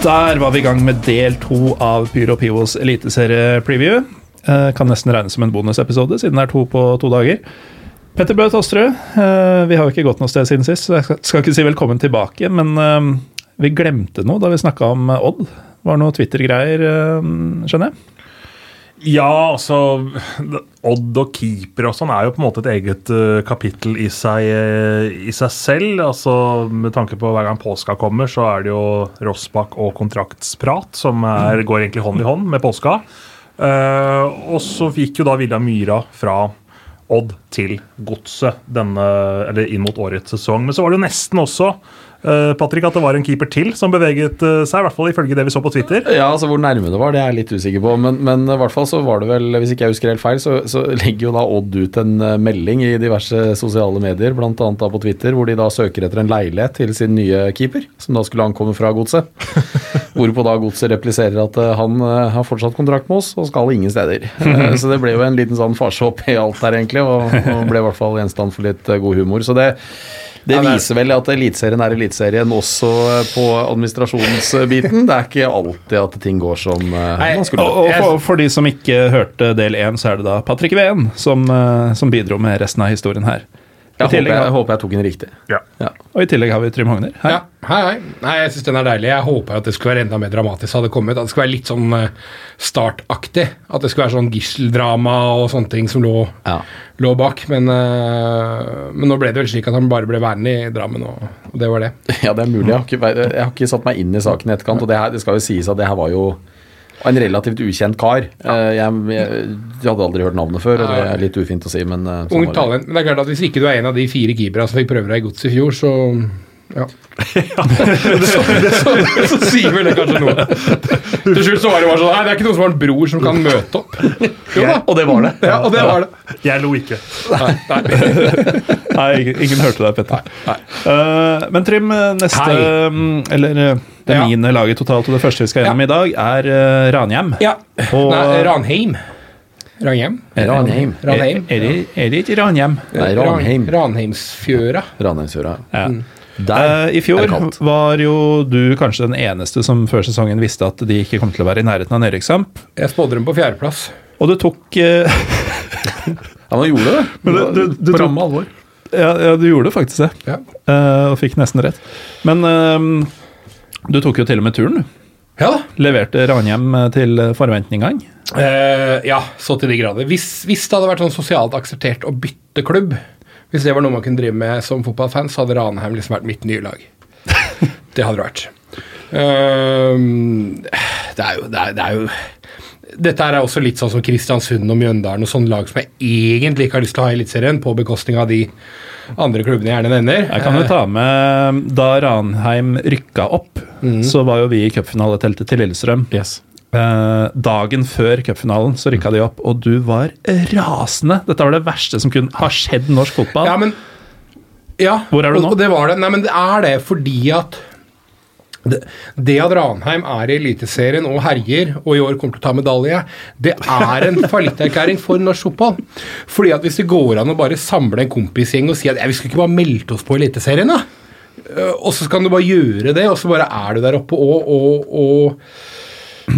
Der var vi i gang med del to av Pyro Pivos eliteserie-preview. Eh, kan nesten regnes som en bonusepisode, siden det er to på to dager. Petter Bø Tosterud, eh, vi har jo ikke gått noe sted siden sist, så jeg skal, ikke si velkommen tilbake. Men eh, vi glemte noe da vi snakka om Odd. Var det noe Twitter-greier, skjønner jeg? Ja, altså Odd og keeper og sånn er jo på en måte et eget uh, kapittel i seg, uh, i seg selv. Altså Med tanke på hver gang påska kommer, så er det jo Rossbakk og kontraktsprat som er, går egentlig hånd i hånd med påska. Uh, og så gikk jo da Vilja Myra fra Odd til Godset inn mot årets sesong. Men så var det jo nesten også Patrick, at det var en keeper til som beveget eh, seg, i hvert fall ifølge det vi så på Twitter. Ja, altså Hvor nærme det var, det er jeg litt usikker på. Men, men i hvert fall så var det vel, hvis ikke jeg husker helt feil, så, så legger jo da Odd ut en eh, melding i diverse sosiale medier, bl.a. da på Twitter, hvor de da søker etter en leilighet til sin nye keeper, som da skulle ankomme fra Godset. Hvorpå da Godset repliserer at eh, han eh, har fortsatt kontrakt med oss og skal ingen steder. Eh, så det ble jo en liten sånn farsehopp i alt der, egentlig, og, og ble i hvert fall gjenstand for litt eh, god humor. Så det det er- viser vel at Eliteserien er Eliteserien også på administrasjonsbiten. Det er ikke alltid at ting går som eh, Nei, man skulle. Og, og for, for de som ikke hørte del én, så er det da Patrick Ween som, eh, som bidro med resten av historien her. I Jeg håper tillegg, jeg, jeg håper jeg tok den riktig. Ja. Ja. og i tillegg har vi Trym Hogner. Hei. Ja, hei, hei. Nei, jeg syns den er deilig. Jeg håper at det skulle være enda mer dramatisk. Hadde kommet. At det skulle være litt sånn eh, startaktig. At det skulle være sånn gisseldrama og sånne ting som lå, Ja. lå bak. Men, eh, men nå ble det vel slik at han bare ble værende i Drammen, og, og det var det. ja, det er mulig. Jeg har, ikke, jeg har ikke satt meg inn i saken i etterkant. Og det, her, det skal jo sies at det her var jo en relativt ukjent kar. Ja. Jeg, jeg, jeg hadde aldri hørt navnet før, og det er litt ufint å si, men eh, sånn Ungt talent. Men det er klart at hvis ikke du er en av de fire keeperne som fikk prøve deg i Godset i fjor, så ja. så, så, så sier vel det kanskje noe. Til slutt så var det bare sånn Nei, det er ikke noen som har en bror som kan møte opp. Jo da. Og det var det. Ja, og det var det. Jeg lo ikke. Nei, nei. Nei, ingen, ingen hørte deg, Petter. Eh, men Trym, eh, neste Hei. mm, Eller eh, det Ja. niende laget totalt, og det første vi skal gjennom Ja. i dag, er uh, Ranhjem. Ja. Og- Nei, Ranheim. Ranheim. Ranheim. Ranheim. Er, er, det, er det ikke Ranhjem? Nei, Ranheim. Ranheimsfjøra. Ranheimsfjøra. Ja. Der uh, I fjor var jo du kanskje den eneste som før sesongen visste at de ikke kom til å være i nærheten av nedrykkskamp. Jeg spådde dem på fjerdeplass. Og du tok uh, Ja, man gjorde det. Men det- du- du på tok- ramme alvor. ja, ja, du gjorde faktisk det. Ja. Uh, og fikk nesten rett. Men eh, du tok jo til og med turen. Ja. Leverte Ranhjem til forventningene. Eh, ja, så til de grader. Hvis, hvis det hadde vært sånn sosialt akseptert å bytte klubb, hvis det var noe man kunne drive med som fotballfan, så hadde Ranheim liksom vært mitt nye lag. det hadde det vært. Um, det er jo, det er, det er jo dette er også litt sånn som Kristiansund og Mjøndalen og sånne lag som jeg egentlig ikke har lyst til å ha i Eliteserien, på bekostning av de andre klubbene gjerne nevner. Jeg kan jo ta med Da Ranheim rykka opp, så var jo vi i cupfinaleteltet til Lillestrøm. Yes. Eh, dagen før cupfinalen så rykka de opp, og du var rasende. Dette var det verste som kunne ha skjedd norsk fotball. Ja, men Ja, Hvor er du nå? og det var det. Nei, men det er det fordi at det, det at Ranheim er i Eliteserien og herjer, og i år kommer til å ta medalje, det er en fallitterklæring for norsk fotball. Fordi at hvis det går an å bare samle en kompisgjeng og si at «Ja, vi skulle ikke bare meldt oss på Eliteserien, da? Eh, Og så kan du bare gjøre det, og så bare er du der oppe og, og, og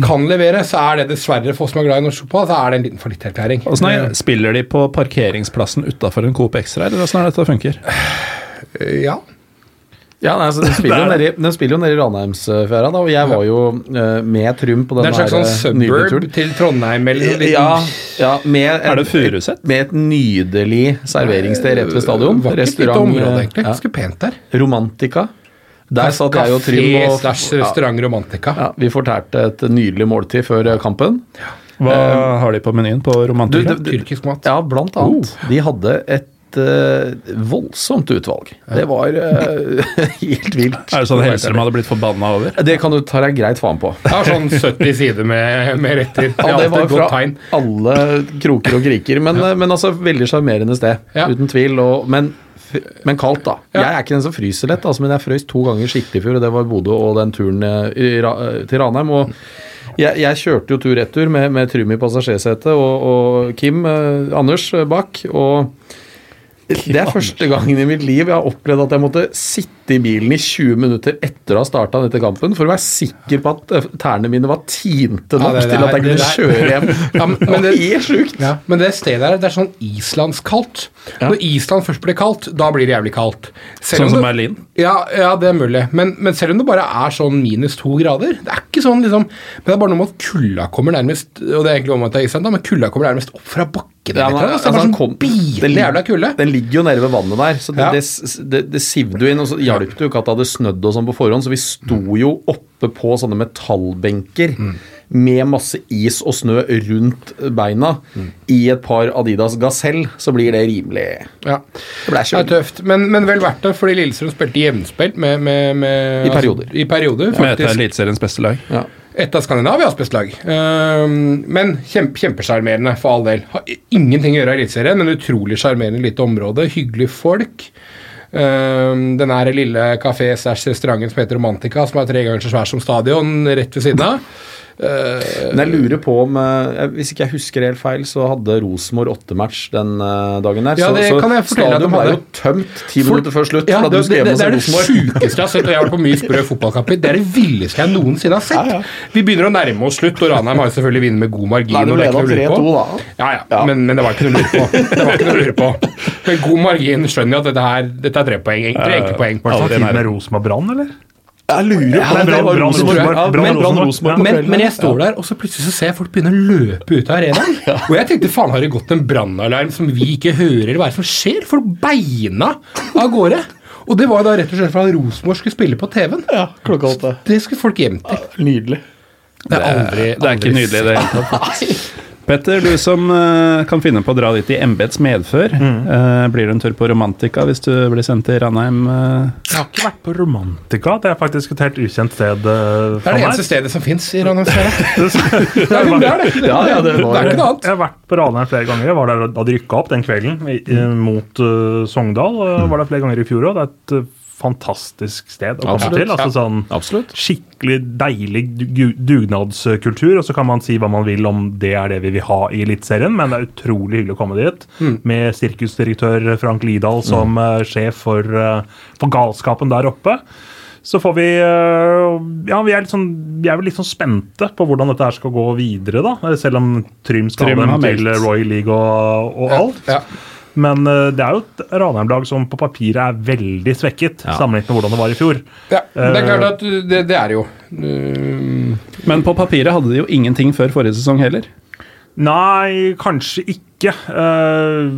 kan levere, så er det dessverre for oss som er glad i norsk fotball, så er det en liten fallitterklæring. Er- Spiller de på parkeringsplassen utafor en Coop Extra, eller åssen er dette funker? Eh, Ja. Ja, nei, altså, den, spiller jo nede, i- den spiller jo nede i Ranheimsfjæra, og jeg var jo uh, med Trym på Det er en slags sånn eh, suburb til Trondheim eller noe Ja, ja med, Er det Furuset? med et nydelig serveringssted rett ved stadion. Vakkert lite område, egentlig. ja. Ganske pent der. Romantica. Der satt jeg og Trym og slash restaurant Romantica. ja, Vi fortærte et nydelig måltid før eh, kampen. Hva har de på menyen på Romantica? Tyrkisk mat. Ja, blant annet. De hadde et eh, voldsomt utvalg. Det var uh, helt vilt. Er det sånn Hellstrøm hadde blitt forbanna over? Det kan du ta deg greit faen på. Har sånn 70 sider med, med retter. Det Ja, det var fra tegn. alle kroker og kriker. Men, ja. men altså, veldig sjarmerende sted. Ja. Uten tvil. Og, men, men kaldt, da. Ja. Jeg er ikke den som fryser lett, altså, men jeg frøs to ganger skikkelig i fjor, og det var Bodø og den turen eh, eh, til Ranheim. og jeg, jeg kjørte jo tur-retur med, med Trym i passasjersetet og, og Kim eh, Anders eh, bak. og det er første gangen i mitt liv jeg har opplevd at jeg måtte sitte i bilen i 20 minutter etter å ha starta dette kampen, for å være sikker på at eh, tærne mine var tinte Ja, nok det- det til at er- jeg kunne kjøre hjem. Ja, men- det men det- helt sjukt. Ja, men det stedet der, det er sånn islandskaldt. Ja. Når Island først blir kaldt, da blir det jævlig kaldt. Selv Sånn om som Berlin? Ja, ja, det er mulig. Men, men selv om det bare er sånn minus to grader Det er ikke sånn liksom Men det er bare noe med at kulda kommer nærmest Og det er egentlig omvendt av er Island, da, men kulda kommer nærmest opp fra bakken. Ja, men, det altså, den, kom- den. Den ligger jo nede ved vannet der, så det, Ja. det, det, det sivde jo inn. Og så hjalp det jo ikke at det hadde snødd og sånn på forhånd, så vi sto jo oppe på sånne metallbenker med masse is og snø rundt beina. I et par Adidas Gazelle så blir det rimelig Ja. Det Det er tøft, men, men vel verdt det, fordi Lillestrøm spilte jevnspilt med, med, med I perioder. Altså, I perioder, Som heter faktisk. Eliteseriens beste lag. Ja. Et av Skandinavias beste lag. Ehm, men kjempe, kjempesjarmerende, for all del. Har ingenting å gjøre i Eliteserien, men utrolig sjarmerende lite område. Hyggelige folk. Um, den her lille kafé-restauranten som heter Romantica, som er tre ganger så svær som stadion, rett ved siden av. Men jeg lurer på om eh, Hvis ikke jeg husker helt feil, så hadde Rosenborg åttematch den eh, dagen der. Ja, det så kan jeg fortelle stadion ble jo tømt ti For- minutter før slutt. Ja, det, det, det se er det sjukeste jeg har sett, og jeg har vært på mye sprø fotballkamper. Det er det villeste jeg noensinne har sett. Vi begynner å nærme oss slutt, og Ranheim har selvfølgelig vunnet med god margin. Nei, det ble da noe å lure på. 3-2 da. Ja, ja, Ja. Men, men det var ikke noe å lure på. Det var ikke noe å lure på. Med god margin skjønner jeg at dette, her, dette er tre poeng. Tre enkle poeng. Var det med Rosenborg Brann, eller? Jeg lurer på det var Brann- Rosenborg. Men Men, jeg står der, og så plutselig så ser jeg folk begynne å løpe ut av arenaen. Og jeg tenkte faen, har det gått en brannalarm som vi ikke hører, hva er det som skjer? Folk beina av gårde. Og det var da rett og slett for at Rosenborg skulle spille på TV-en. Ja, klokka åtte. Det skulle folk hjem til. Nydelig. Det er aldri, Det er ikke nydelig i det hele tatt. Petter, du som uh, kan finne på å dra dit i embets medfør. eh, blir det en tur på Romantika hvis du blir sendt til Ranheim? Uh? Jeg har ikke vært på Romantika. Det er faktisk et helt ukjent sted uh, Det er det eneste stedet som fins i Ranheim. Det er jo- det er det. Ja, ja, det var- det er ikke noe annet. Jeg har vært på Ranheim flere ganger. Jeg var der da de rykka opp den kvelden i, i, mot uh, Sogndal. Uh, var der flere ganger i fjor òg. Det er et uh, fantastisk sted å komme til. Altså, sånn, Absolutt. skikkelig deilig dugnadskultur. Og så kan man si hva man vil om det er det vi vil ha i Eliteserien, men det er utrolig hyggelig å komme dit. Med sirkusdirektør Frank Lidahl som mm. sjef for, uh, for galskapen der oppe. Så får vi uh, Ja, vi er, litt sånn, vi er vel litt sånn spente på hvordan dette her skal gå videre, da. Selv om Trym skal Trym ha dem til. Royal League og, og alt. Ja. Men uh, det er jo et Ranheim-lag som på papiret er veldig svekket, sammenlignet med hvordan det var i fjor. Ja, det er klart at det, det er det jo. Men på papiret hadde de jo ingenting før forrige sesong heller. Nei, kanskje ikke. Eh,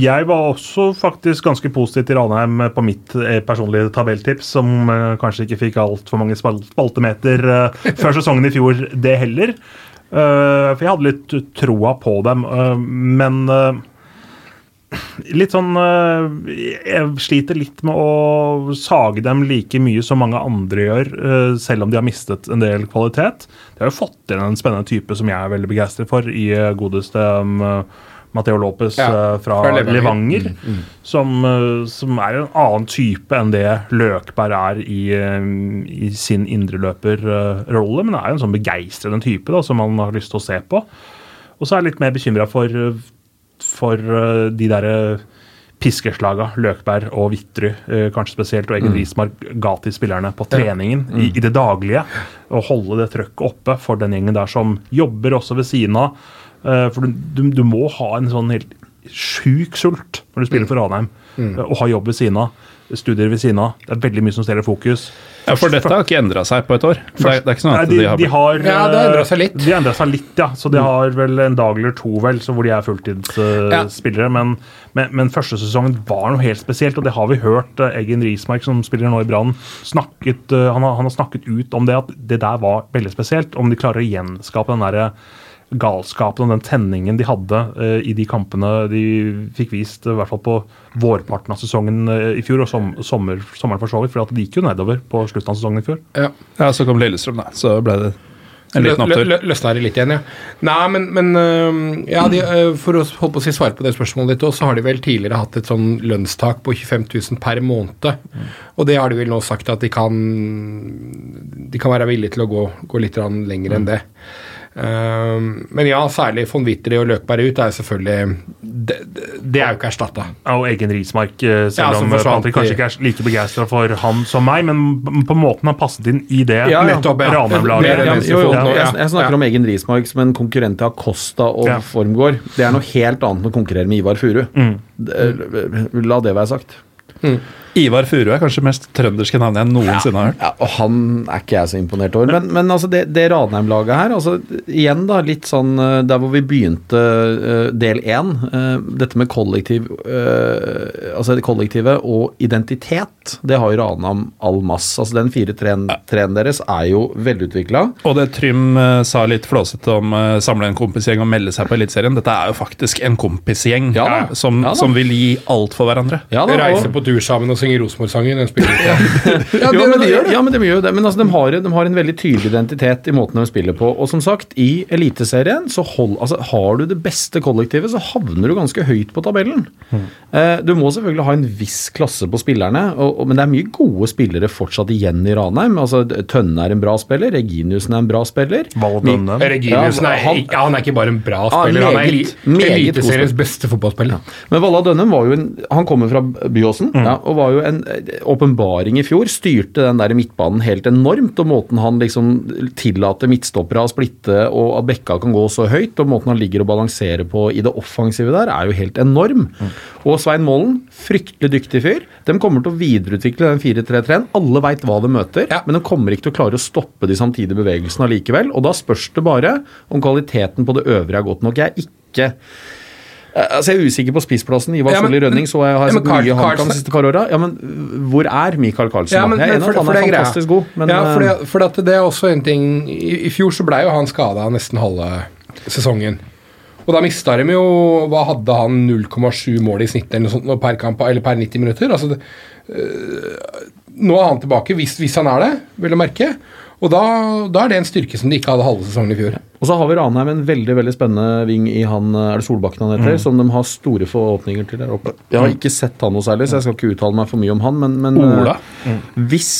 jeg var også faktisk ganske positiv til Ranheim på mitt eh, personlige tabelltips, som eh, kanskje ikke fikk altfor mange spaltemeter eh, før sesongen i fjor, det heller. Eh, for jeg hadde litt troa på dem, eh, men eh, Litt sånn eh, Jeg sliter litt med å sage dem like mye som mange andre gjør, eh, selv om de har mistet en del kvalitet. De har jo fått inn en spennende type som jeg er veldig begeistret for, i eh, godeste Mateo Lopez Ja, fra, fra Levanger. Levanger. Som, eh, som er en annen type enn det Løkberg er i, i sin indreløperrolle, men er jo en sånn begeistrende type da, som man har lyst til å se på. Og så er jeg litt mer bekymra for, for eh, de derre piskeslaga Løkberg og Vitry, eh, kanskje spesielt, og Egil Rismark ga til spillerne på treningen i, i det daglige. Å holde det trøkket oppe for den gjengen der som jobber også ved siden av. Eh, For du, du, må ha en sånn helt sjuk sult når du spiller for Ranheim, eh, og har jobb ved siden av. studier ved siden av. Det er veldig mye som stjeler fokus. Ja, For dette har ikke endra seg på et år. Det er, det er ikke sånn Nei, de, de har de har Ja, det endra seg litt. De har endret seg litt, ja. Så de har vel en dag eller to vel, så hvor de er fulltidsspillere. men, men, men første sesongen var noe helt spesielt, og det har vi hørt. uh, Eggen Rismark, som spiller nå i Brann, snakket, uh, han, har, han har snakket ut om det, at det der var veldig spesielt. Om de klarer å gjenskape den derre galskapen og den tenningen de hadde uh, i de kampene de fikk vist, uh, i hvert fall på vårparten av sesongen uh, i fjor, og som, sommer, sommeren for så vidt, for det gikk jo nedover på slutten av sesongen i fjor. Ja. Ja, så kom Lillestrøm, da. Så ble det en liten opptur. lø- Løsna det litt igjen, ja. Nei, men, men ja, de, øh, for å holde på å si svare på det spørsmålet ditt også, så har de vel tidligere hatt et sånn lønnstak på 25 000 per måned. Og det har de vel nå sagt at de kan De kan være villige til å gå, gå litt lenger lenger enn det. Ehm, men ja, særlig von Witteri og Løkberg ut er jo selvfølgelig Det, det, er jo ikke erstatta. Ja, og Egen Rismark, eh, selv Ja, om eh, Patrick kanskje ikke er like begeistra for han som meg, men på måten han passet inn i det Ja. Nettopp, ja. Ranheim-laget. Jeg, jeg snakker Ja. om Egen Rismark som en konkurrent til Acosta og Ja. Formgård. Det er noe helt annet enn å konkurrere med Ivar Furu. Mm. La det være sagt. Ivar Furu er kanskje mest trønderske navnet jeg noensinne har hørt. Ja, og han er ikke jeg så imponert over. Men, men altså det, det Ranheim-laget her, altså igjen da, litt sånn eh, der hvor vi begynte uh, del én, Uh, dette med kollektiv uh, Altså det kollektivet og identitet, det har jo Ranheim all masse. Altså den 4-3-en deres er jo velutvikla. Og det Trym sa litt flåsete om uh, samle en kompisgjeng og melde seg på Eliteserien, dette er jo faktisk en kompisgjeng Ja som, Ja som vil gi alt for hverandre. Ja, da, Reise på tur sammen og synger Rosenborg-sangen. ja. Ja, men de gjør det. Ja, men de gjør det. Men altså, de, har, de har en veldig tydelig identitet i måten de spiller på. Og som sagt, i Eliteserien så hold, altså, har du det beste kollektivet, så havner du ganske høyt på tabellen. Eh, du må selvfølgelig ha en viss klasse på spillerne, og, og, men det er mye gode spillere fortsatt igjen i Ranheim. Altså, Tønne er en bra spiller, Reginiussen er en bra spiller. Valden. Reginiussen Ja, er, han- ja, han er ikke bare en bra Ja, spiller, han er meget, eli- meget Eliteseriens beste fotballspiller. Men Valla Dønnem var jo en Han kommer fra Byåsen ja, og var jo en eh, åpenbaring i fjor. Styrte den der midtbanen helt enormt. Og måten han liksom tillater midtstoppere å splitte, og at Bekka kan gå så høyt, og måten han ligger og balanserer på i det offensive der, er jo helt enorm. Og Svein Målen, fryktelig dyktig fyr. De kommer til å videreutvikle den 4-3-3-en. Alle veit hva de møter, Ja. men de kommer ikke til å klare å stoppe de samtidige bevegelsene allikevel. Og da spørs det bare om kvaliteten på det øvrige er godt nok. Jeg er ikke Altså Jeg er usikker på spissplassen. Ivar Ja, Solli Rønning så jeg har Ja, sett mye HamKam de siste par åra. Ja, men hvor er Michael Carlsen? Ja, men, jeg er enig at han er greia. fantastisk god, men ja, for, eh, det, for at det er også en ting I, i fjor så blei jo han skada nesten halve sesongen. Og da mista de jo Hva hadde han 0,7 mål i snitt eller noe sånt per kamp, eller per 90 minutter? Altså det, øh, nå er han tilbake, hvis, hvis han er det, vil jeg merke. Og da, da er det en styrke som de ikke hadde halve sesongen i fjor. Og så har vi Ranheim en veldig veldig spennende ving i han Er det Solbakken han heter? Som de har store forhåpninger til der oppe. Jeg har ikke sett han noe særlig, så jeg skal ikke uttale meg for mye om han, men, men Ola. Mm. hvis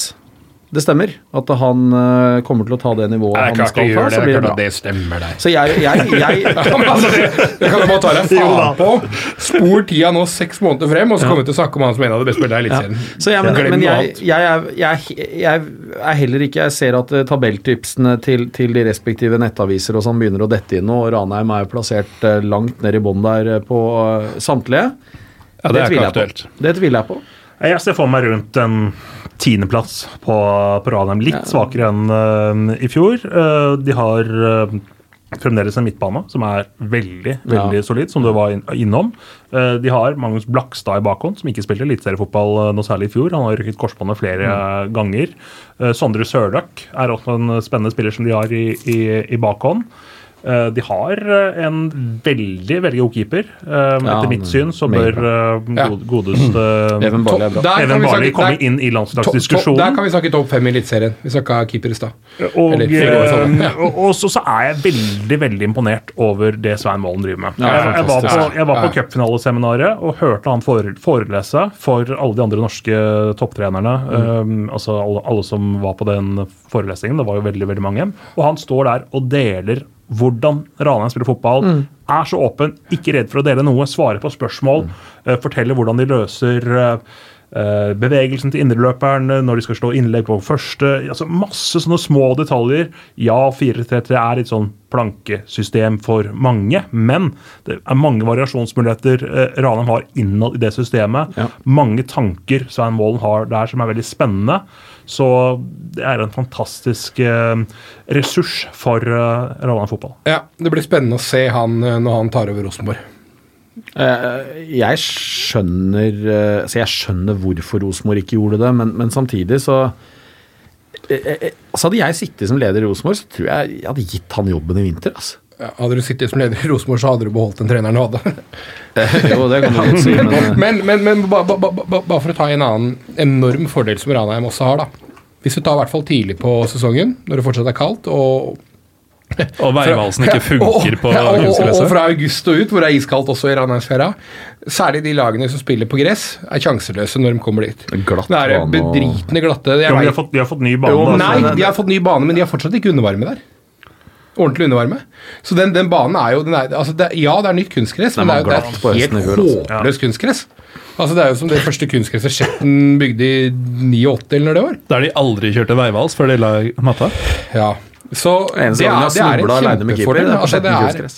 det stemmer at han eh, kommer til å ta det nivået Det er han skal ta, det. så det, blir er det bra. det stemmer deg. Så jeg, jeg, jeg Ja, altså, det, det kan du bare ta deg faen på. Spor tida nå seks måneder frem, og så kommer vi til å snakke om han som en av de beste spillerne i Eliteserien. Så jeg, men, men jeg, jeg, er, jeg, jeg er heller ikke Jeg ser at eh, tabelltipsene til, til de respektive nettaviser og sånn begynner å dette inn nå, og Ranheim er jo plassert eh, langt ned i bånn der eh, på eh, samtlige. Ja, det er tviler jeg på. Det tviler jeg på. Jeg ser for meg rundt en tiendeplass på, på Ranheim. Litt svakere enn uh, i fjor. Uh, de har uh, fremdeles en midtbane som er veldig veldig Ja. solid, som du var inn, innom. De har Magnus Blakstad i bakhånd, som ikke spilte eliteseriefotball noe særlig i fjor. Han har rykket korsbåndet flere mm. ganger. Sondre Sørløk er også en spennende spiller som de har i, i, i bakhånd. Eh, de har eh, en veldig veldig god keeper. Eh, Ja, etter mitt syn så bør eh, godeste Even Barley Even komme inn i to- Der kan vi snakke topp fem i Eliteserien. Vi snakka keeper i stad. Og, så, så er jeg veldig veldig imponert over det Svein Målen driver med. Ja, jeg, jeg var på, jeg var på cupfinaleseminaret og hørte han fore- forelese for alle de andre norske topptrenerne. Mm. um, altså alle, alle som var på den forelesningen. Det var jo veldig veldig mange. Og han står der og deler hvordan Ranheim spiller fotball. Mm. Er så åpen, ikke redd for å dele noe, svare på spørsmål, Mm. eh, forteller hvordan de løser eh, eh, bevegelsen til indreløperen når de skal slå innlegg på første. altså Masse sånne små detaljer. Ja, 4-3-3 er et sånn plankesystem for mange, men det er mange variasjonsmuligheter Ranheim har innad i det systemet. Ja. Mange tanker Svein Målen har der som er veldig spennende. Så det er en fantastisk eh, ressurs for eh, Ranheim fotball. Ja, Det blir spennende å se han eh, når han tar over Rosenborg. Eh, Jeg skjønner eh, altså jeg skjønner hvorfor Rosenborg ikke gjorde det, men, men samtidig så eh, eh, altså Hadde jeg sittet som leder i Rosenborg, så tror jeg jeg hadde gitt han jobben i vinter. altså. Hadde du sittet som leder i Rosenborg, så hadde du beholdt den treneren du hadde. jo, det kan du godt si, men eh, Men, men, bare ba, ba, ba, for å ta en annen enorm fordel som Ranheim også har, da. Hvis du tar i hvert fall tidlig på sesongen, når det fortsatt er kaldt, og Og veivalsen ikke funker på ja, og, og, fra august og ut, hvor det er iskaldt også i Ranheimsfjæra. Særlig de lagene som spiller på gress, er sjanseløse når de kommer dit. Glatt det er bedritne glatte. Jo, men de, har fått, de har fått ny bane. jo, da, nei, de har fått ny bane, men de har fortsatt ikke undervarme der. Ordentlig undervarme. Så den, den banen er jo den er, altså det, Ja, det er nytt kunstgress, men det er, jo- det er et helt altså. håpløst kunstgress. Altså Det er jo som det første kunstgresset Skjetten bygde i 89 eller når det var. Der de aldri kjørte veivals før de la matta. Ja, så det er, det er en kjempefordel. Altså, det er,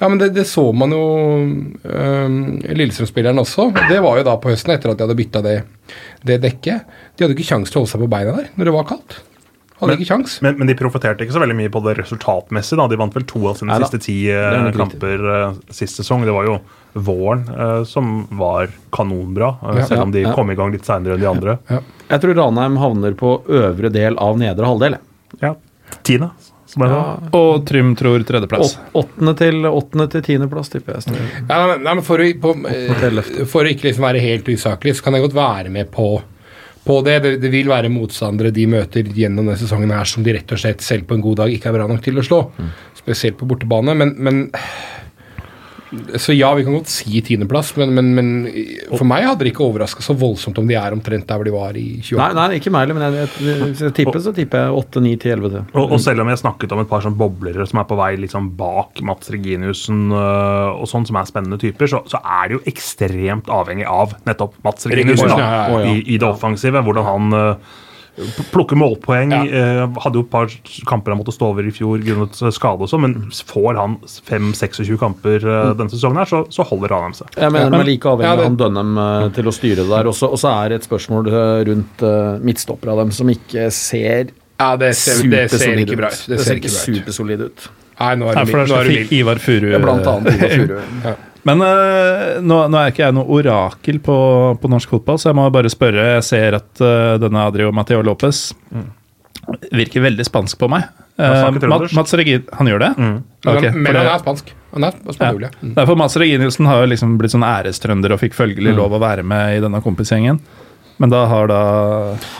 ja, men det, det så man jo øhm, Lillestrøm-spilleren også. Det var jo da på høsten, etter at de hadde bytta det, det dekket. De hadde ikke kjangs til å holde seg på beina der når det var kaldt. Hadde ikke kjangs. Men, men de profiterte ikke så veldig mye på det resultatmessig. da. De vant vel to av sine Neida. siste ti riktig. kamper uh, sist sesong. Det var jo våren uh, som var kanonbra, Ja, selv om de ja. kom i gang litt seinere enn de andre. Jeg tror Ranheim havner på øvre del av nedre halvdel. Ja, Tiende. Og Trym tror tredjeplass. Åttende til åttende til tiendeplass, tipper jeg. Ja, nei, men for, å, på, for å ikke liksom være helt usaklig, så kan jeg godt være med på, på det. det. Det vil være motstandere de møter gjennom denne sesongen her som de rett og slett selv på en god dag ikke er bra nok til å slå. Spesielt på bortebane. Men, men Så ja, vi kan godt si tiendeplass, men, men, men for meg hadde det ikke overraska så voldsomt om de er omtrent der hvor de var i 2018. Nei, nei, ikke meg heller, men jeg, jeg, hvis jeg tipper, så tipper jeg åtte, ni, ti, elleve til. Og, og selv om jeg snakket om et par sånn boblere som er på vei liksom bak Mats Reginiussen øh, og sånn, som er spennende typer, så, så er det jo ekstremt avhengig av nettopp Mats Reginiussen da, ja, ja, ja. I, i det offensive. Hvordan han p- plukker målpoeng. Ja. øh, hadde jo et par kamper han måtte stå over i fjor grunnet skade og sånn, men får han 5-26 kamper øh, denne sesongen, her, så, så holder han seg. Jeg mener de er like avhengig Ja, av det- han Dunham eh, til å styre det der. Også, og så er det et spørsmål eh, rundt midtstoppere av dem som ikke ser Ja, det ser, det ser ikke bra ut. Det, ser ikke supersolid ut. Nei, nå er Nei, du for det Nå er. Ivar Furu Blant annet Ivar Furu. Men uh, nå, nå er ikke jeg noe orakel på, på norsk fotball, så jeg må bare spørre. Jeg ser at uh, denne Adrio Mateo Lopez virker veldig spansk på meg. Uh, Eh, Mat- Mats Regin, han gjør det? Men, Okay, han- men han er spansk. Han er spansk ja. Mm. Nei, Mats Reginiussen har jo liksom blitt sånn ærestrønder og fikk følgelig lov å være med i denne kompisgjengen. Men da har da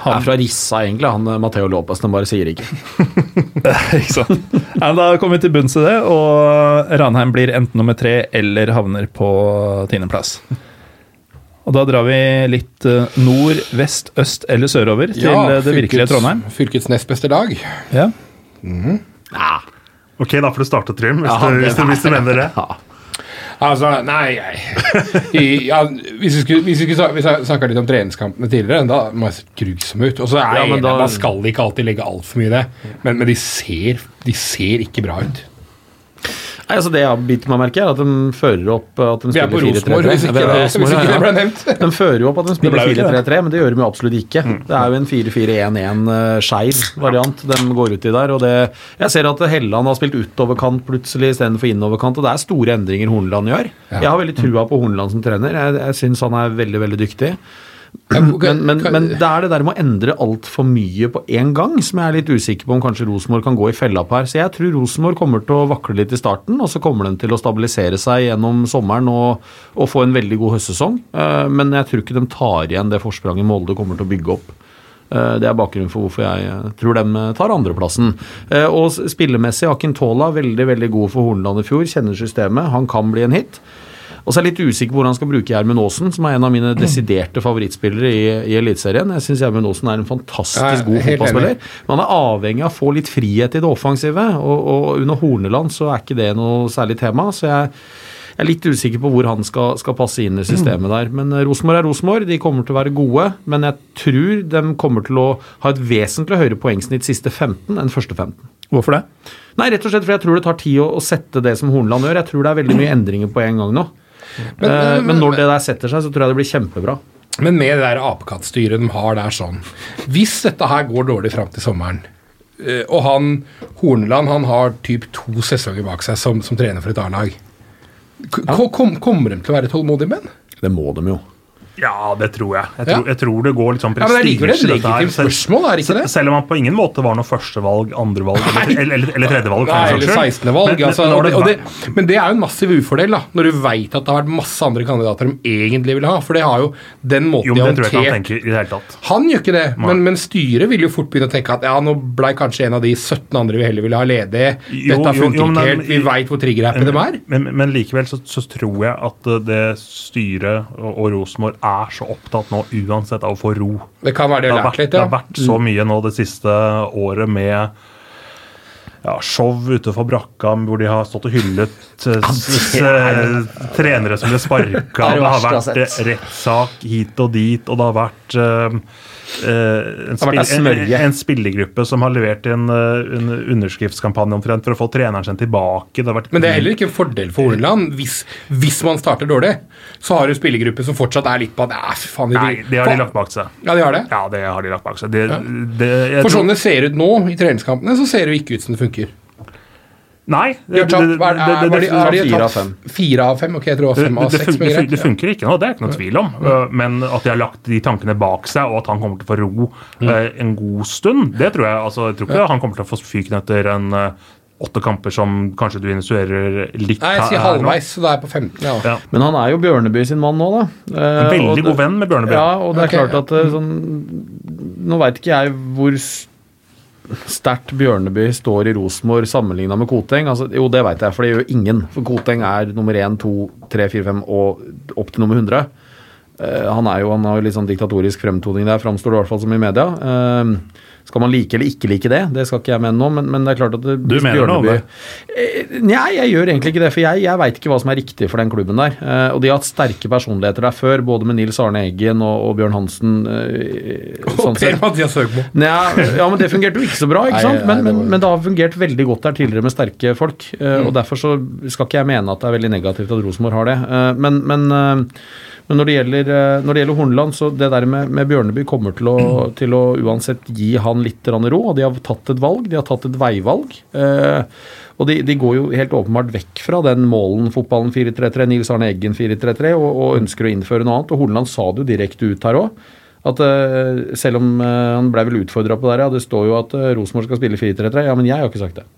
Han er fra Rissa, egentlig, han eh, Matheo Lopez. Den bare sier ikke. Ikke sant? Ja, da kommer vi til bunns i det, og Ranheim blir enten nummer tre eller havner på tiendeplass. Og da drar vi litt eh, nord, vest, øst eller sørover til Ja, eh, det virkelige fylkets- Trondheim. Fylkets nest beste lag. Ja. Ok, da får du starte, Trym, hvis, Ja, du, det- hvis, du, hvis du mener det. Altså, nei, nei. Ja, Hvis vi skulle, hvis vi skulle vi snakka litt om treningskampene tidligere, da må jeg se grusomme ut. Og så er Ja, jeg da- Man skal ikke alltid legge altfor mye i det, men, men de, ser, de ser ikke bra ut. Nei, altså Det jeg bitt meg merke, er at de fører opp at de Vi er på spiller 4-3-3. Rosenborg, hvis ikke vi er på det, Rosenborg, hvis ikke det ble nevnt. De fører jo opp at de spiller ble jo ikke det. 4-3-3, men det gjør de jo absolutt ikke. Det er jo en 4-4-1-1 uh, skeiv variant de går ut i der. og det, Jeg ser at Helland har spilt utoverkant plutselig istedenfor innoverkant, og det er store endringer Horneland gjør. Jeg har veldig trua på Horneland som trener. Jeg, jeg syns han er veldig, veldig dyktig. Men, men, men det er det der med å endre altfor mye på én gang som jeg er litt usikker på om kanskje Rosenborg kan gå i fella på her. Så jeg tror Rosenborg kommer til å vakle litt i starten, og så kommer de til å stabilisere seg gjennom sommeren og, og få en veldig god høstsesong. Eh, Men jeg tror ikke de tar igjen det forspranget Molde kommer til å bygge opp. Eh, Det er bakgrunnen for hvorfor jeg eh, tror de tar andreplassen. Og spillemessig, Akintola veldig veldig god for Horneland i fjor. Kjenner systemet. Han kan bli en hit. Og så er jeg litt usikker på hvordan han skal bruke Gjermund Aasen, som er en av mine desiderte favorittspillere i, i Eliteserien. Jeg syns Gjermund Aasen er en fantastisk god fotballspiller. Men han er avhengig av å få litt frihet i det offensive, og, og under Horneland så er ikke det noe særlig tema. Så jeg jeg er litt usikker på hvor han skal, skal passe inn i systemet der. Men eh, Rosenborg er Rosenborg, de kommer til å være gode. Men jeg tror de kommer til å ha et vesentlig høyere poengsnitt siste 15 enn første 15. Hvorfor det? Nei, rett og slett fordi jeg tror det tar tid å, å sette det som Horneland gjør. Jeg tror det er veldig mye endringer på en gang nå. Men, men- men når det der setter seg, så tror jeg det blir kjempebra. Men med det der apekattstyret de har der sånn Hvis dette her går dårlig fram til sommeren, eh, og han Horneland han har typ to sesonger bak seg som, som trener for et A-lag, kommer de til å være tålmodige med han? Det må de jo. Ja, det tror jeg. Jeg Ja. tror, jeg tror det går litt sånn Ja, men det er likevel et legitimt spørsmål, er det ikke det? Selv om han på ingen måte var noe førstevalg, andrevalg eller, eller, eller, tredjevalg. Nei, eller 16. valg. Men- altså, det, det det, men det er jo en massiv ufordel, da, når du veit at det har vært masse andre kandidater de egentlig vil ha. For det har jo den måten Jo, de har tror jeg han tenker i det hele tatt. Han gjør ikke det, men, men styret vil jo fort begynne å tenke at ja, nå blei kanskje en av de 17 andre vi heller ville ha ledig. Dette har funker jo, men- ikke helt. Vi veit hvor triggerhappy de er. Men, men likevel så, så tror jeg at det styret og, og Rosenborg er så opptatt nå uansett av å få ro. Det kan være det Det har vært, litt, ja. det har vært så mye nå det siste året med ja, show utenfor brakka hvor de har stått og hyllet eh, s- trenere som ble sparka. Det er har vært eh, rettssak hit og dit, og det har vært eh, eh, en, har spill- en, en spillergruppe som har levert en, eh, en underskriftskampanje omtrent for å få treneren sin tilbake. Det Men det er heller ikke en fordel for Horneland. Hvis, hvis man starter dårlig, så har du spillergruppe som fortsatt er litt på at "Æ, fy faen, Nei, det har de lagt bak seg. Ja, de har det. Ja, det har de lagt bak seg. Det, det, jeg For sånn det ser ut nå i treningskampene, så ser det ikke ut som det funker. Nei. De har tapt, hva er, er, er, er, de har fire av fem. Fire av fem? Ok, jeg tror det fem av seks. det, det funker ikke nå, det er ikke noe tvil om. Uh, Men at de har lagt de tankene bak seg, og at han kommer til å få ro uh, en god stund, det tror jeg. Altså, jeg tror ikke han kommer til å få fyken etter en uh, åtte kamper som kanskje du insinuerer litt Nei, jeg sier halvveis, så da er jeg på 15. Ja. Ja. Men han er jo Bjørneby sin mann nå, da. Eh, En veldig det- god venn med Bjørneby. Ja, og det er okay. klart at eh, sånn Nå veit ikke jeg hvor s- sterkt Bjørneby står i Rosenborg sammenligna med Koteng. Altså, jo, det veit jeg, for det gjør ingen. For Koteng er nummer én, to, tre, fire, fem og opp til nummer 100. Uh, han, er jo, han har jo litt sånn diktatorisk fremtoning der, framstår det i hvert fall som i media. Eh, skal man like eller ikke like det? Det skal ikke jeg mene nå, men, men det er klart at det, Du mener Bjørneby, noe om det? Eh, Nei, jeg gjør egentlig ikke det, for jeg, jeg veit ikke hva som er riktig for den klubben der. Eh, og de har hatt sterke personligheter der før, både med Nils Arne Eggen og, og Bjørn Hansen. Eh, Og sånn Per. Mathias Høgmo. Ja, men det fungerte jo ikke så bra, ikke sant? nei, Men, det men, var- men det har fungert veldig godt der tidligere med sterke folk. eh, Og derfor så skal ikke jeg mene at det er veldig negativt at Rosenborg har det. Men, men, men når det gjelder, når det gjelder Horneland, så det der med, med Bjørneby kommer til å, til å uansett gi han litt grann ro. Og de har tatt et valg, de har tatt et veivalg. Eh, og de, de går jo helt åpenbart vekk fra den målen fotballen 4-3-3, Nils Arne Eggen 4-3-3, og, og ønsker å innføre noe annet. Og Horneland sa det jo direkte ut her òg. At eh, selv om eh, han ble vel utfordra på det her, ja, det står jo at Rosenborg skal spille 4-3-3. Ja, men jeg har ikke sagt det.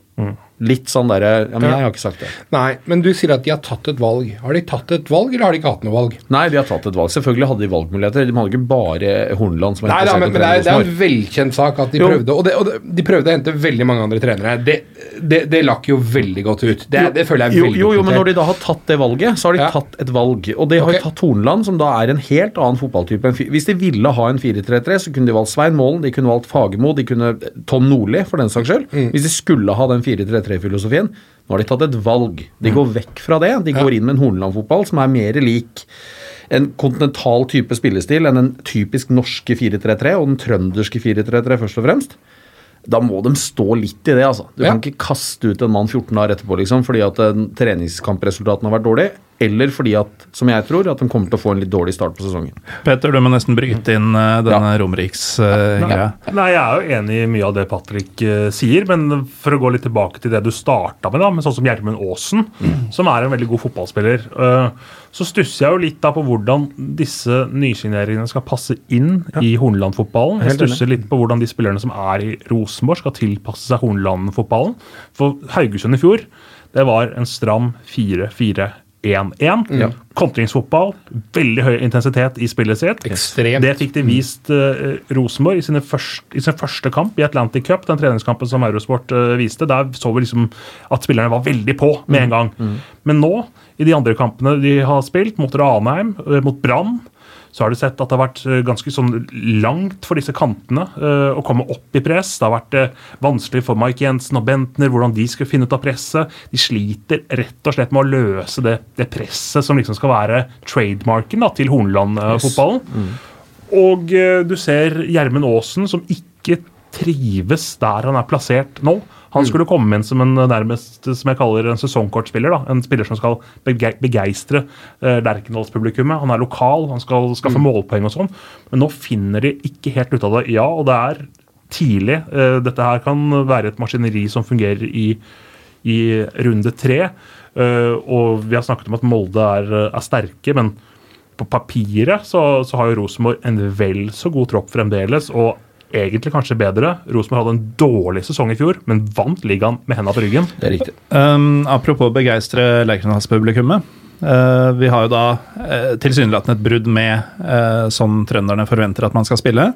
Litt sånn derre Ja, men Ja. jeg har ikke sagt det. Nei, men du sier at de har tatt et valg. Har de tatt et valg, eller har de ikke hatt noe valg? Nei, de har tatt et valg. Selvfølgelig hadde de valgmuligheter. De hadde ikke bare Horneland som var Nei da, interessert i men, å men det, er, det er en velkjent sak at de Jo. prøvde og, det, og de prøvde å hente veldig mange andre trenere. Det, det, det lakk jo veldig godt ut. Det, det føler jeg er Jo, veldig jo, jo, men når de da har tatt det valget, så har de Ja. tatt et valg. Og det har okay. tatt Horneland, som da er en helt annen fotballtype. Hvis de ville ha en 4-3-3, så kunne de valgt Svein Målen, de kunne valgt Fagermo, de kunne Tom Nordli, for den saks skyld. Mm. Hvis de skulle ha den 4-3-3-filosofien. Nå har de tatt et valg. De går vekk fra det. De går inn med en Horneland-fotball som er mer lik en kontinental type spillestil enn den typisk norske 4-3-3 og den trønderske 4-3-3 først og fremst. Da må de stå litt i det, altså. Du Ja. kan ikke kaste ut en mann 14 dager etterpå liksom, fordi at eh, treningskampresultatene har vært dårlige, eller fordi at, som jeg tror, at de kommer til å få en litt dårlig start på sesongen. Petter, du må nesten bryte inn denne denne Romeriks-greia. Nei, Jeg er jo enig i mye av det Patrick uh, sier, men for å gå litt tilbake til det du starta med, da, med sånn som Gjermund Aasen, som er en veldig god fotballspiller, uh, så stusser jeg jo litt da på hvordan disse nysigneringene skal passe inn i Horneland-fotballen. Jeg stusser litt på hvordan de spillerne som er i Rosenborg, skal tilpasse seg Horneland-fotballen. For Haugesund i fjor, det var en stram 4-4-1-1. Kontringsfotball, veldig høy intensitet i spillet sitt. Ekstremt. Det fikk de vist uh, Rosenborg i, i sin første kamp i Atlantic Cup, den treningskampen som Eurosport uh, viste. Der så vi liksom at spillerne var veldig på med en gang. Men nå, i de andre kampene de har spilt, mot Ranheim, eh, mot Brann, så har du sett at det har vært eh, ganske sånn langt for disse kantene eh, å komme opp i press. Det har vært eh, vanskelig for Mike Jensen og Bentner hvordan de skulle finne ut av presset. De sliter rett og slett med å løse det, det presset som liksom skal være trademarken da, til Horneland-fotballen. Og eh, du ser Gjermund Aasen, som ikke trives der han er plassert nå. Han skulle komme inn som en eh, nærmest som jeg kaller en sesongkortspiller. da, En spiller som skal bege- begeistre eh, Lerkendals-publikummet. Han er lokal, han skal skaffe målpoeng og sånn. Men nå finner de ikke helt ut av det. Ja, og det er tidlig. Eh, Dette her kan være et maskineri som fungerer i, i runde tre. Og vi har snakket om at Molde er, er sterke, men på papiret så, så har jo Rosenborg en vel så god tropp fremdeles, og egentlig kanskje bedre. Rosenborg hadde en dårlig sesong i fjor, men vant ligaen med henda på ryggen. Det er riktig. Um, apropos begeistre Lerkendalspublikummet. Uh, vi har jo da uh, tilsynelatende et brudd med uh, sånn trønderne forventer at man skal spille.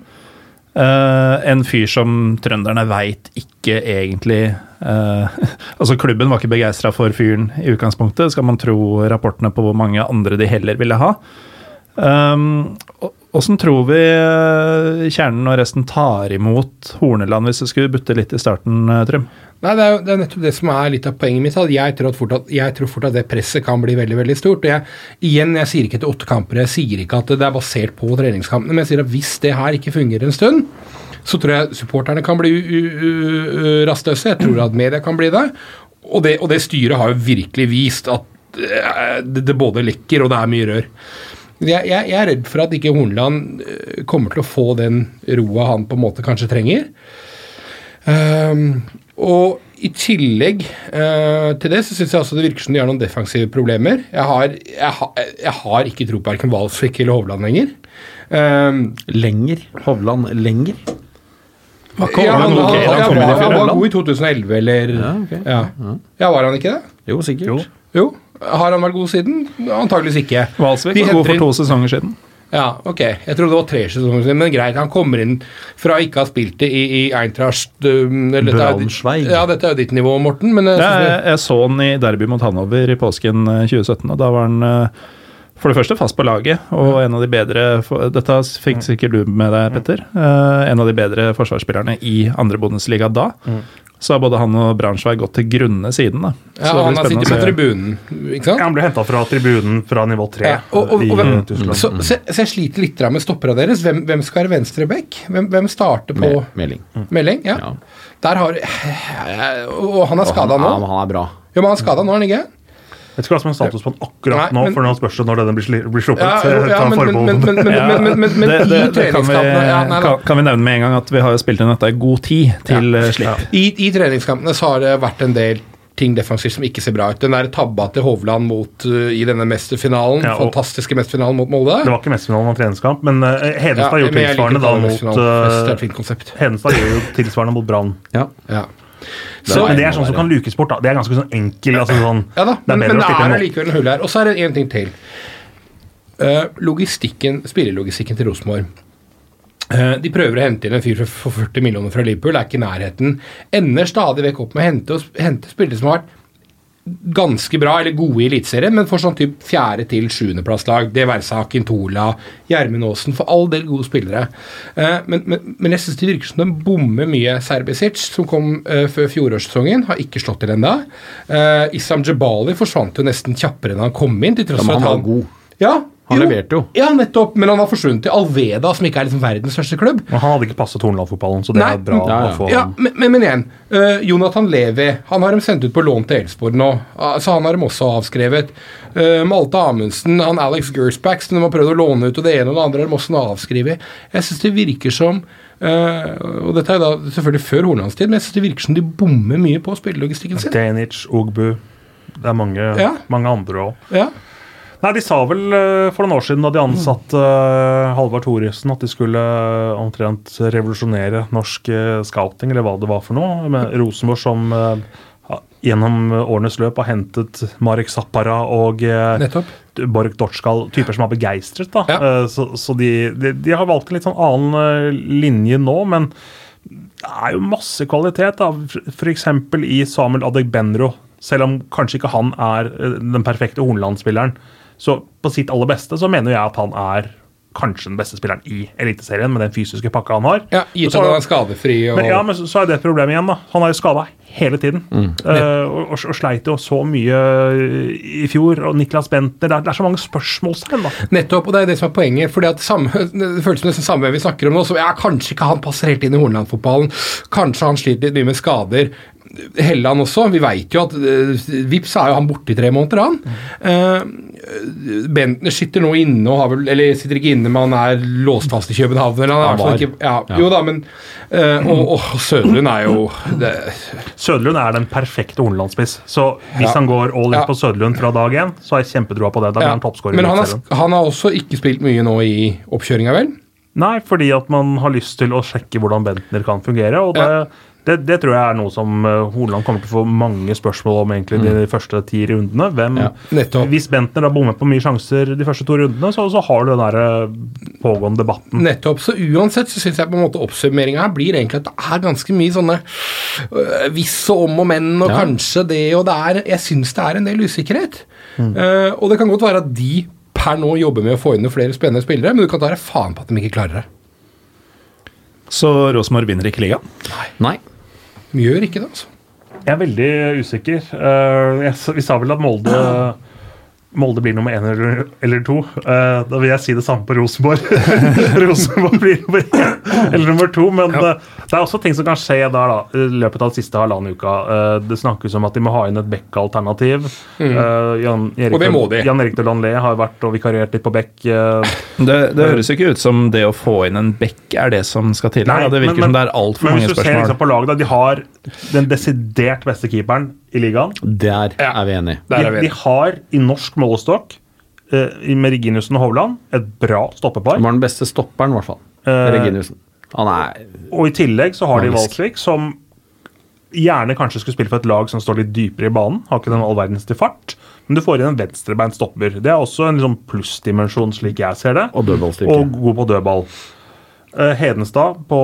Uh, en fyr som trønderne veit ikke egentlig uh, Altså, klubben var ikke begeistra for fyren i utgangspunktet, skal man tro rapportene på hvor mange andre de heller ville ha. Um, Åssen tror vi uh, kjernen og resten tar imot Horneland, hvis det skulle butte litt i starten, uh, Trym? Nei, det er, jo- det er nettopp det som er litt av poenget mitt. Jeg, tror fort at, jeg tror fort at det presset kan bli veldig veldig stort. Og jeg, igjen, jeg sier ikke til åtte kamper, jeg sier ikke at det er basert på treningskampene, men jeg sier at hvis det her ikke fungerer en stund, så tror jeg supporterne kan bli rastløse. Jeg tror at media kan bli det. Og det, og det styret har jo virkelig vist at eh, det, det både lekker og det er mye rør. Jeg, jeg, jeg er redd for at ikke Hornland eh, kommer til å få den roa han på en måte kanskje trenger. Um, og i tillegg uh, til det så syns jeg også det virker som de har noen defensive problemer. Jeg har, jeg, ha, jeg har ikke tro på verken Valsvik eller Hovland lenger. Um, Lenger. Hovland lenger. ja, han, han, ok, han, han ja, kom inn var, han var god i 2011, eller Ja, okay. ja. ja, var han ikke det? Jo, sikkert. Jo. Har han vært god siden? Antageligvis ikke. Valsvik var god for to sesonger siden. Ja, ok. Jeg trodde det var tre sesonger siden, men greit. Han kommer inn fra ikke ha spilt det i, i Eintracht Braunschweig. Ja, dette er jo ditt nivå, Morten, men jeg Ja, jeg, jeg så han i derby mot Hanover i påsken eh, 2017, og da var han eh, for det første fast på laget, og en av de bedre Dette fikk sikkert du med deg, Petter. eh, en av de bedre forsvarsspillerne i andre Bundesliga da. Så har både han og Braunschweig gått til grunne siden, da. Så ja, det blir han har sittet på tribunen, ikke sant? Han ble henta fra tribunen fra nivå tre Ja, og, og, og eh, Tyskland. så, så, så jeg sliter litt med stoppera deres. Hvem, hvem skal være venstre back? Hvem, hvem starter på Me- Meling. melding? Ja. Ja. Der har Og han er skada nå? Ja, men han er bra. Jo, men han er skada nå, er han ikke? Jeg vet ikke hva som er status på den akkurat Nei, nå, men- for nå spørs det når denne blir, sli- blir sluppet. Ja, jo, ja men, men, men, men, men, men, men, men, men det, det, i det kan, vi, ja, nei, kan, kan vi nevne med en gang at vi har spilt inn dette i god tid til eh, slipp. I, I treningskampene så har det vært en del ting defensivt som ikke ser bra ut. Den der tabba til Hovland mot, uh, i denne mesterfinalen, Ja, fantastiske mesterfinalen mot Molde. Det var ikke mesterfinalen av treningskamp, men uh, Hedenstad gjorde tilsvarende da mot Det uh, fint konsept. Hedenstad gjorde tilsvarende mot Brann. Ja. Så, men det er sånn som kan lukes bort. da. Det er ganske sånn enkel. altså sånn, Ja da, det men, men det er allikevel en hull her. Og så er det en ting til. Uh, logistikken, Spillelogistikken til Rosenborg. Eh, de prøver å hente inn en fyr for- for 40 millioner fra Liverpool, er ikke i nærheten. Ender stadig vekk opp med å hente, hente spillere som har vært ganske bra, eller gode i Eliteserien, men for sånn typ fjerde- til sjuendeplasslag. Det være seg Akintola, Gjermund Aasen, for all del gode spillere. Eh, men, men, men jeg syns det virker som de bommer mye. Serbisic, som kom eh, før fjorårssesongen, har ikke slått til ennå. Uh, Isam Jebali forsvant jo nesten kjappere enn han kom inn. til tross for at han var god. Ja, Han leverte jo. Ja, nettopp, men han har forsvunnet til Alveda, som ikke er liksom verdens største klubb. Men han hadde ikke passet Hornland-fotballen, så det Nei, er bra ja, ja. å få Ja, men, men, men igjen. uh, Jonathan Levi han har dem sendt ut på lån til Elsborg nå. Så han har dem også avskrevet. Uh, Malte Amundsen, han Alex Gersbach, som de har prøvd å låne ut, og det ene og det andre har de også avskrevet. Jeg syns det virker som Uh, Og dette er da selvfølgelig før Hornlands tid, men jeg syns det virker som de bommer mye på spillelogistikken sin. Danic, Ogbu Det er mange, Ja. mange andre òg. Ja. Nei, De sa vel eh, for noen år siden da de ansatte uh, Halvard Thoresen at de skulle eh, omtrent revolusjonere norsk eh, scouting, eller hva det var for noe. Med Rosenborg som eh, gjennom årenes løp har hentet Marek Zappara og Nettopp. Borg Dortskal, typer som er begeistret. da. Ja. Eh, så så de, de, de har valgt en litt sånn annen eh, linje nå, men det er jo masse kvalitet. da, F.eks. i Samuel Adegbenro. Selv om kanskje ikke han er eh, den perfekte Hornland-spilleren, så på sitt aller beste så mener jeg at han er kanskje den beste spilleren i Eliteserien med den fysiske pakka han har. Ja, gitt Så- at han er skadefri og men, ja, men så, så er det et problem igjen. da. Han er jo skada hele tiden. Mm. Uh, og, og, og sleit jo så mye i fjor. Og Niklas Bentner Det er, det er så mange spørsmålstegn, da. Nettopp, og det er det som er poenget. fordi at samme, Det føles som nesten samme vi snakker om nå. så ja, Kanskje ikke han passer helt inn i Hornland-fotballen. Kanskje han sliter litt mye med skader. Helland også. Vi veit jo at uh, Vips er jo han borte i tre måneder, han. Uh, Bentner sitter nå inne og har vel Eller sitter ikke inne, men han er låst fast i København. Eller han Han var. ikke, ja, Ja. Jo da, men uh, Og, og Søderlund er jo det, Søderlund er den perfekte Horneland-spiss. Så hvis Ja. han går all in på Søderlund fra dag én, så har jeg kjempetroa på det. Da blir han toppskårer. Men han har, han har også ikke spilt mye nå i oppkjøringa, vel? Nei, fordi at man har lyst til å sjekke hvordan Bentner kan fungere. og det. Det, det tror jeg er noe som eh, Horneland kommer til å få mange spørsmål om egentlig de første ti rundene. Hvem, Ja. Hvis Bentner har bommet på mye sjanser de første to rundene, så, så har du den der eh, pågående debatten. Nettopp. Så uansett så syns jeg på en måte oppsummeringa her blir egentlig at det er ganske mye sånne øh, hvis og om og men og Ja. kanskje det og det er Jeg syns det er en del usikkerhet. Eh, og det kan godt være at de per nå jobber med å få inn flere spennende spillere, men du kan ta deg faen på at de ikke klarer det. Så Rosenborg vinner ikke ligaen. Nei. De gjør ikke det, altså. Jeg er veldig usikker. Eh, vi sa vel at Molde Molde blir nummer én eller, eller to. Uh, da vil jeg si det samme på Rosenborg. Rosenborg blir nummer én eller nummer to. Men det, det er også ting som kan skje der da, i løpet av den siste halvannen uka. Uh, det snakkes om at de må ha inn et Beck-alternativ. Eh, Jan Erik, Og det må de. Jan Erik Dolanlé har vært og vikariert litt på Beck. Det, det høres jo ikke ut som det å få inn en bekk er det som skal til. Nei, da. Det virker men- som det er altfor men hvis du ser liksom på laget, da, de har den desidert beste keeperen i ligaen. Der Ja. er vi enige. Er de, vi de har i norsk målestokk eh, med Reginiussen og Hovland et bra stoppepar. Han var den beste stopperen, i hvert fall. Eh, Reginiussen. Han er Og i tillegg så har de. Valsvik, som gjerne kanskje skulle spille for et lag som står litt dypere i banen. Har ikke den all verdens til fart. Men du får inn en venstrebeint stopper. Det er også en liksom plussdimensjon, slik jeg ser det. Og. Og god på dødball. Eh, Hedenstad på,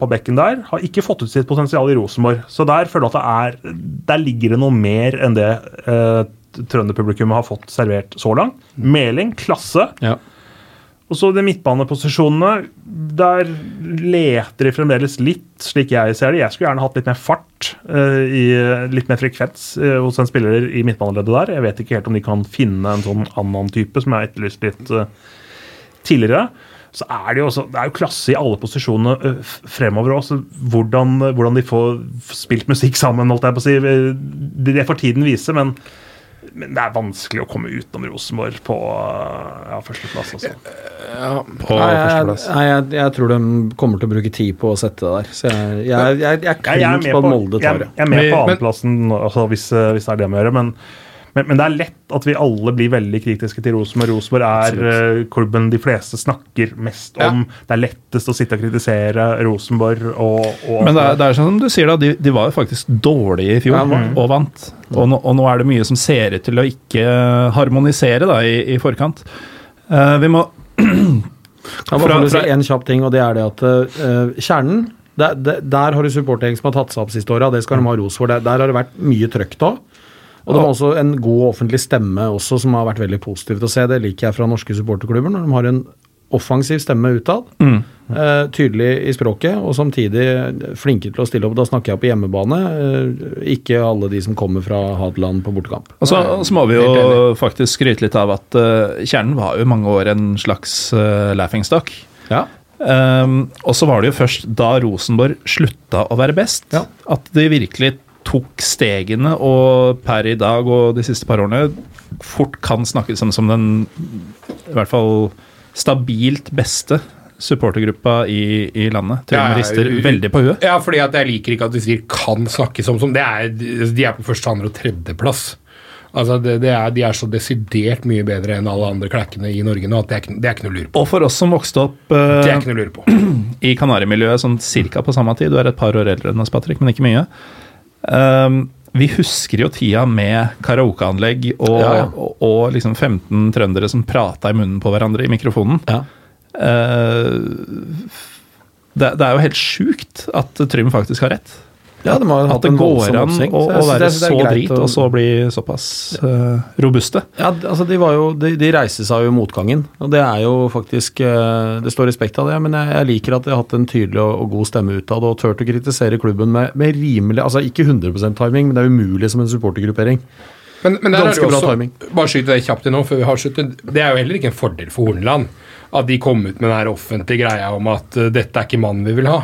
på bekken der har ikke fått ut sitt potensial i Rosenborg. Så der føler jeg at det er Der ligger det noe mer enn det eh, trønderpublikummet har fått servert så langt. Meling, klasse. Ja. Og så de midtbaneposisjonene, der leter de fremdeles litt, slik jeg ser det. Jeg skulle gjerne hatt litt mer fart, eh, i, litt mer frekvens eh, hos en spiller i midtbaneleddet der. Jeg vet ikke helt om de kan finne en sånn annen type, som jeg har etterlyst litt eh, tidligere. Så er det jo også, det er jo klasse i alle posisjonene eh, fremover også. Hvordan, hvordan de får spilt musikk sammen, holdt jeg på å si. Eh, Det, det får tiden vise, men men det er vanskelig å komme utenom Rosenborg på ja, førsteplass. Altså. På Nei, førsteplass. nei, jeg, jeg tror de kommer til å bruke tid på å sette det der. Så jeg, jeg, jeg, jeg er Jeg, jeg, er med på at på, Molde tar det. jeg er med Men- på men- annenplassen altså, hvis, hvis det er det vi gjør. Men, men, men det er lett at vi alle blir veldig kritiske til Rosenborg. Rosenborg er eh, klubben de fleste snakker mest Ja. om. Det er lettest å sitte og kritisere Rosenborg. Og, og Men det er, det er sånn som du sier, da. De, de var jo faktisk dårlige i fjor Ja, de og vant. Og nå, og nå er det mye som ser ut til å ikke harmonisere da, i, i forkant. Uh, vi må Jeg må Fra- bare si en kjapp ting, og det er det at uh, kjernen der, der, der har du supportergjeng som har tatt seg opp siste året, det skal de ha ros for. Der, der har det vært mye trøkk da. Og det var også en god offentlig stemme også, som har vært veldig positivt å se. Det liker jeg fra norske supporterklubber, når de har en offensiv stemme utad. Eh, tydelig i språket, og samtidig flinke til å stille opp. Da snakker jeg på hjemmebane, eh, ikke alle de som kommer fra Hadeland på bortekamp. Og så, så må vi jo faktisk skryte litt av at uh, Kjernen var jo i mange år en slags uh, laughingstock. Ja. Um, og så var det jo først da Rosenborg slutta å være best, Ja. at de virkelig tok stegene og per i dag og de siste par årene fort kan snakkes om som den i hvert fall stabilt beste supportergruppa i, i landet. Ja, de rister veldig på huet. Ja, fordi at jeg liker ikke at de sier 'kan snakkes om' som. Det er, de er på første, andre og tredjeplass. Altså, det, det er, de er så desidert mye bedre enn alle andre klekkene i Norge nå at det er ikke, det er ikke noe å lure på. Og for oss som vokste opp Det er ikke noe å lure på. i Kanarimiljøet sånn cirka på samme tid, du er et par år eldre enn oss, Patrick, men ikke mye. Um, vi husker jo tida med karaokeanlegg og, Ja, ja. og, og liksom 15 trøndere som prata i munnen på hverandre i mikrofonen. Ja. Uh, det, det er jo helt sjukt at Trym faktisk har rett. Ja, de har At hatt det en går voldsom an oppsving, å, være det- det er så drit, og så bli såpass uh, robuste. Ja, altså de, var jo, de, de reiste seg jo i motgangen, og det er jo faktisk uh, Det står respekt av det, men jeg, jeg liker at de har hatt en tydelig og, og god stemme utad og turt å kritisere klubben med, med rimelig Altså ikke 100% timing, men det er umulig som en supportergruppering. Men, men der er det Ganske bra timing. Bare skyte det kjapt inn nå, før vi har sluttet. Det er jo heller ikke en fordel for Horneland at de kom ut med den her offentlige greia om at uh, dette er ikke mannen vi vil ha.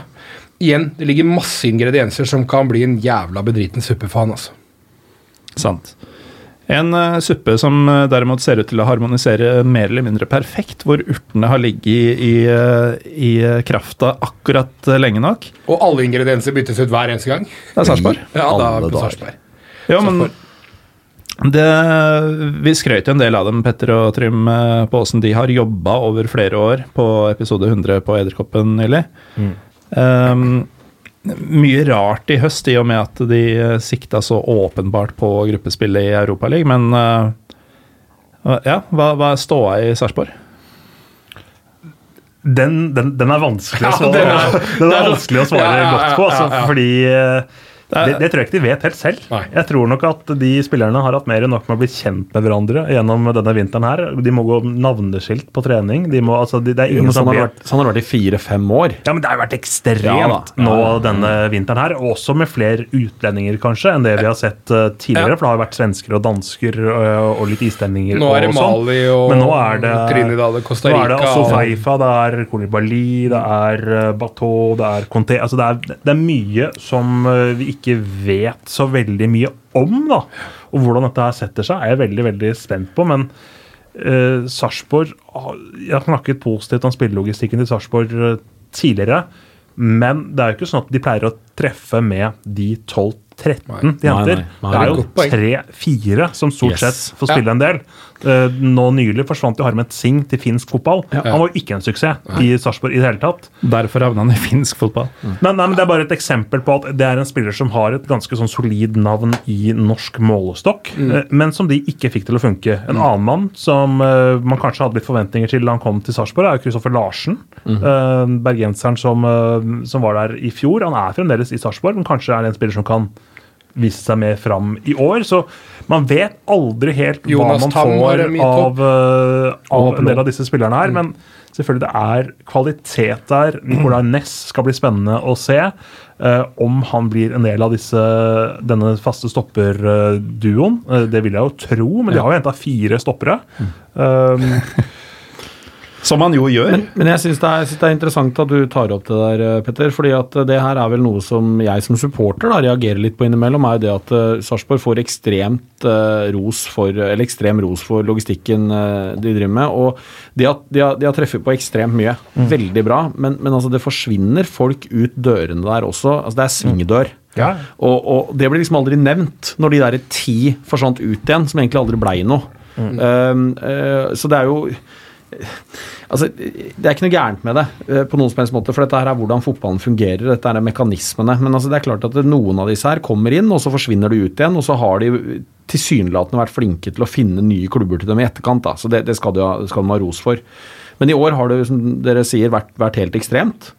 Igjen, det ligger masse ingredienser som kan bli en jævla bedriten suppe for han, altså. Sant. En uh, suppe som eh, derimot ser ut til å harmonisere mer eller mindre perfekt, hvor urtene har ligget i, i, eh, i krafta akkurat lenge nok. Og alle ingredienser byttes ut hver eneste gang. Det er Sarpsborg. Ja, da Alle er det dager. Sarpsborg. Ja, men det, vi skrøt jo en del av dem, Petter og Trym på åssen De har jobba over flere år på episode 100 på Ederkoppen nylig. Um, mye rart i høst, i og med at de eh, sikta så åpenbart på gruppespillet i Europaligaen, men uh, ja, hva, hva er ståa i Sarpsborg? Den, den, den er vanskelig å Ja, svare, den er- er vanskelig å svare Ja, ja, ja, godt på, altså, ja, ja. fordi eh, Det det, tror jeg ikke de vet helt selv. Nei. Jeg tror nok at de spillerne har hatt mer enn nok med å bli kjent med hverandre gjennom denne vinteren her. De må gå navneskilt på trening. De må, altså, de, det er ingen sånn, har vært, sånn har det vært i fire-fem år. Ja, men Det har jo vært ekstremt Ja. Ja, nå ja, ja. denne vinteren her. Også med flere utlendinger kanskje enn det vi har sett uh, tidligere. For det har jo vært svensker og dansker og, og litt islendinger. Nå er det og sånn. Mali og Men nå er det Trinidad og Costa Rica. Nå er det altså Feifa, det er Kolibali, det er eh, Bateau, det er Conté altså det, er, det er mye som eh, vi ikke ikke vet så veldig mye om. da. Og hvordan dette her setter seg, er jeg veldig veldig spent på. Men uh, Sarpsborg Jeg har snakket positivt om spillelogistikken til Sarpsborg eh, tidligere. Men det er jo ikke sånn at de pleier å treffe med de 12 13 jenter. Det er jo tre-fire som stort yes. sett får spille en del. Eh, nå nylig forsvant jo Harmet Singh til finsk fotball. Han var jo ikke en suksess i Sarpsborg i det hele tatt. Derfor havna han i finsk fotball. Mm. Nei, nei, men Det er bare et eksempel på at det er en spiller som har et ganske sånn solid navn i norsk målestokk, mm. Eh, men som de ikke fikk til å funke. En mm. annen mann som eh, man kanskje hadde litt forventninger til da han kom til Sarpsborg, er Kristoffer Larsen. Mm. Bergenseren som, som var der i fjor. Han er fremdeles i Sarpsborg, men kanskje er det en spiller som kan vise seg mer fram i år. Så man vet aldri helt hva man Tam får av, uh, av en del av disse spillerne her. Men selvfølgelig det er kvalitet der. Nicolay Næss skal bli spennende å se. Uh, om han blir en del av disse, denne faste stopperduoen. Uh, det vil jeg jo tro, men de har jo henta fire stoppere. Um, Som han jo gjør. Men, men jeg syns det, det er interessant at du tar opp det der, eh, Petter. fordi at eh, det her er vel noe som jeg som supporter da, reagerer litt på innimellom. er jo det at uh, Sarpsborg får ekstremt uh, ros for, eller ekstrem ros for logistikken uh, de driver med. Og de har, de har, de har treffet på ekstremt mye. Veldig bra. Men, men altså, det forsvinner folk ut dørene der også. altså Det er svingdør. Ja. Og, og det blir liksom aldri nevnt når de der ti forsvant ut igjen, som egentlig aldri blei noe. Mm. Uh, uh, så det er jo Altså, Det er ikke noe gærent med det, eh, på noen som helst måte, for dette her er hvordan fotballen fungerer. dette er mekanismene, Men altså, det er klart at noen av disse her kommer inn, og så forsvinner de ut igjen. Og så har de tilsynelatende vært flinke til å finne nye klubber til dem i etterkant. da, Så det, det skal de ha, ros for. Men i år har det, som dere sier, vært, vært helt ekstremt.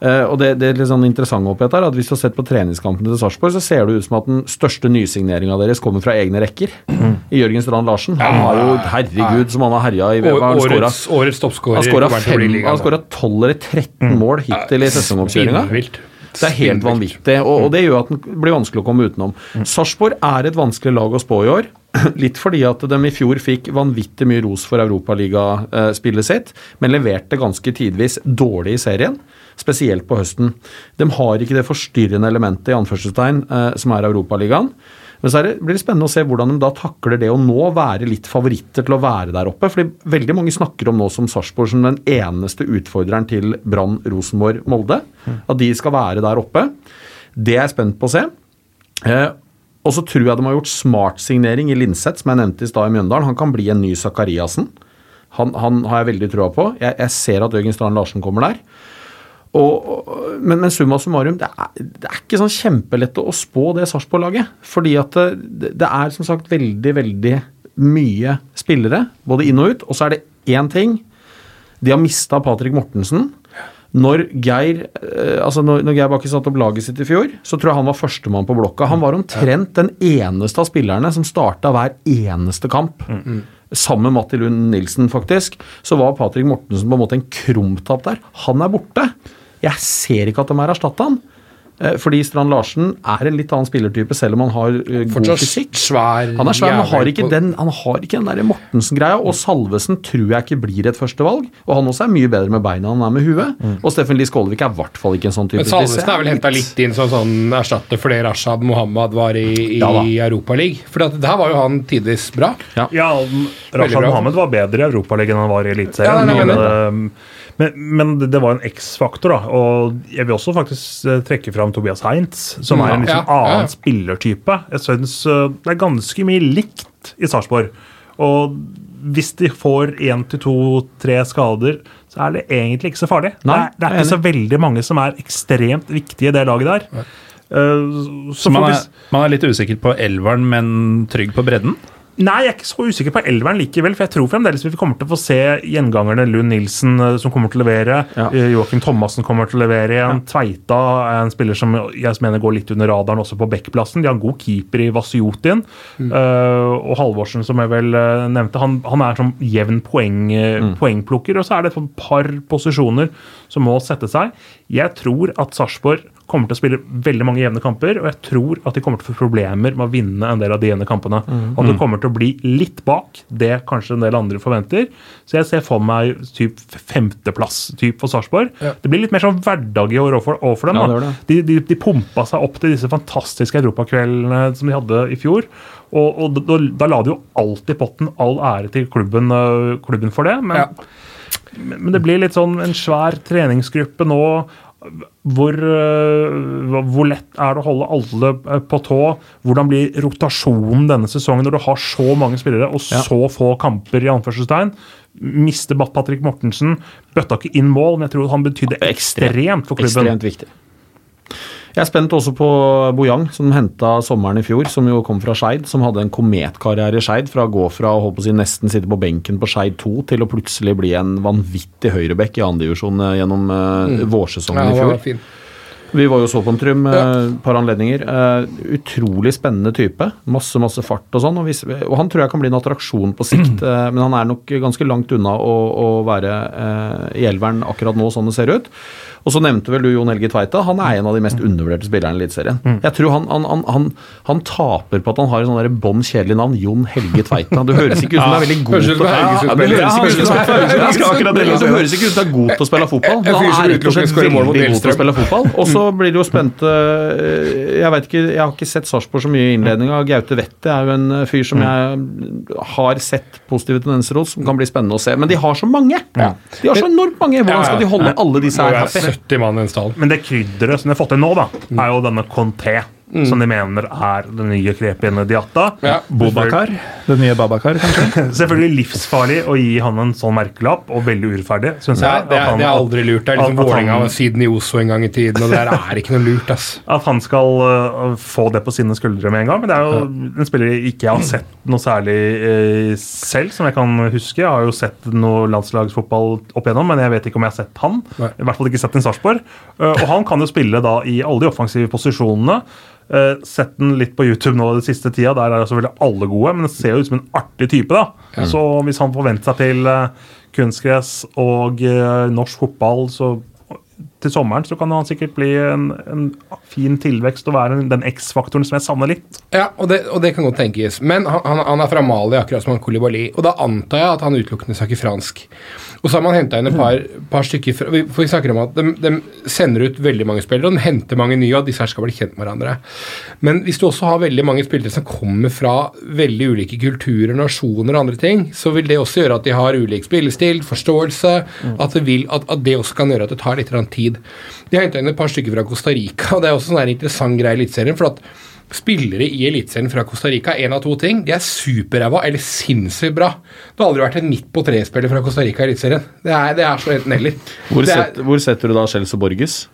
Eh, og det, det litt sånn interessante oppi dette er at Hvis du har sett på treningskampene til Sarpsborg, så ser det ut som at den største nysigneringa deres kommer fra egne rekker. I Jørgen Strand Larsen. Han har jo Herregud, som han har herja i VM. han? Årets, årets toppskårer. Han skåra kommer til å bli fem- ligaen. han skåra 12 eller 13 mål hittil i sesongoppkjøringa. Det er helt vanvittig, og, og det gjør at den blir vanskelig å komme utenom. Sarpsborg er et vanskelig lag å spå i år. Litt fordi at de i fjor fikk vanvittig mye ros for europaligaspillet sitt, men leverte ganske tidvis dårlig i serien, spesielt på høsten. De har ikke det forstyrrende elementet i anførselstegn eh, som er Europaligaen. Men så det, blir det spennende å se hvordan de da takler det å nå være litt favoritter til å være der oppe. fordi veldig mange snakker om nå som Sarpsborg som den eneste utfordreren til Brann, Rosenborg, Molde. At de skal være der oppe. Det er jeg spent på å se. Eh, og så tror jeg de har gjort smart-signering i Linseth, som jeg nevnte i stad i Mjøndalen. Han kan bli en ny Zakariassen. Han, han har jeg veldig trua på. Jeg, jeg ser at Jørgen Strand Larsen kommer der. Og, men, men summa summarum, det er, det er ikke sånn kjempelett å spå det Sarpsborg-laget. Fordi at det, det er som sagt veldig, veldig mye spillere, både inn og ut. Og så er det én ting. De har mista Patrick Mortensen. Når Geir eh, altså når, når Geir Bakke satte opp laget sitt i fjor, så tror jeg han var førstemann på blokka. Han var omtrent den eneste av spillerne som starta hver eneste kamp. Sammen med Matti Lund Nilsen, faktisk. Så var Patrick Mortensen på en måte en krumtapp der. Han er borte. Jeg ser ikke at de har erstatta han. Eh, Fordi Strand Larsen er en litt annen spillertype, selv om han har eh, god fysikk. svær Han er svær, men har ikke den, han har ikke den der Mortensen-greia. Og Salvesen tror jeg ikke blir et førstevalg. Og han også er mye bedre med beina enn han er med huet. Og Steffen Lie Skålevik er i hvert fall ikke en sånn type Men Salvesen er vel henta litt inn som sånn erstatter for det Rashad Mohammed var i, i Ja. Europaligaen. For der var jo han tidvis bra. Ja, ja Rashad bra. Mohammed var bedre i Europaligaen enn han var i Eliteserien. Ja, er men, men, det- var en X-faktor, da. Og jeg vil også faktisk eh, trekke fram Tobias Heinz, som er en Ja, liksom annen spillertype. Jeg syns eh, det er ganske mye likt i Sarpsborg. Og hvis de får én til to-tre skader, så er det egentlig ikke så farlig. Nei, det, er, det ikke så veldig mange som er ekstremt viktige i det laget der. Så man er, man er litt usikker på elveren, men trygg på bredden? Nei, jeg er ikke så usikker på elveren likevel. For jeg tror fremdeles vi kommer til å få se gjengangerne Lund Nilsen eh, som kommer til å levere. Ja. eh, Joakim Thomassen kommer til å levere igjen. Tveita er en spiller som jeg mener går litt under radaren også på backplassen. De har en god keeper i Vasiotin. Mm. Uh, og Halvorsen, som jeg vel nevnte, han, han er som jevn poeng, mm. poengplukker. Og så er det et par posisjoner som må sette seg. Jeg tror at Sarpsborg kommer til å spille veldig mange jevne kamper, og jeg tror at de kommer til å få problemer med å vinne en del av de jevne kampene. Mm. at det kommer til å bli litt bak det kanskje en del andre forventer. Så jeg ser for meg typ femteplass typ for Sarpsborg. Det blir litt mer sånn hverdag i år overfor, overfor dem. Ja, det det. De, de, de pumpa seg opp til disse fantastiske europakveldene som de hadde i fjor. Og, og da, da la de jo alltid potten all ære til klubben, øh, klubben for det. Men, ja men det blir litt sånn en svær treningsgruppe nå. Hvor, øh, hvor lett er det å holde alle øh, på tå? Hvordan blir rotasjonen denne sesongen når du har så mange spillere og Ja. så få kamper? i anførselstegn? Mister Patrick Mortensen. Bøtta ikke inn mål, men jeg tror han betydde ekstremt for klubben. Ekstremt viktig. Jeg er spent også på Bojang, som henta sommeren i fjor, som jo kom fra Skeid. Som hadde en kometkarriere i Skeid, fra å gå fra å holde på å si, nesten sitte på benken på Skeid 2 til å plutselig bli en vanvittig høyrebekk i andredivisjon gjennom mm. vårsesongen Ja, i fjor. fin. Vi var jo så på en trym et par anledninger. Eh, utrolig spennende type. Masse masse fart og sånn. Og, og han tror jeg kan bli en attraksjon på sikt, eh, men han er nok ganske langt unna å, å være eh, i elveren akkurat nå, sånn det ser ut. Og så nevnte vel du Jon Helge Tveita. Han er en av de mest undervurderte spillerne i Eliteserien. Jeg tror han, han, han, han, han taper på at han har et sånn der bånn kjedelig navn. Jon Helge Tveita. Det høres ikke ut som det er veldig god til å det høres ikke ut som er god til spille fotball. Han er rett og slett veldig god til å spille fotball. Og så blir det jo spent eh, Jeg vet ikke, jeg har ikke sett Sarpsborg så mye i innledninga. Gaute Wette er jo en eh, fyr som jeg har sett positive tendenser hos, som kan bli spennende å se. Men de har så mange! De har så enormt mange! Hvordan skal de holde alle disse her er happy? 70 mann i en stallen. Men det krydderet som de har fått til nå, da, er jo denne Conté. Som de mener er den nye Krepien Diatta. Ja. Bobakar? Den nye Babakar, kanskje? Selvfølgelig livsfarlig å gi han en sånn merkelapp, og veldig urettferdig, syns jeg. det, er, han- det er aldri lurt. Det er liksom Vålerenga var siden i Oslo en gang i tiden, og det der er ikke noe lurt, ass. At han skal uh, få det på sine skuldre med en gang. Men det er jo en spiller jeg ikke har sett noe særlig uh, selv, som jeg kan huske. Jeg har jo sett noe landslagsfotball opp igjennom, men jeg vet ikke om jeg har sett han. Nei. I hvert fall ikke sett en Sarpsborg. Uh, og han kan jo spille da i alle de offensive posisjonene. Uh, sett den litt på YouTube nå den siste tida. Der er selvfølgelig alle gode, men det ser jo ut som en artig type. da. Så hvis han får vent seg til uh, kunstgress og uh, norsk fotball, så til sommeren så kan han sikkert bli en, en fin tilvekst og være den X-faktoren som jeg savner litt. Ja, og det, og det kan godt tenkes. Men han, han, er fra Mali, akkurat som han Kolibali. Og da antar jeg at han utelukkende snakker fransk. Og så har man henta inn et par, par stykker fra, For vi snakker om at de, de sender ut veldig mange spillere, og de henter mange nye, og disse her skal bli kjent med hverandre. Men hvis du også har veldig mange spillere som kommer fra veldig ulike kulturer, nasjoner og andre ting, så vil det også gjøre at de har ulik spillestil, forståelse, at, det vil, at, at det også kan gjøre at det tar litt grann tid. De har henta inn et par stykker fra Costa Rica, og det er også en sånn interessant greie i Eliteserien. for at Spillere i Eliteserien fra Costa Rica én av to ting. De er superræva eller sinnssykt bra. Det har aldri vært en midt på tre-spiller fra Costa Rica i Eliteserien. Det, er- det er så enten-eller. Hvor, er set, hvor setter du da Chelsea Borges?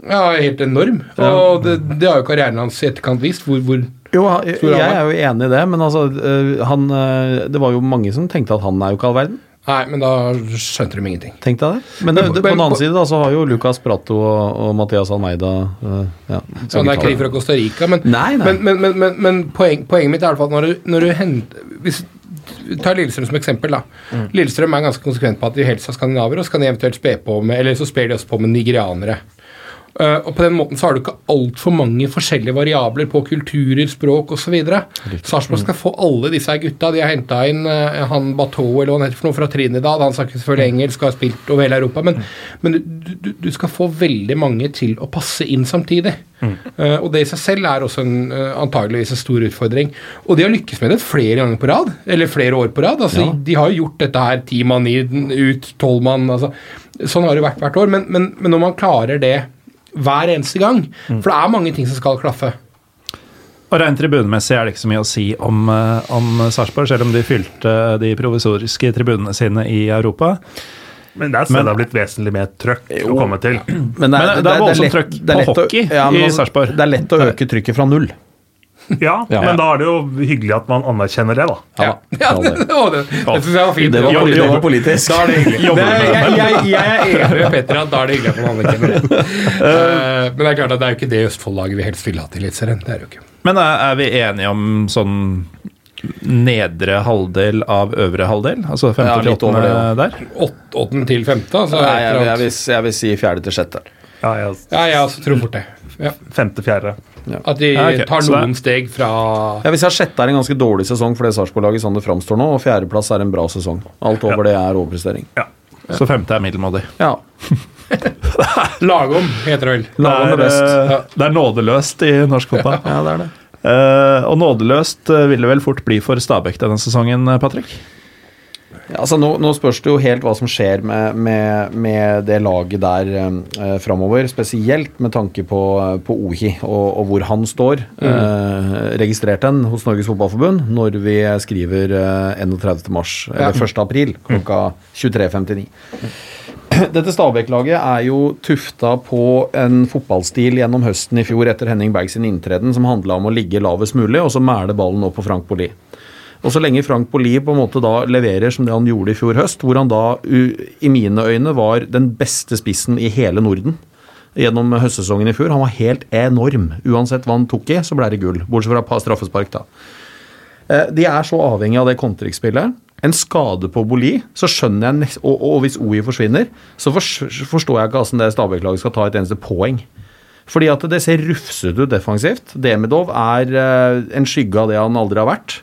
ja, helt enorm. Og det, det har jo karrieren hans i etterkant vist. Hvor, hvor Jo, jeg, er jo enig i det, men altså, øh, han, øh, det var jo mange som tenkte at han er jo ikke all verden. Nei, men da skjønte de ingenting. Tenk deg det. Men det, det, på den annen side da, så har jo Lucas Prato og, og Mathias Almeida uh, ja, ja, det er krig fra Costa Rica, men, Nei, nei. men, men, men, men, men poeng, poenget mitt er i hvert fall at når du, når du henter hvis, Ta Lillestrøm som eksempel. da. Mm. Lillestrøm er ganske konsekvent på at de helst har skandinaver, og så kan de eventuelt spe på med Eller så sper de også på med nigerianere. Uh, og på den måten så har du ikke altfor mange forskjellige variabler på kulturer, språk osv. Sarpsborg skal få alle disse gutta. De har henta inn uh, han Bateau eller hva han heter for noe fra Trinidad. Han snakker selvfølgelig engelsk og har spilt over hele Europa. Men, men du, du, skal få veldig mange til å passe inn samtidig. Uh, og det i seg selv er også en, uh, antageligvis en stor utfordring. Og de har lykkes med det flere ganger på rad. Eller flere år på rad. Altså, De har jo gjort dette her ti mann i ut, tolv mann. Altså. Sånn har det vært hvert år. Men, men, men når man klarer det hver eneste gang For det er mange ting som skal klaffe. Og Rent tribunemessig er det ikke så mye å si om, eh, om Sarpsborg, selv om de fylte de provisoriske tribunene sine i Europa. Men det er det har blitt vesentlig mer trøkk å komme til. Men det er voldsomt trøkk på hockey ja, men i Sarpsborg. Det er lett å øke trykket fra null. Ja, Ja. men da er det jo hyggelig at man anerkjenner det, da. Ja, ja det, det, å, det, det synes jeg var fint. Det var, Jobber- det var jobber- politisk. Da er det hyggelig. Det, jeg, jeg, jeg er enig med Petter at da er det hyggelig at man anerkjenner det. Uh, men det er klart at det er jo ikke det Østfold-laget vi helst vil ha til Eliteserien. Det er jo ikke. Men er, er vi enige om sånn nedre halvdel av øvre halvdel? Altså femte Ja, til åttende det, der? Åt- Åttende til femte. Altså, Nei, jeg, jeg, vil, jeg vil si fjerde til sjette. Ja, jeg, ja, jeg også tror fort det. Ja. At de Ja, okay. tar noen det er- steg fra Ja, Hvis jeg har sjette er en ganske dårlig sesong for det Sarpsborg-laget sånn det framstår nå, og fjerdeplass er en bra sesong. Alt over det er overprestering. Så femte er middelmådig. Ja. Lagom, heter det vel. Lagom er best. er, eh, det er nådeløst i norsk fotball. Ja, det er det. Uh, og nådeløst eh, vil det vel fort bli for Stabæk denne sesongen, Patrick? Altså nå, nå spørs det jo helt hva som skjer med, med, med det laget der eh, framover. Spesielt med tanke på, på Ohi og, og hvor han står. Eh, registrert den hos Norges Fotballforbund når vi skriver eh, 31. mars, eller 1. april klokka 23.59. Dette Stabæk-laget er jo tufta på en fotballstil gjennom høsten i fjor etter Henning Berg sin inntreden som handla om å ligge lavest mulig og så mæle ballen opp på Frank Bolli. Og så lenge Frank Poli på en måte da leverer som det han gjorde i fjor høst, hvor han da i mine øyne var den beste spissen i hele Norden gjennom høstsesongen i fjor. Han var helt enorm. Uansett hva han tok i, så ble det gull. Bortsett fra et par straffespark, da. Eh, De er så avhengig av det kontringsspillet. En skade på Boli, så skjønner jeg og, og hvis OI forsvinner, så forstår jeg ikke hvordan det Stabæk-laget skal ta et eneste poeng. Fordi at det ser rufsete ut defensivt. Demidov er eh, en skygge av det han aldri har vært.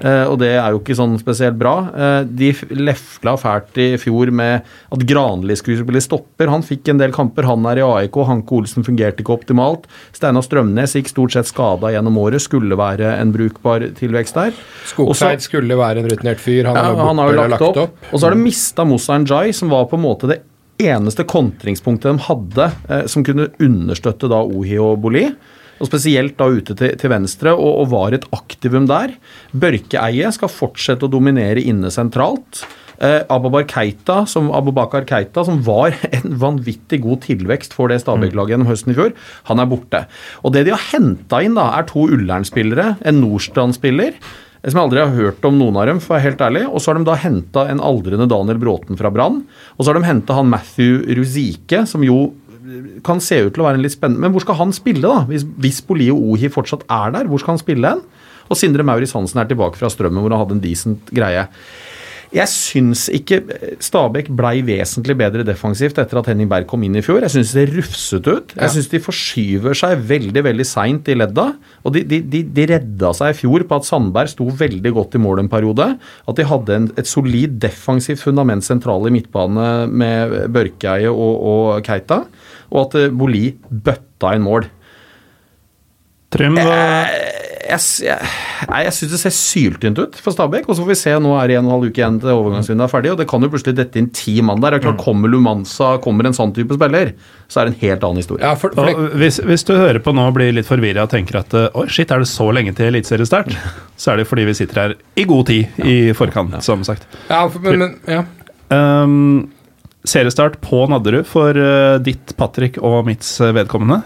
Eh, og det er jo ikke sånn spesielt bra. Eh, de lefla fælt i fjor med at Granli skulle bli stopper. Han fikk en del kamper, han er i AIK. Hanke Olsen fungerte ikke optimalt. Steinar Strømnes gikk stort sett skada gjennom året. Skulle være en brukbar tilvekst der. Skogseid skulle være en rutinert fyr. Han, Ja, han har jo lagt, lagt opp. Og så har de mista Moussa Njay, som var på en måte det eneste kontringspunktet de hadde eh, som kunne understøtte da Ohi og Boli. Og Spesielt da ute til, til venstre, og, og var et aktivum der. Børkeeie skal fortsette å dominere inne sentralt. Eh, Abubakar Keita, som, Abubakar Keita, som var en vanvittig god tilvekst for det Stabæk-laget gjennom høsten i fjor, han er borte. Og Det de har henta inn, da, er to Ullern-spillere, en Nordstrand-spiller, eh, som jeg aldri har hørt om noen av dem, for å være helt ærlig. Og så har de da henta en aldrende Daniel Bråten fra Brann. Og så har de henta han Matthew Ruzike, som jo kan se ut til å være en litt spennende Men hvor skal han spille, da? Hvis, hvis og Ohi fortsatt er der, hvor skal han spille hen? Og Sindre Maurits Hansen er tilbake fra Strømmen, hvor han hadde en decent greie. Jeg syns ikke Stabæk blei vesentlig bedre defensivt etter at Henning Berg kom inn i fjor. Jeg syns det rufset ut. Jeg syns de forskyver seg veldig veldig seint i ledda. Og de, de, de, de redda seg i fjor på at Sandberg sto veldig godt i mål en periode. At de hadde en, et solid defensivt fundament sentralt i midtbane med Børkeie og, og Keita. Og at eh, Boli bøtta inn mål. Trym, hva Jeg, jeg, jeg syns det ser syltynt ut for Stabæk. Og så får vi se, nå er det en og en halv uke igjen til overgangsvinduet er ferdig. Og det kan jo plutselig dette inn ti mann der. Er klart, Kommer Lumanza, kommer en sånn type spiller, så er det en helt annen historie. Ja, for, for og hvis, hvis du hører på nå og blir litt forvirra og tenker at oi, shit, er det så lenge til eliteseriestart? Så er det fordi vi sitter her i god tid i forkant, som sagt. ja, for, men, men, ja. Um, seriestart på Nadderud for eh, ditt, Patrick og mitt eh, vedkommende.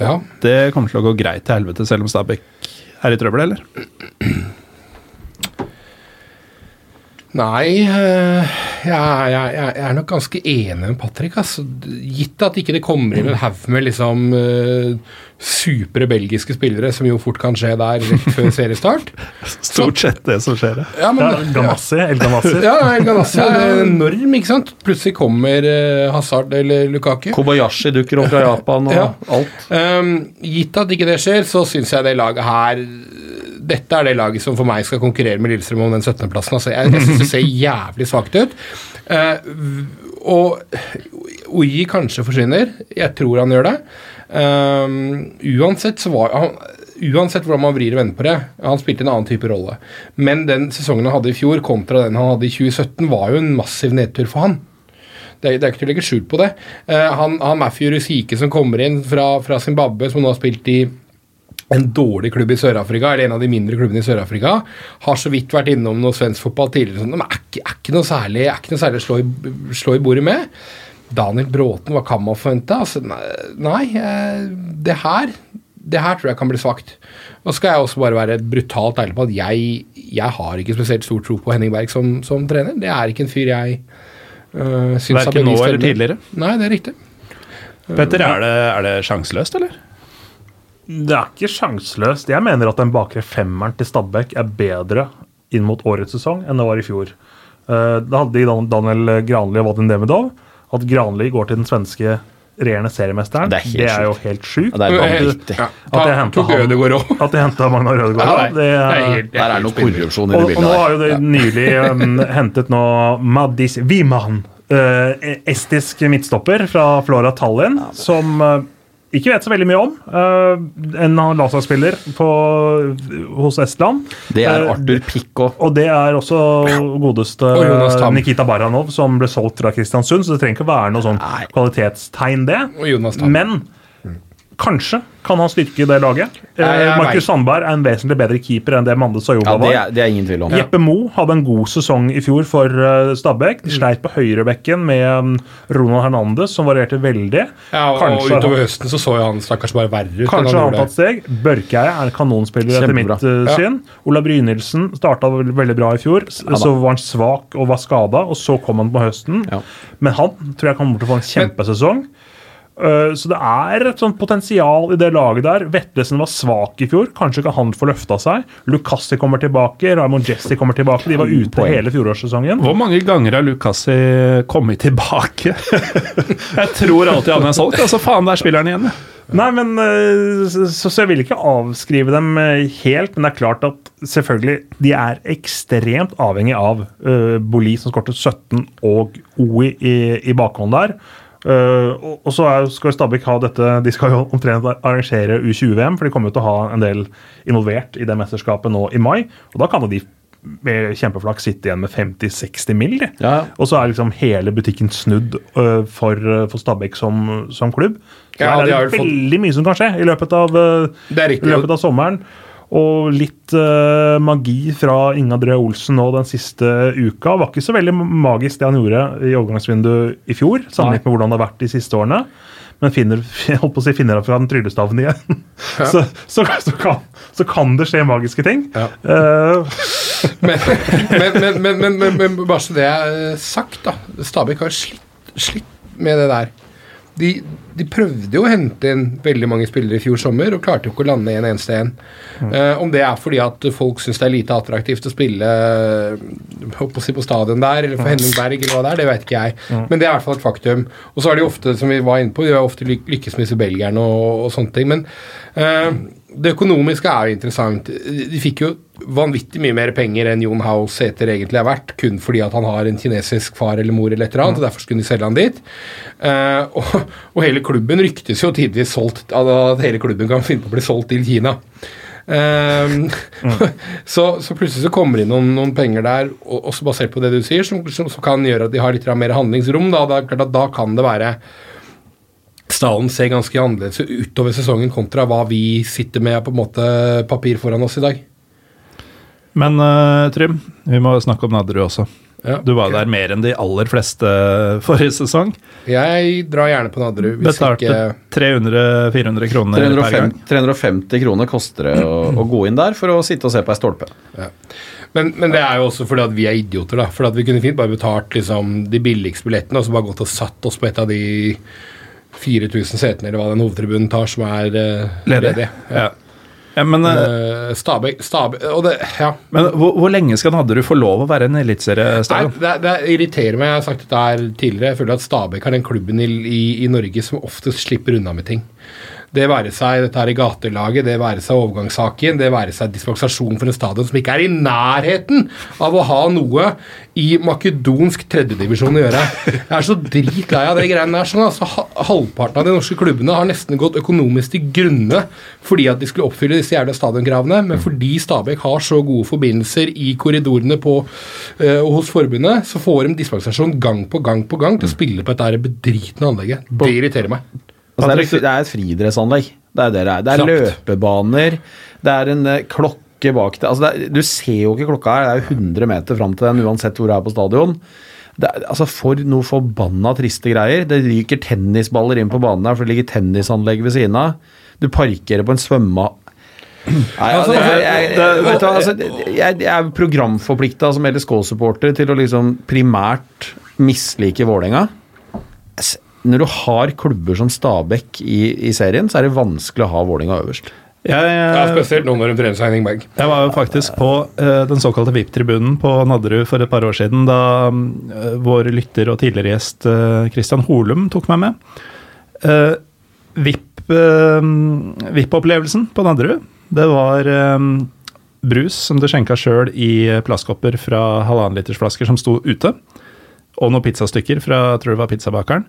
ja. Det kommer til å gå greit til helvete, selv om Stabæk er i trøbbel, eller? Nei eh, jeg, jeg, jeg er nok ganske enig med Patrick. Altså. Gitt at ikke det kommer inn en haug med liksom uh, supre belgiske spillere, som jo fort kan skje der rett før seriestart. Stort sett det som skjer, ja. Ja, men, Ja, Ganassi, El Ganassi. ja, El Ganassi er enorm, ikke sant? Plutselig kommer uh, Hazard eller Lukaku. Kobayashi dukker opp fra Japan og Ja. alt. Um, gitt at ikke det skjer, så syns jeg det laget her Dette er det laget som for meg skal konkurrere med Lillestrøm om den 17.-plassen. Altså, jeg jeg syns det ser jævlig svakt ut. Uh, og Oji kanskje forsvinner. Jeg tror han gjør det. Um, uansett så var han Uansett hvordan man vrir og vender på det, han spilte en annen type rolle. Men den sesongen han hadde i fjor kontra den han hadde i 2017, var jo en massiv nedtur for han. Det er, det er ikke til å legge skjul på det. Uh, han, han Matthew Rusike som kommer inn fra, fra Zimbabwe, som nå har spilt i en dårlig klubb i Sør-Afrika, eller en av de mindre klubbene i Sør-Afrika, har så vidt vært innom noe svensk fotball tidligere. Sånn, de er er ikke noe særlig, er ikke noe særlig å slå i, slå i bordet med. Daniel Bråten, hva kan man forvente? Altså, nei, eh, det her det her tror jeg kan bli svakt. Og skal jeg også bare være brutalt ærlig på at jeg, jeg har ikke spesielt stor tro på Henning Berg som, som trener. Det er ikke en fyr jeg øh, syns har bevist Verken nå eller tidligere. Nei, det er riktig. Petter, er det, er det sjanseløst, eller? Det er ikke sjanseløst. Jeg mener at den bakre femmeren til Stabæk er bedre inn mot årets sesong enn det var i fjor. Eh, Da hadde de Daniel Granli og Vadim Demidov. At Granli går til den svenske regjerende seriemesteren, Det er det er jo helt sjukt. Ja, det. Ja, At jeg Ødegaard òg. Henta Magnar Rødegård. Ja, det, det er er- Der er noe korrupsjon i det bildet. og nå har jo de nylig um, hentet nå Madis Wiman, uh, estisk midtstopper fra Flora Tallinn, som eh, ikke vet så veldig mye om. Uh, en landslagsspiller på- hos Estland. Det er Eh, Arthur Pikko. og det er også godeste Og Nikita Baranov, som ble solgt fra Kristiansund, så det trenger ikke være noe sånn kvalitetstegn, det. Og Jonas Tam. Men kanskje kan han styrke det laget. Eh, Markus. Sandberg er en vesentlig bedre keeper enn det Mande Sayoma Ja, det var. er, det er ingen tvil om. Jeppe Mo hadde en god sesong i fjor for uh, Stabæk. De sleit på høyrebekken med um, Ronald Hernandez, som varierte veldig. Ja, og Kanskje utover høsten så så han stakkars bare verre ut. Kanskje han han tatt steg. Børkeie er en kanonspiller etter mitt uh, Ja. syn. Ola Brynildsen starta veldig, bra i fjor. Ja, så var han svak og var skada, og så kom han på høsten. Ja. Men han tror jeg kommer til å få en kjempesesong. Uh, så det er et sånt potensial i det laget der. Vetlesen var svak i fjor. Kanskje kan han få løfta seg. Lucassi kommer tilbake. Raymond Jesse kommer tilbake. De var ute hele fjorårssesongen. Hvor mange ganger har Lucassi kommet tilbake? jeg tror alltid han er solgt. Altså, faen, der spiller han igjen. Nei, men eh, så, så jeg vil ikke avskrive dem eh, helt, men det er klart at selvfølgelig de er ekstremt avhengig av uh, Boli, som skåret 17, og OI i, i bakhånd der. Eh, og, og så er, skal Stabæk ha dette De skal jo omtrent arrangere U20-VM, for de kommer jo til å ha en del involvert i det mesterskapet nå i mai. Og da kan jo de med kjempeflaks sitte igjen med 50-60 mill. Ja. Og så er liksom hele butikken snudd uh, for, øh, for Stabæk som, som klubb. Så Ja, er det veldig fått- mye som kan skje i løpet av, i riktig. løpet av sommeren. Og litt uh, magi fra Inga Drøe Olsen nå den siste uka. Var ikke så veldig magisk det han gjorde i overgangsvinduet i fjor, sammenlignet med hvordan det har vært de siste årene. Men finner, jeg holdt på å si, finner fra den tryllestaven igjen. Så, så, så, kan, så kan det skje magiske ting. Ja. Uh, men, men, men, men, bare så det er sagt, da. Stabæk har slitt, slitt med det der. De, de prøvde jo å hente inn veldig mange spillere i fjor sommer og klarte jo ikke å lande en eneste en. Eh, om det er fordi at folk syns det er lite attraktivt å spille eh, på, si på stadion der, eller for Henning Berg, eller hva det er, det vet ikke jeg. Men det er i hvert fall et faktum. Og så er de ofte, som vi var inne på, de har ofte lyk lykkes med disse belgierne og, og sånne ting. Men eh, det økonomiske er jo interessant. De fikk jo vanvittig mye mer penger enn Jon House Sæter egentlig er verdt, kun fordi at han har en kinesisk far eller mor eller et eller annet, og derfor skulle de selge han dit. Uh, og, og hele klubben ryktes jo tidvis solgt, at hele klubben kan finne på å bli solgt til Kina. Eh, så, så plutselig så kommer det inn noen, noen penger der, også basert på det du sier, som, som, som kan gjøre at de har litt mer handlingsrom. Da, da, da kan det være Stallen ser ganske annerledes ut utover sesongen kontra hva vi sitter med på en måte papir foran oss i dag. Men uh, Trym, vi må snakke om Nadderud også. Ja. Du var der mer enn de aller fleste forrige sesong. Jeg drar gjerne på Nadderud. Betalte ikke 300-400 kroner per gang. 350 kroner koster det å, å gå inn der for å sitte og se på ei stolpe. Men, men det er jo også fordi at vi er idioter, da. For at vi kunne fint bare betalt liksom, de billigste billettene og så bare gått og satt oss på et av de 4000 setene eller hva den hovedtribunen tar, som er uh, Ledig. ledig. Ja. Ja, men uh, Eh, Stabæk, Stabæk Og det Ja. men hvor, hvor lenge skal Nadderud få lov å være en eliteseriestadion? det, det irriterer meg. Jeg har sagt dette her tidligere. Jeg føler at Stabæk er den klubben i, i, i Norge som oftest slipper unna med ting. Det være seg dette her i gatelaget, det være seg overgangssaken, det være seg dispensasjon for en stadion som ikke er i nærheten av å ha noe i makedonsk tredjedivisjon å gjøre. Jeg er så dritlei av det greiene der. Sånn, altså, halvparten av de norske klubbene har nesten gått økonomisk til grunne fordi at de skulle oppfylle disse jævla stadionkravene, men fordi Stabæk har så gode forbindelser i korridorene på, og hos forbundet, så får de dispensasjon gang på gang på gang til å spille på dette bedritne anlegget. Det irriterer meg. Altså, det, er, et- det er et friidrettsanlegg. Det er det det er. Det er løpebaner, det er en eh, klokke bak det. Altså, er, du ser jo ikke klokka her, det er jo 100 meter fram til den uansett hvor du er på stadion. Det altså For noe forbanna triste greier. Det ryker tennisballer inn på banen her, for det ligger tennisanlegg ved siden av. Du parkerer på en svømme... Nei, altså, jeg, jeg, jeg, vet du, altså, jeg, jeg er programforplikta som LSK-supporter til å liksom primært mislike Vålerenga. Når du har klubber som Stabæk i, i serien, så er det vanskelig å ha Vålinga øverst. Jeg, Ja, spesielt nå når de trener seg Jeg var jo faktisk på uh, den såkalte VIP-tribunen på Nadderud for et par år siden, da eh, vår lytter og tidligere gjest uh, Christian Holum tok meg med. Uh, VIP, eh, VIP-opplevelsen på Nadderud, det var eh, brus som du skjenka sjøl i plastkopper fra halvannenlitersflasker som sto ute, og noen pizzastykker fra jeg tror det var pizzabakeren.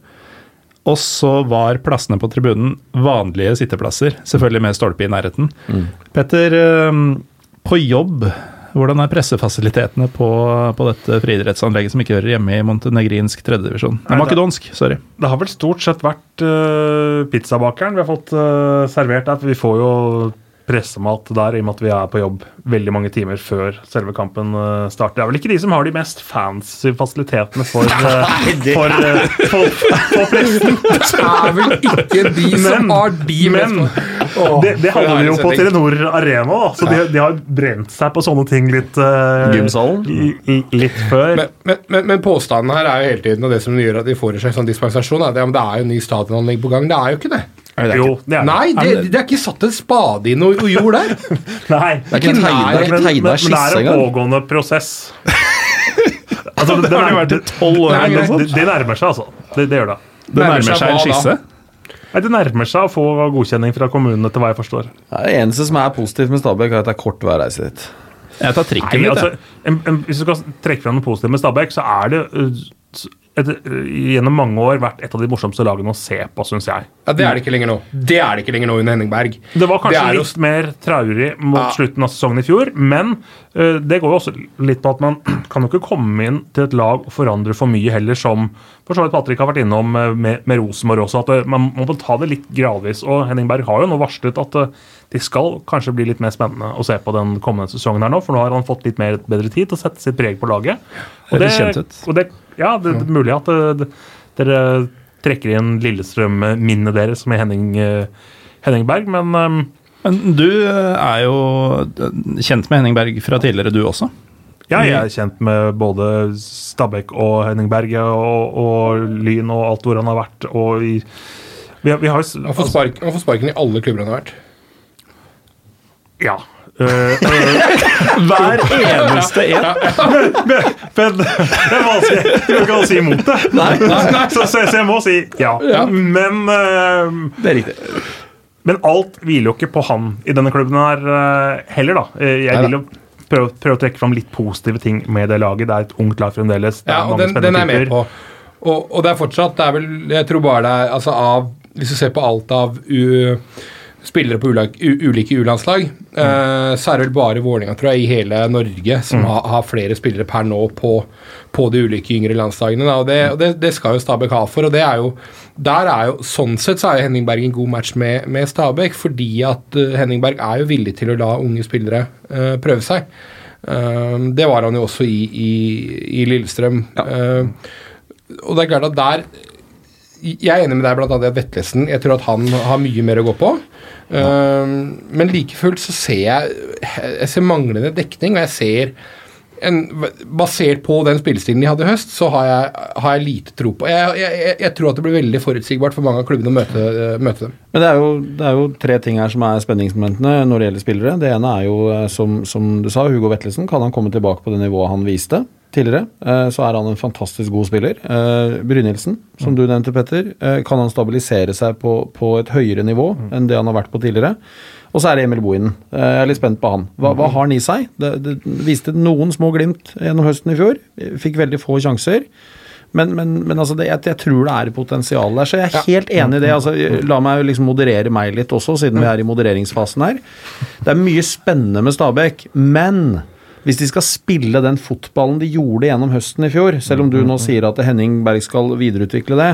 Og så var plassene på tribunen vanlige sitteplasser, selvfølgelig med stolpe i nærheten. Petter, eh, på jobb, hvordan er pressefasilitetene på, på dette friidrettsanlegget som ikke hører hjemme i montenegrinsk tredjedivisjon? Makedonsk, sorry. Det har vel stort sett vært uh, pizzabakeren vi har fått uh, servert der. For vi får jo pressemat der i og med at vi er på jobb veldig mange timer før selve kampen eh, starter. Det er vel ikke de som har de mest fancy fasilitetene for, eh, for, eh, for, for pressen. Det er vel ikke de som har de Men mest- Åh, det, det hadde de jo på. Telenor Arena, da, så de, de har brent seg på sånne ting litt uh, Gymsalen? Litt før. Men, men, men, men påstanden her er jo hele tiden, og det som gjør at de får en slags sånn dispensasjon, er at ja, men det er jo ny stadionanlegg på gang. Det er jo ikke det. Jo, det er det. Nei, det, det er ikke satt en spade i noe jord der. Nei. Det er ikke en tegna, nær- det er men, men, det er en engang. pågående prosess. altså, det, har det vært i tolv år Nei, det, det nærmer seg, altså. Det, det gjør det. Det nærmer seg en skisse. Nei, det nærmer seg å få godkjenning fra kommunen, etter hva jeg forstår. Det det eneste som er positivt med Stabæk, er at det er kort hver reise dit. Jeg tar trikken Nei, litt, altså, en, en, hvis du skal trekke fram noe positivt med Stabæk, så er det uh, s- et, uh, gjennom mange år vært et av de morsomste lagene å se på, syns jeg. Ja, Det er det ikke lenger nå. Det er det ikke lenger nå under Henning Berg. Det var kanskje jo- litt mer traurig mot Ja. slutten av sesongen i fjor, men uh, det går jo også litt på at man kan jo ikke komme inn til et lag og forandre for mye heller, som for så vidt Patrick har vært innom uh, med, med Rosenborg også. at Man må ta det litt gradvis. og Henning Berg har jo nå varslet at uh, det skal kanskje bli litt mer spennende å se på den kommende sesongen her nå, for nå har han fått litt mer bedre tid til å sette sitt preg på laget. Høres det, ut. Og det, ja, det, det er mulig at det- dere trekker inn Lillestrøm-minnet deres med Henning, uh, Henning Berg, men um, Men du eh, er jo eh, kjent med Henning Berg fra tidligere, du også? Ja, jeg er kjent med både Stabæk og Henning Berge og, og Lyn og alt hvor han har vært. Og i, vi, har- vi har spark, han får sparken i alle klubber han har vært. Ja. Uh, Hver eneste en! men men det er vanskelig. Du kan ikke si imot det. Så, så, så jeg må si ja. Men, uh, Det er riktig. men alt hviler jo ikke på han i denne klubben her heller, da. Jeg vil jo prøve, prøve å trekke fram litt positive ting med det laget. Det er et ungt lag fremdeles. Det er Ja, og mange den, den er jeg med på. Og, og det er fortsatt det er vel, Jeg tror bare det er altså av Hvis du ser på alt av u, spillere på ulike U-landslag, Uh, så er det vel bare Vålerenga tror jeg, i hele Norge som har, har flere spillere per nå på, på de ulike yngre landslagene. Og det, og det, det skal jo Stabæk ha for. og det er jo der er jo, Sånn sett så er jo Henning Berg en god match med, med Stabæk, fordi at eh, Henning Berg er jo villig til å la unge spillere uh, prøve seg. Uh, det var han jo også i, i, i Lillestrøm. Eh, og det er klart at der Jeg er enig med deg blant annet i at Vetlesen Jeg tror at han har mye mer å gå på. Um, men like fullt så ser jeg Jeg ser manglende dekning, og jeg ser en, basert på den spillestilen de hadde i høst, så har jeg, har jeg lite tro på jeg, jeg, jeg, tror at det blir veldig forutsigbart for mange av klubbene å møte, møte dem. Men det er, jo, det er, jo, tre ting her som er spenningsmomentene når det gjelder spillere. Det ene er jo, eh, som, som du sa, Hugo Vetlesen. Kan han komme tilbake på det nivået han viste tidligere? Eh, så er han en fantastisk god spiller. Eh, Brynildsen, som du nevnte, Petter. Kan han stabilisere seg på, på et høyere nivå enn det han har vært på tidligere? Og så er det Emil Bohinen. Jeg er litt spent på han. Hva, hva har han i seg? Det, det viste noen små glimt gjennom høsten i fjor. Fikk veldig få sjanser. Men, men, men altså det, jeg, jeg, tror det er potensial der, så jeg er helt enig i det. Altså, la meg liksom moderere meg litt også, siden vi er i modereringsfasen her. Det er mye spennende med Stabæk, men hvis de skal spille den fotballen de gjorde gjennom høsten i fjor, selv om du nå sier at Henning Berg skal videreutvikle det,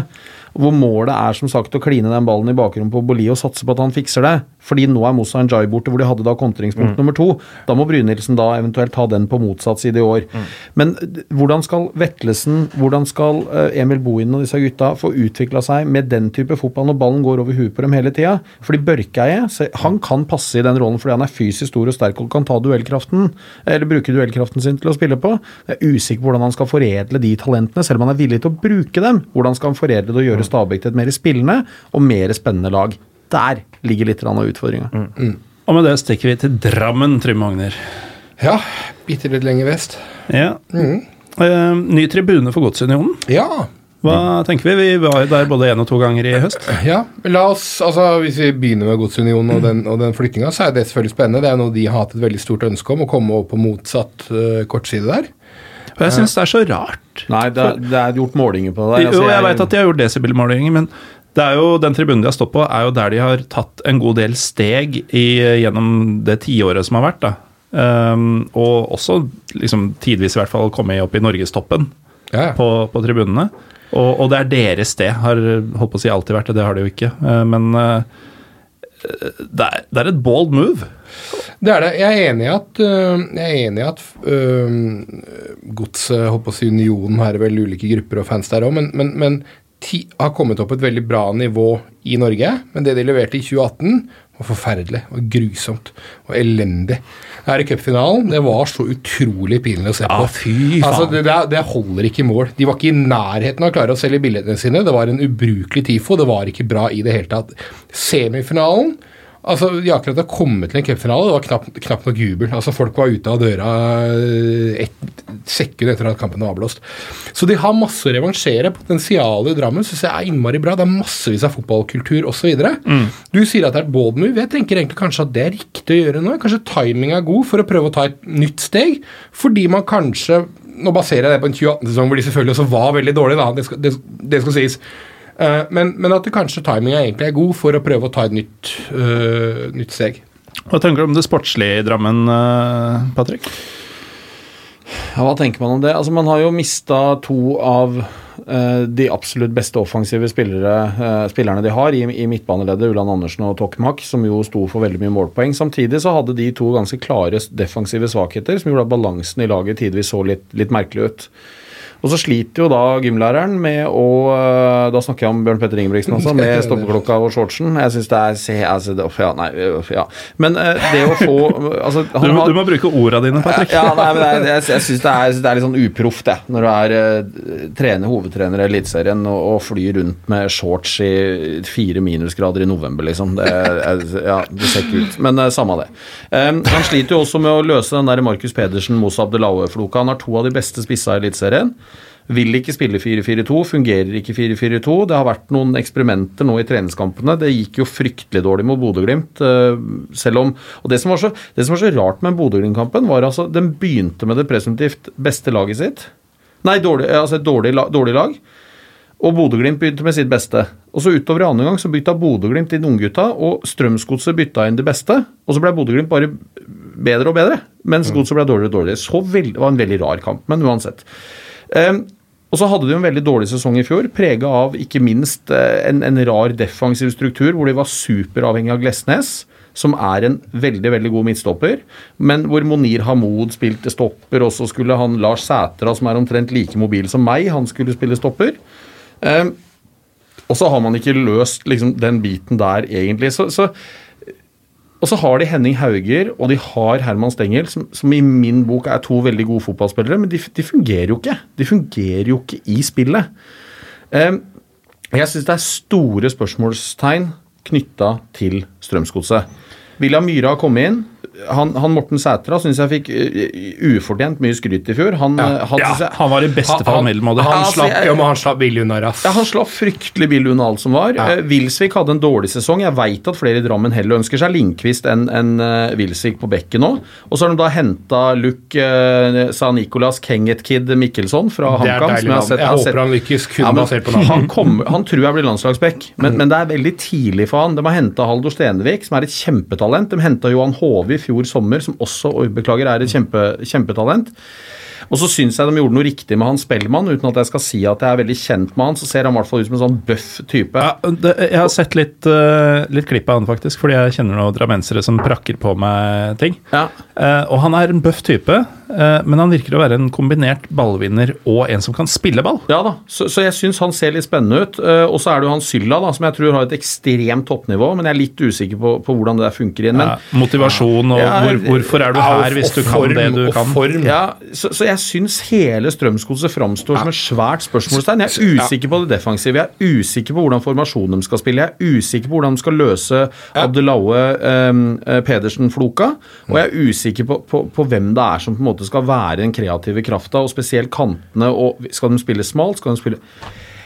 hvor målet er som sagt å kline den ballen i bakrommet på Boli og satse på at han fikser det. Fordi nå er Moussa Njay borte, hvor de hadde da kontringspunkt mm. nummer to. Da må Brynildsen da eventuelt ta den på motsatt side i år. Mm. Men hvordan skal Vetlesen, hvordan skal eh, Emil Bohinen og disse gutta få utvikla seg med den type fotball når ballen går over huet på dem hele tida? Fordi Børkeie, han kan passe i den rollen fordi han er fysisk stor og sterk og kan ta duellkraften, eller bruke duellkraften sin til å spille på. Jeg er usikker på hvordan han skal foredle de talentene, selv om han er villig til å bruke dem. Hvordan skal han foredle det og gjøre Stabæk til et mer spillende og mer spennende lag. Der ligger litt av utfordringa. Mm. Mm. Og med det stikker vi til Drammen, Trym Magner. Ja, bitte litt lenger vest. Ja. Mm. Uh, ny tribune for Godsunionen. Ja. Hva tenker vi? Vi var jo der både én og to ganger i høst. Ja, la oss, altså Hvis vi begynner med Godsunionen og den, og den flyttinga, så er det selvfølgelig spennende. Det er noe de har hatt et veldig stort ønske om, å komme opp på motsatt uh, kortside der. Og jeg syns det er så rart. Nei, det er, det er, gjort målinger på det. Altså, jo, jeg, jeg veit at de har gjort desibelmålinger, men det er jo, den tribunen de har stått på, er jo der de har tatt en god del steg i, gjennom det tiåret som har vært. da. Um, og også liksom, tidvis i hvert fall kommet opp i norgestoppen ja. på, på tribunene. Og, og, det er deres sted, har holdt på å si alltid vært det, det har det jo ikke. Uh, men uh, det, er, det, er, et bold move. Det er det. Jeg er enig i at, i at uh, Godset, holdt på å si Unionen, her er vel ulike grupper og fans der òg, men, men, men har kommet opp et veldig bra nivå i Norge, men det de leverte i 2018, var forferdelig og grusomt og elendig. Her i cupfinalen, det var så utrolig pinlig å se på. Ja, fy faen. Altså, det, det, holder ikke i mål. De var ikke i nærheten av å klare å selge billettene sine. Det var en ubrukelig TIFO. Det var ikke bra i det hele tatt. Semifinalen Altså, De har akkurat kommet til en cupfinale, det var knapt, knapt nok jubel. Altså, Folk var ute av døra eh, et sekund etter at kampen var avblåst. Så de har masse å revansjere. Potensialet i Drammen syns jeg er innmari bra. Det er massevis av fotballkultur osv. Mm. Du sier at det er bold move. Jeg tenker egentlig kanskje at det er riktig å gjøre nå. Kanskje timinga er god for å prøve å ta et nytt steg. Fordi man kanskje Nå baserer jeg det på en 2018-sesong hvor de selvfølgelig også var veldig dårlige, da. Det skal, det, det skal sies. Eh, men, men, at det kanskje timinga egentlig er god for å prøve å ta et nytt, uh, nytt steg. Hva tenker du om det sportslige i Drammen, uh, Patrick? Ja, hva tenker man om det? Altså, Man har jo mista to av uh, de absolutt beste offensive spillere, spillerne de har i, i midtbaneleddet, Ulland Andersen og Tokmak, som jo sto for veldig mye målpoeng. Samtidig så hadde de to ganske klare defensive svakheter, som gjorde at balansen i laget tidvis så litt, litt merkelig ut. Og så sliter jo da gymlæreren med å eh, Da snakker jeg om Bjørn Petter Ingebrigtsen også, med stoppeklokka og shortsen. Jeg syns det er se, altså, det, ja, nei, ja. Men uh, det å få altså, du, må, du, må, bruke orda dine, Patrick. Ja, nei, men jeg, jeg, jeg syns det, det, er litt sånn uproft, det. Når du er uh, trener, hovedtrener i Eliteserien og, og, flyr rundt med shorts i fire minusgrader i november, liksom. Det, jeg, ja, det ser ikke ut. Men samme det. Um, han sliter jo også med å løse den der Markus Pedersen, Mosa Abdelaue-floka. Han har to av de beste spissa i Eliteserien. Vil ikke spille 4-4-2, fungerer ikke 4-4-2. Det har vært noen eksperimenter nå i treningskampene. Det gikk jo fryktelig dårlig mot Bodø-Glimt. Eh, selv om Og det som var så, som var så rart med Bodø-Glimt-kampen, var altså Den begynte med det presumptivt beste laget sitt. Nei, dårlig, altså et dårlig, dårlig lag. Og Bodø-Glimt begynte med sitt beste. Og så Utover i andre gang så bytta Bodø-Glimt inn unggutta, og Strømsgodset bytta inn det beste. Og så ble Bodø-Glimt bare bedre og bedre, mens mm. Godset ble dårligere og dårligere. Så veld, det var en veldig rar kamp, men uansett. Um, og så hadde de en veldig dårlig sesong i fjor, prega av ikke minst eh, en, en, rar defensiv struktur, hvor de var superavhengig av Glesnes, som er en veldig veldig god midtstopper, men hvor Monir Hamoud spilte stopper, og så skulle han Lars Sætra, som er omtrent like mobil som meg, han skulle spille stopper. Eh, og så har man ikke løst liksom, den biten der, egentlig. Så, så og så har de Henning Hauger og de har Herman Stengel, som, som i min bok er to veldig gode fotballspillere, men de, de fungerer jo ikke. De fungerer jo ikke i spillet. Um, jeg syns det er store spørsmålstegn knytta til Strømsgodset. William Myhre har kommet inn. Han, han Morten Sætra syns jeg fikk uh, ufortjent mye skryt i fjor. Han, ja. han, Ja, jeg, han var i beste fall middelmådig. Han Altså, slapp, jeg- ja, han slapp billig unna rass. ja, Han slapp fryktelig billig unna alt som var. Ja. Eh, Wilsvik hadde en dårlig sesong. Jeg veit at flere i Drammen heller ønsker seg Lindqvist enn en, eh, Wilsvik på bekken nå. Og så har de da henta Luke uh, sa Nicolas Kenget-Kid Mikkelsson fra Det HamKam. Jeg, jeg, Jeg håper han lykkes kun men basert på navnet. Han, han tror jeg blir landslagsback, men, men det er veldig tidlig for han. De har henta Haldor Stenevik, som er et kjempetalent. De henta Johan Hove i fjor sommer, som også beklager, er et kjempe, kjempetalent. Og så syns jeg de gjorde noe riktig med han Spellmann, uten at jeg skal si at jeg er veldig kjent med han. Så ser han i hvert fall ut som en sånn bøff type. Ja, det, jeg har sett litt, uh, litt klipp av han, faktisk, fordi jeg kjenner noen drammensere som prakker på meg ting. Ja. Uh, og han er en bøff type, uh, men han virker å være en kombinert ballvinner og en som kan spille ball. Ja da, så, så jeg syns han ser litt spennende ut. Og så er det jo han Sylla, da, som jeg tror har et ekstremt toppnivå, men jeg er litt usikker på, på hvordan det der funker inn. Men Ja, motivasjon og Ja, hvor, hvorfor er du Ja, og- her hvis du kan det du og kan. form. ja, så, så jeg syns hele Strømsgodset framstår som et svært spørsmålstegn. Jeg er usikker på det defensive, jeg er usikker på hvordan formasjonen de skal spille, jeg er usikker på hvordan de skal løse Abdelaue eh, Pedersen-floka, og jeg er usikker på, på, på hvem det er som på en måte skal være den kreative krafta, og spesielt kantene. og Skal de spille smalt? Skal de spille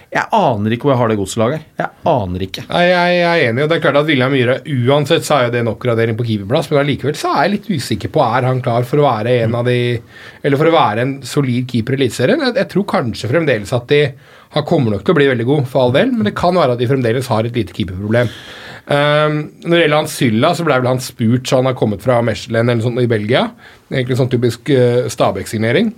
Jeg aner ikke hvor jeg har det godslaget. Jeg aner ikke. Nei, jeg, jeg er enig, og det er klart at William Myhre Uansett så er det en oppgradering på keeperplass, men allikevel så er jeg litt usikker på er han klar for å være en av de Eller for å være en solid keeper i Eliteserien. Jeg, jeg tror kanskje fremdeles at de Han kommer nok til å bli veldig god, for all del, men det kan være at de fremdeles har et lite keeperproblem. Um, når det gjelder han Sylla, så ble vel han spurt så han har kommet fra Mechelen eller noe sånt i Belgia. Egentlig sånn typisk uh, Stabæk-signering.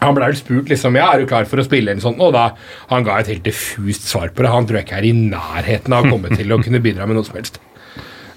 Han ble vel spurt liksom, ja, er du klar for å spille, eller sånt, og da han ga et helt diffust svar på det. Han tror jeg ikke er i nærheten av å komme til å kunne bidra med noe som helst.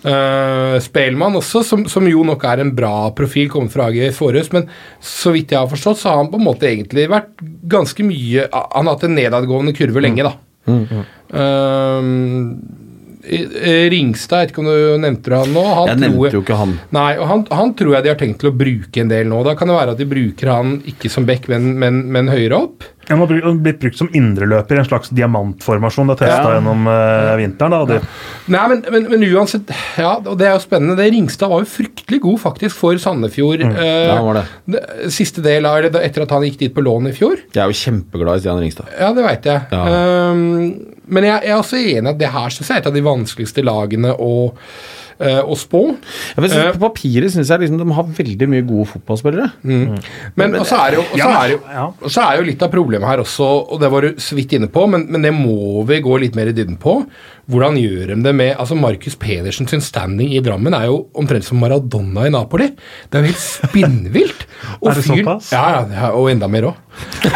Uh, Spelman også, som, som jo nok er en bra profil, kommet fra AG Forhus, men så vidt jeg har forstått, så har han på en måte egentlig vært ganske mye Han har hatt en nedadgående kurve lenge, da. Uh, i- Ringstad, jeg vet ikke om du nevnte han nå. Han Jeg tror nevnte jo ikke han. Nei, og han, han tror jeg de har tenkt til å bruke en del nå. Da kan det være at de bruker han ikke som back, men, men, men høyere opp. Han har blitt brukt som indreløper i en slags diamantformasjon. Det testa Ja. gjennom uh, vinteren. da. De, Nei, men, men, men uansett Ja, og det er jo spennende. Det Ringstad var jo fryktelig god faktisk for Sandefjord. Ja, var det. det- Siste del av det etter at han gikk dit på lån i fjor. Jeg er jo kjempeglad i Stian Ringstad. Ja, det veit jeg. Ja. Um, men jeg, jeg er også enig at det her synes jeg er et av de vanskeligste lagene å, å spå. Ja, men Eh. på papiret syns jeg liksom de har veldig mye gode fotballspillere. Men og så er, det jo, så er, jo, så er jo litt av problemet her også, og det var du så vidt inne på, men, men det må vi gå litt mer i dybden på. Hvordan gjør de det med altså Markus Pedersen sin standing i Drammen er jo omtrent som Maradona i Napoli. Det er jo helt spinnvilt. Og Er det fyren- såpass? Ja, ja, ja, og enda mer òg.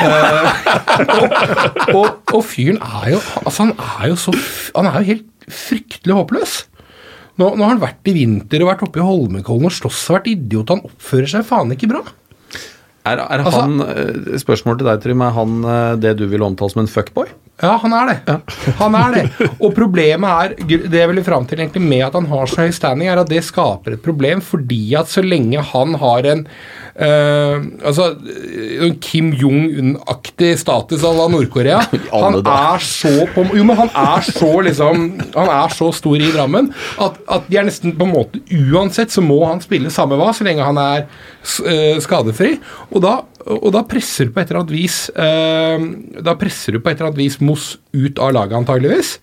og, og, og fyren er jo Altså, han er jo så Han er jo helt fryktelig håpløs. Nå, nå har han vært i vinter og vært oppe i Holmenkollen og slåss og vært idiot. Han oppfører seg faen ikke bra. Er, er Altså- han, eh, Spørsmål til deg, Trym. Er han eh, det du vil omtale som en fuckboy? Ja, han er det. Han er det. Og problemet er, det jeg vil fram til egentlig med at han har så høy standing, er at det skaper et problem fordi at så lenge han har en eh, altså Kim Jong-un-aktig status à la Nord-Korea Han er så på Jo, men han er så liksom Han er så stor i Drammen at, at de er nesten på en måte Uansett så må han spille samme hva, så lenge han er eh, skadefri. Og da, og da presser du på et eller annet vis eh, Da presser du på et eller annet vis Moss ut av laget, antageligvis.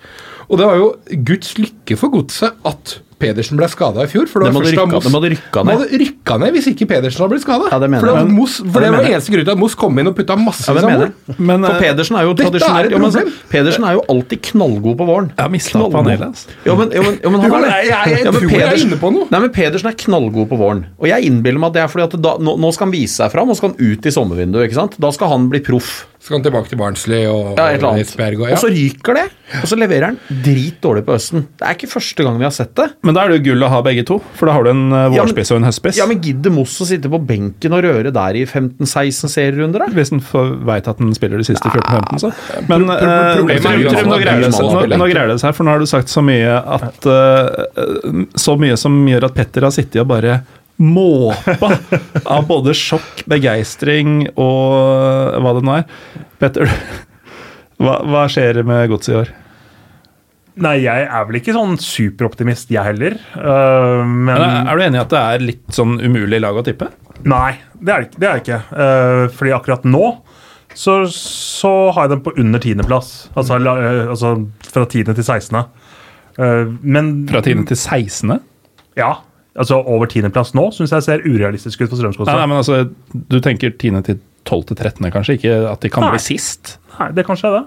Og det var jo Guds lykke for godset at Pedersen ble skada i fjor. For det De var hadde først da rykka- Moss- de hadde rykka de ned. hadde rykka ned hvis ikke Pedersen hadde blitt skada. Ja, det mener for det, Moss, Ja, for det det var mener eneste grunn til at Moss kom inn og putta masse Ja, jeg. Men, For eh, Pedersen er jo tradisjonelt jo, men. Pedersen er jo alltid knallgod på våren. Jeg har mistet panelet han hele. Jo, men, jo, men, jo, men han er jeg- jeg- jeg Ja, tror jeg er Pedersen- inne på noe. Nei, men Pedersen er knallgod på våren. Og jeg innbiller meg at det er fordi at da, nå, nå skal han vise seg fram, og skal han ut i sommervinduet. ikke sant? Da skal han bli proff. Skal han tilbake til Barnsley og Ja, et eller annet. Esbjerg og Og så ryker det, og så leverer han dritdårlig på høsten. Det er ikke første gang vi har sett det. Men da er det jo gull å ha begge to, for da har du en vårspiss Ja, og en høstspiss. Ja, men gidder Moss å sitte på benken og røre der i 15-16 serierunder, da? Hvis han veit at han spiller de siste 14-15, så. Men pro- eh, problemet Trym, jo Trym, nå greier det seg, nå, nå greier det seg, for nå har du sagt så mye at uh, Så mye som gjør at Petter har sittet og bare måpa av både sjokk, begeistring og hva det nå er. Petter, hva, hva skjer med godset i år? Nei, jeg er vel ikke sånn superoptimist, jeg heller. Uh, men Er, du enig i at det er litt sånn umulig lag å tippe? Nei, det er det ikke. Uh, fordi akkurat nå så, så har jeg dem på under tiendeplass. Altså, eh, altså fra tiende til sekstende. Uh, men Fra 10. til 16.? Ja. Altså over tiendeplass nå syns jeg ser urealistisk ut for Nei, Strømsgodset. nei, men altså, du tenker 10. til 12. til 13., kanskje? Ikke at de kan Nei. bli sist? Nei, det kan skje, det.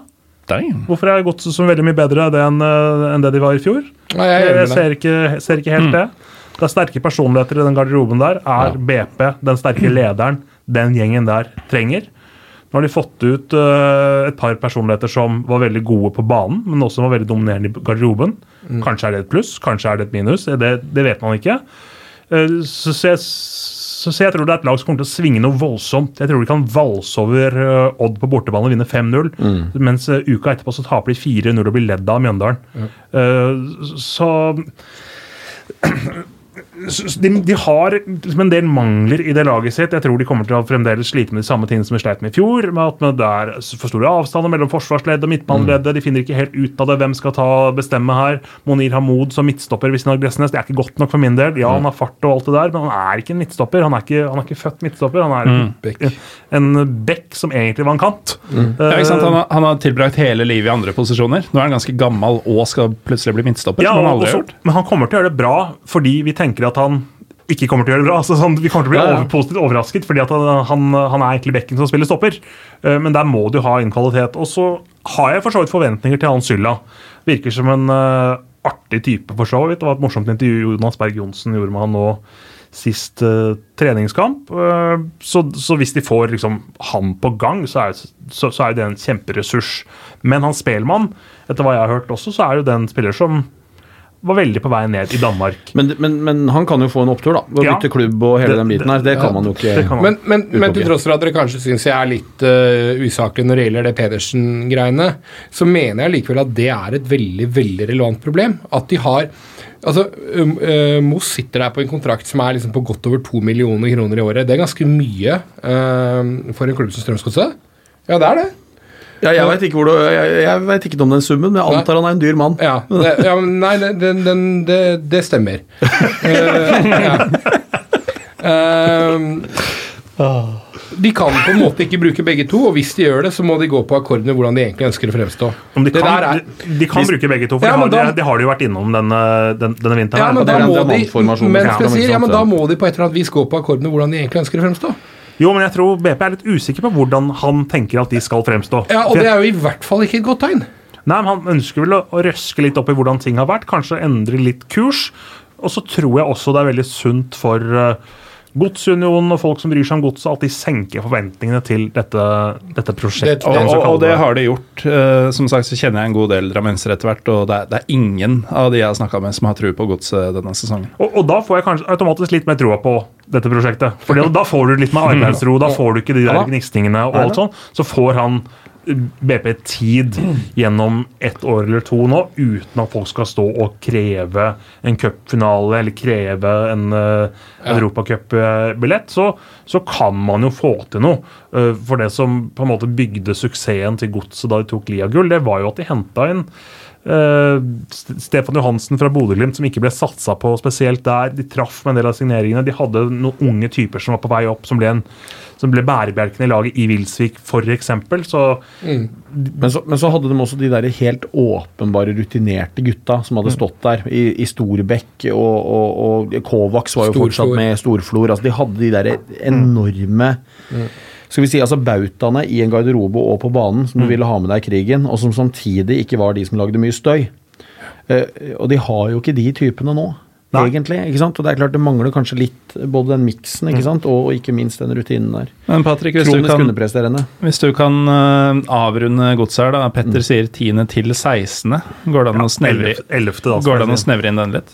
Dang. Hvorfor er Godset så veldig mye bedre det enn eh, enn det de var i fjor? Nei, jeg er Jeg, ser, ikke, ser ikke helt det. Det er sterke personligheter i den garderoben der. Er BP den sterke lederen den gjengen der trenger? Nå har de fått ut uh, et par personligheter som var veldig gode på banen, men også var veldig dominerende i garderoben. Kanskje er det et pluss, kanskje er det et minus. Det, det vet man ikke. Uh, så, så, jeg, så, jeg tror det er et lag som kommer til å svinge noe voldsomt. Jeg tror de kan valse over uh, Odd på bortebane og vinne 5-0. Mens eh, uka etterpå så taper de 4-0 og blir ledd av Mjøndalen. Mm. så de, de har liksom en del mangler i det laget sitt. Jeg tror de kommer til å fremdeles slite med de samme tingene som vi sleit med i fjor. med at Det er for store avstander mellom forsvarsledd og midtbaneleddet. De finner ikke helt ut av det. Hvem skal ta bestemme her? Monir Hamoud som midtstopper ved siden av Gressnes. Det er ikke godt nok for min del. Ja, han har fart og alt det der, men han er ikke en midtstopper. Han er ikke, han er ikke født midtstopper. Han er en, en bekk som egentlig var en kant. Ja, ikke sant? Han, har, han har tilbrakt hele livet i andre posisjoner. Nå er han ganske gammel og skal plutselig bli midtstopper. Ja, som han har også- gjort. men han kommer til å gjøre det bra fordi vi tenker at han ikke kommer til å gjøre det bra. Altså, sånn, vi kommer til å bli Ja, ja. over, positivt overrasket fordi at han, han, han er egentlig bekken som spiller stopper. Eh, men der må du ha inn kvalitet. Og så har jeg for så vidt forventninger til han Sylla. Virker som en uh, artig type, for så vidt. Det var et morsomt intervju Jonas Berg Johnsen gjorde med han nå sist uh, treningskamp. Uh, så, så hvis de får liksom, han på gang, så er, så, så er det en kjemperessurs. Men han Spelmann, etter hva jeg har hørt også, så er jo den spiller som var veldig på vei ned i Danmark. Men, men, men han kan jo få en opptur, da. Å Ja. bytte klubb og hele Det- den biten her. Det kan man jo ikke. man. Men, men, men til tross for at dere kanskje syns jeg er litt uh, usaklig når det gjelder det Pedersen-greiene, så mener jeg likevel at det er et veldig veldig relevant problem. At de har Altså, uh, Moss sitter der på en kontrakt som er liksom på godt over to millioner kroner i året. Det er ganske mye uh, for en klubb som Strømsgodset. Ja, det er det. Ja, jeg veit ikke, jeg, jeg vet ikke om den summen, men jeg antar han er en dyr mann. Ja, det, ja nei, det, den, den, det, det stemmer. uh, ja. uh, de kan på en måte ikke bruke begge to, og hvis de gjør det, så må de gå på akkord med hvordan de egentlig ønsker å fremstå. Om de Det kan, der er- de, de kan bruke begge to, for Ja, det, har, da- det, det har de jo vært innom denne, den, denne vinteren. Ja, men da må de, men, ja, skal jeg si, ikke ja, men da må de på et eller annet vis gå på akkord med hvordan de egentlig ønsker å fremstå. Jo, men jeg tror BP er litt usikker på hvordan han tenker at de skal fremstå. Ja, Og det er jo i hvert fall ikke et godt tegn. Nei, men Han ønsker vel å, røske litt opp i hvordan ting har vært, kanskje endre litt kurs. Og så tror jeg også det er veldig sunt for uh, Godsunionen og folk som bryr seg om godset, at de senker forventningene til dette, dette prosjektet. Det- Og, og, og det har de gjort. Eh, som sagt så kjenner jeg en god del drammensere etter hvert, og det er, det er ingen av de jeg har snakka med, som har tro på godset denne sesongen. Og, og da får jeg kanskje automatisk litt mer troa på dette prosjektet. For da får du litt mer arbeidsro, da får du ikke de der gnistingene og alt sånn. Så får han BP tid gjennom ett år eller to nå, uten at folk skal stå og kreve en cupfinale eller kreve en uh, europacupbillett. Så, så kan man jo få til noe. Uh, for det som på en måte bygde suksessen til godset da de tok Lia-gull, det var jo at de henta inn Eh, St- Stefan Johansen fra Bodø-Glimt, som ikke ble satsa på spesielt der. De traff med en del av signeringene. De hadde noen unge typer som var på vei opp, som ble, en, som ble bærebjelken i laget i Wilsvik, f.eks. Så Men så, men så hadde de også de der helt åpenbare rutinerte gutta som hadde stått der. I, i Storbekk og, og, og Kovacs var jo Storflor. fortsatt med. Storflor. Altså, de hadde de der enorme skal vi si, altså Bautaene i en garderobe og på banen som du ville ha med deg i krigen, og som samtidig ikke var de som lagde mye støy. Uh, og de har jo ikke de typene nå. Nei. egentlig. ikke sant? Og det er klart det mangler kanskje litt både den miksen ikke sant? og ikke minst den rutinen der. Men Patrick, hvis du kan, hvis du kan uh, avrunde godset her, da. Petter sier 10. til 16. Går det an å snevre, 11., da, går det an å snevre inn den litt?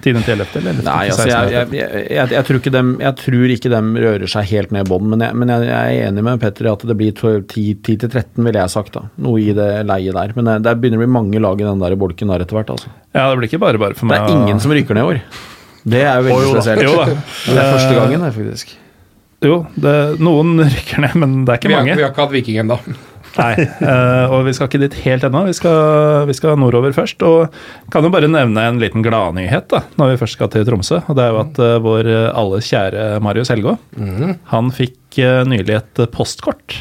10. til 11. eller 11. Nei, altså, jeg, jeg, jeg, jeg, jeg, tror ikke dem, jeg tror ikke dem rører seg helt ned i bånn, men, jeg, men jeg, jeg er enig med Petter i at det blir 10-13, ville jeg sagt. da. Noe i det leiet der. Men det, det begynner å bli mange lag i den der bolken der etter hvert. altså. Ja, det blir ikke bare bare for Det meg. er ingen som ryker ned i år. Det er jo veldig oh, jo spesielt. Jo da. Det er første gangen, det, faktisk. Jo, det, noen rykker ned, men det er ikke Vi har, mange. vi har ikke hatt Viking ennå. Nei, uh, og vi skal ikke dit helt ennå. Vi skal, vi skal nordover først. Og kan jo bare nevne en liten gladnyhet da, når vi først skal til Tromsø. og Det er jo at uh, vår alle alles kjære Marius Helgå, han fikk uh, nylig et postkort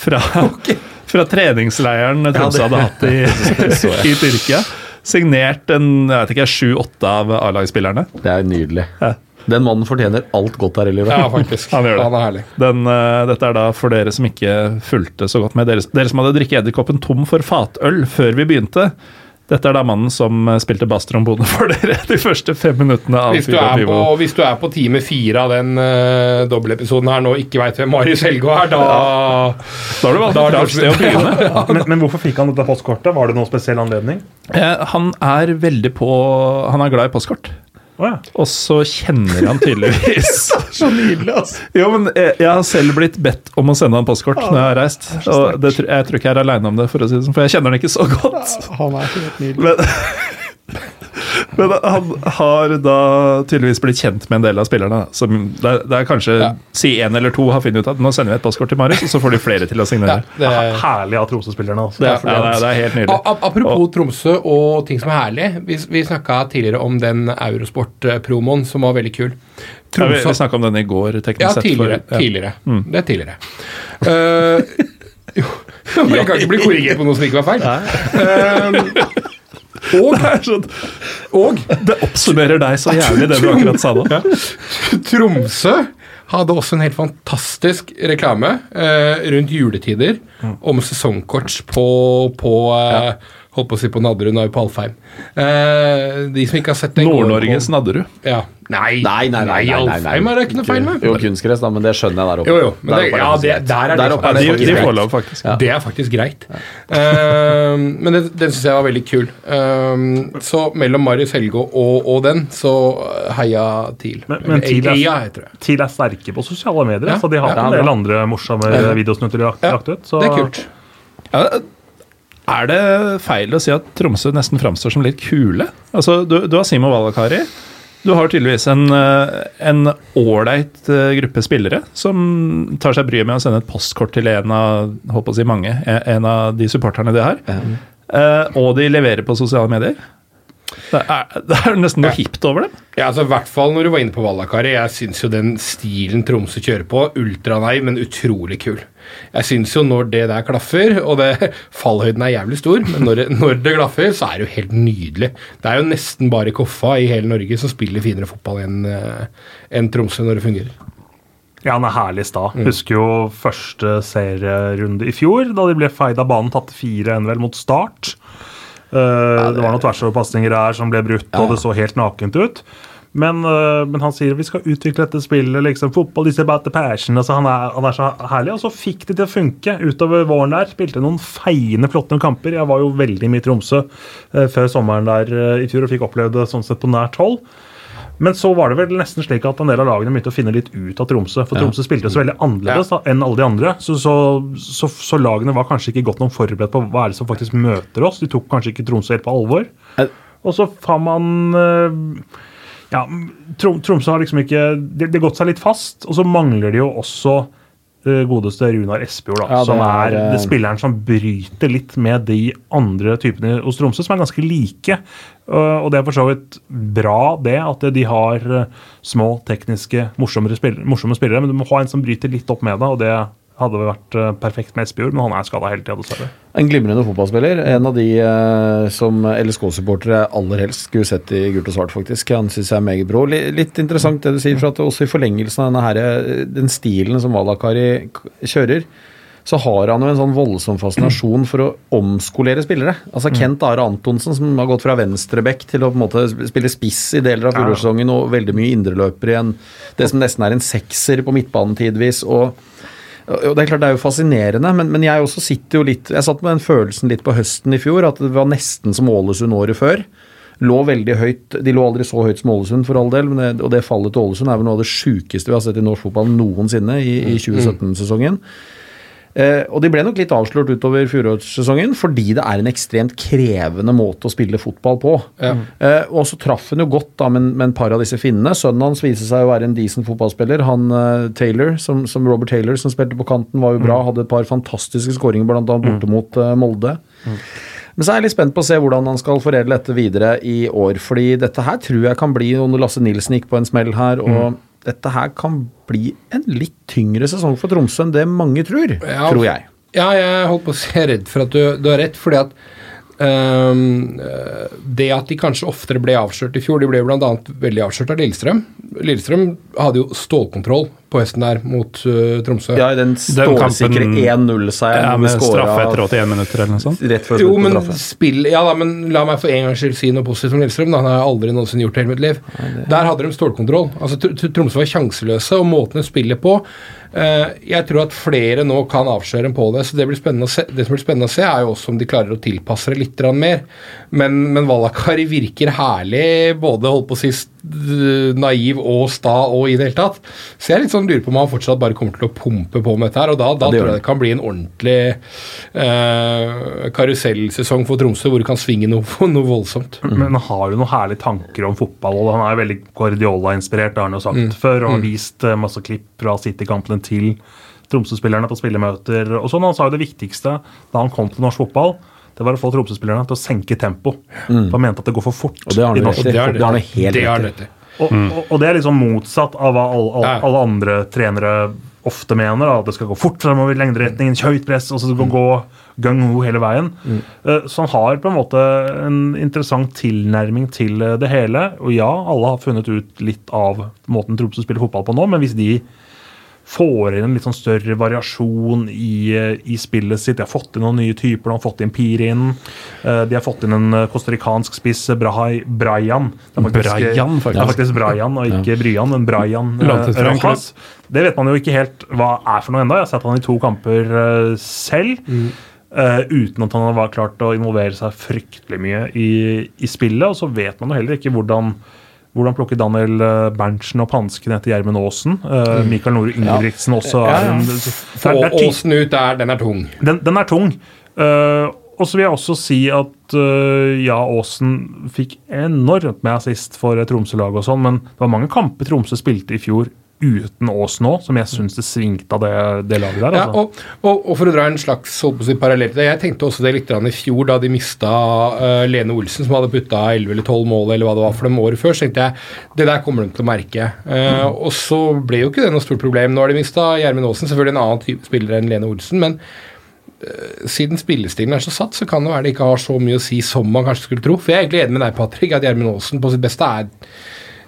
fra, fra treningsleiren Tromsø hadde hatt i, i Tyrkia. Signert en, jeg vet ikke, sju-åtte av A-lagsspillerne. Det er nydelig. Ja. Den mannen fortjener alt godt her i livet. Ja, faktisk. Han gjør det. Han er herlig. Den, uh, dette er da for dere som ikke fulgte så godt med. Dere, dere som hadde drikket edderkoppen tom for fatøl før vi begynte. Dette er da mannen som eh, spilte basstrombone for dere de første fem minuttene av Hvis du, er på, hvis du er på time fire av den uh, dobbeltepisoden her nå og ikke veit hvem Marius Helgå er, da Da har du valgt et er sted å begynne. Men, men hvorfor fikk han dette postkortet? Var det noen spesiell anledning? Eh, Han er veldig på Han er glad i postkort. Å ja. Og så kjenner han tydeligvis Så nydelig, altså. Jo, men jeg, jeg har selv blitt bedt om å sende han postkort når jeg har reist. Og det, jeg tror ikke jeg er aleine om det, for å si det sånn, for jeg kjenner han ikke så godt. Han er helt nydelig. Men, men han har da tydeligvis blitt kjent med en del av spillerne. Som det, er, det er kanskje Ja. si én eller to har funnet ut at nå sender vi et postkort til Marius, og så får de flere til å ja, signere. det, Herlig av Tromsø-spillerne. Altså. det er Ja, det, er, det er helt nydelig. A- apropos Apropos Tromsø og ting som er herlig. Vi, vi snakka tidligere om den Eurosport-promoen som var veldig kul. Ja, vi Tromsø vi snakka om den i går, teknisk Ja, sett. tidligere. for- ja. tidligere. Det er tidligere. Uh, jo, jeg kan ikke bli korrigert på noe som ikke var feil. Eh, og, Det sånn, og det oppsummerer deg så jævlig, det du akkurat sa nå. Tromsø hadde også en helt fantastisk reklame eh, rundt juletider om sesongkort på, på eh, Holdt på å si på Nadderud, nå er vi på Alfheim. Eh, de som ikke har sett den Nord-Norges Nadderud. Ja. Nei, Nei, nei, nei, nei, nei, nei. Alfheim er det ikke noe feil med. Jo, kunstgress, da, men det skjønner jeg der oppe. Jo, jo, men Der det, ja, det, der er Der det, oppe er Ja, det de, faktisk de lov, faktisk. Ja. det er faktisk greit. Eh, men den, den syns jeg var veldig kul. Eh, så mellom Marius Helgå og, og den, så heia TIL. Men- men TIL er- Eia heter det. TIL er sterke på sosiale medier, Ja, så de har ja, en del andre morsomme videosnutter de har lagt ut. Så Det er kult. Ja, er det feil å si at Tromsø nesten framstår som litt kule? Altså, du, du har Simo Valakari. Du har tydeligvis en eh, en ålreit eh, gruppe spillere som tar seg bryet med å sende et postkort til en av håper å si mange, en av de supporterne de har. Eh, og de leverer på sosiale medier. Det er, det er nesten noe hipt over dem. Ja, altså I hvert fall når du var inne på Vallakari. Jeg syns jo den stilen Tromsø kjører på, ultranei, men utrolig kul. Jeg syns jo når det der klaffer, og det, fallhøyden er jævlig stor, men når det, når det klaffer, så er det jo helt nydelig. Det er jo nesten bare Koffa i hele Norge som spiller finere fotball enn en Tromsø når det fungerer. Ja, han er herlig sta. Husker jo første serierunde i fjor, da de ble feid av banen, tatt 4-1 vel mot start. Eh, det, var noen tversoverpasninger her som ble brutt, og det så helt nakent ut. Men, eh, men han sier vi skal utvikle dette spillet. liksom, Fotball is about the passion. altså Han er, han er så herlig. Og så fikk det til å funke utover våren der. Spilte noen feiende, flotte kamper. Jeg var jo veldig mye i Tromsø eh, før sommeren der i fjor og fikk opplevd det sånn sett på nært hold. Men så var det vel nesten slik at en del av lagene begynte å finne litt ut av Tromsø. For Tromsø spilte så veldig annerledes da, enn alle de andre. Så, så, så, så lagene var kanskje ikke godt nok forberedt på hva er det som faktisk møter oss. De tok kanskje ikke Tromsø helt på alvor. Og så får man eh, Ja, Tromsø har liksom ikke Det har gått seg litt fast. Og så mangler de jo også godeste Runar Espejord, Ja, som er, er, eh, det spilleren som bryter litt med de andre typene hos Tromsø, som er ganske like. Uh, og det er for så vidt bra, det, at de har små, tekniske, morsommere spillere, morsomme spillere, men du må ha en som bryter litt opp med det, og det hadde vært uh, perfekt med Espejord, men han er skada hele tida, dessverre. En glimrende fotballspiller. En av de eh, som LSK-supportere aller helst skulle sett i gult og svart, faktisk. Han syns jeg er meget bra. Li- Litt interessant det du sier, for at også i forlengelsen av denne her, eh, den stilen som Valakari kjører, så har han jo en sånn voldsom fascinasjon for å omskolere spillere. Altså Kent Are Antonsen, som har gått fra venstreback til å på en måte spille spiss i deler av fjorårssesongen, og veldig mye indreløper i en det som nesten er en sekser på midtbanen tidvis. og og Det er klart det er jo fascinerende, men, men jeg også sitter jo litt Jeg satt med den følelsen litt på høsten i fjor, at det var nesten som Ålesund året før. Lå veldig høyt, De lå aldri så høyt som Ålesund, for all del, det, og det fallet til Ålesund er vel noe av det sjukeste vi har sett i norsk fotball noensinne i, i 2017-sesongen. Eh, og de ble nok litt avslørt utover fjorårssesongen fordi det er en ekstremt krevende måte å spille fotball på. Eh, og så traff han jo godt da med, med en par av disse finnene. Sønnen hans viste seg å være en decent fotballspiller. Han uh, Taylor, som, som Robert Taylor, som spilte på kanten, var jo bra. Hadde et par fantastiske skåringer, bl.a. borte mot eh, Molde. Men så er jeg litt spent på å se hvordan han skal foredle dette videre i år. fordi dette her tror jeg kan bli noe Lasse Nilsen gikk på en smell her. og dette her kan bli en litt tyngre sesong for Tromsø enn det mange tror, Ja. tror jeg. Ja, jeg holdt på å si redd for at du, du har rett, fordi at øh, Det at de kanskje oftere ble avslørt i fjor De ble bl.a. veldig avslørt av Lillestrøm. Lillestrøm hadde jo stålkontroll på hesten der mot uh, Tromsø. Ja, i den stålsikre 1-0-seieren Ja, med straffe etter 81 minutter eller noe sånt. rett før Jo, men spill Ja da, men la meg for en gangs skyld si noe positivt om Lillestrøm. Han har jeg aldri noensinne gjort det i hele mitt liv. Der hadde de stålkontroll. Altså, Tr- Tr- Tromsø var sjanseløse, og måten de spiller på Uh, Jeg tror at flere nå kan avsløre en på det. så Det blir spennende å se Det som blir spennende å se, er jo også om de klarer å tilpasse det litt mer. Men, men Valakari virker herlig, både holdt på å si naiv og sta og i det hele tatt. Så jeg er litt sånn lurer på om han fortsatt bare kommer til å pumpe på med dette her. Og da, da Ja, det tror jeg det. det kan bli en ordentlig eh, karusellsesong for Tromsø, hvor det kan svinge noe, noe voldsomt. Men han har jo noen herlige tanker om fotball, og han er veldig Guardiola-inspirert, det har han jo sagt før, og har vist eh, masse klipp fra City-kampene til Tromsø-spillerne på spillemøter. og sånn. Han sa jo det viktigste da han kom til norsk fotball, det var å få Tromsø-spillerne til å senke tempo. For han mente at det går for fort Og det har han er helt det rett i. Og, og, og det er liksom motsatt av hva alle, all, alle andre trenere ofte mener. Da. At det skal gå fort fremover i lengderetningen, høyt press, og så skal mm. gå gung-ho hele veien. Eh, Så han har på en måte en interessant tilnærming til eh, det hele. Og ja, alle har funnet ut litt av måten Tromsø spiller fotball på nå, men hvis de får inn en litt sånn større variasjon i, eh, i spillet sitt. De har fått inn noen nye typer. De har fått inn Pirin. eh, De har fått inn en kostarikansk costaricansk spiss, eh, Brahai, Brian. Det er Brian, faktisk. Ja, faktisk Brian, og ikke Bryan, men Brian eh, Rojas. Det vet man jo ikke helt hva er for noe ennå. Jeg har sett han i to kamper selv. selv. Uh, uten at han har klart å involvere seg fryktelig mye i, i spillet. Og så vet man jo heller ikke hvordan hvordan plukke Daniel eh, Berntsen opp hansken etter Gjermund Aasen? Uh, Mikael Nore Ingebrigtsen også er en det er- Få det er Åsen ut der, den er tung. den, den er tung. Uh, og så vil jeg også si at uh, ja, Aasen fikk enormt med assist for eh, Tromsø-laget og sånn, men det var mange kamper Tromsø spilte i fjor uten Ås nå, som jeg syns det svingte av det, det laget der. Ja, Altså. og, og, og for å dra en slags si, parallell til det, jeg tenkte også det litt i fjor, da de mista uh, Lene Olsen, som hadde putta 11 eller 12 mål, eller hva det var for dem året før. Så tenkte jeg det der kommer de til å merke. Eh, Og så ble jo ikke det noe stort problem. Nå har de mista Gjermund Aasen, selvfølgelig en annen type spiller enn Lene Olsen, men eh, siden spillestilen er så satt, så kan det være det ikke har så mye å si som man kanskje skulle tro. For jeg er egentlig enig med deg, Patrick, at Gjermund Aasen på sitt beste er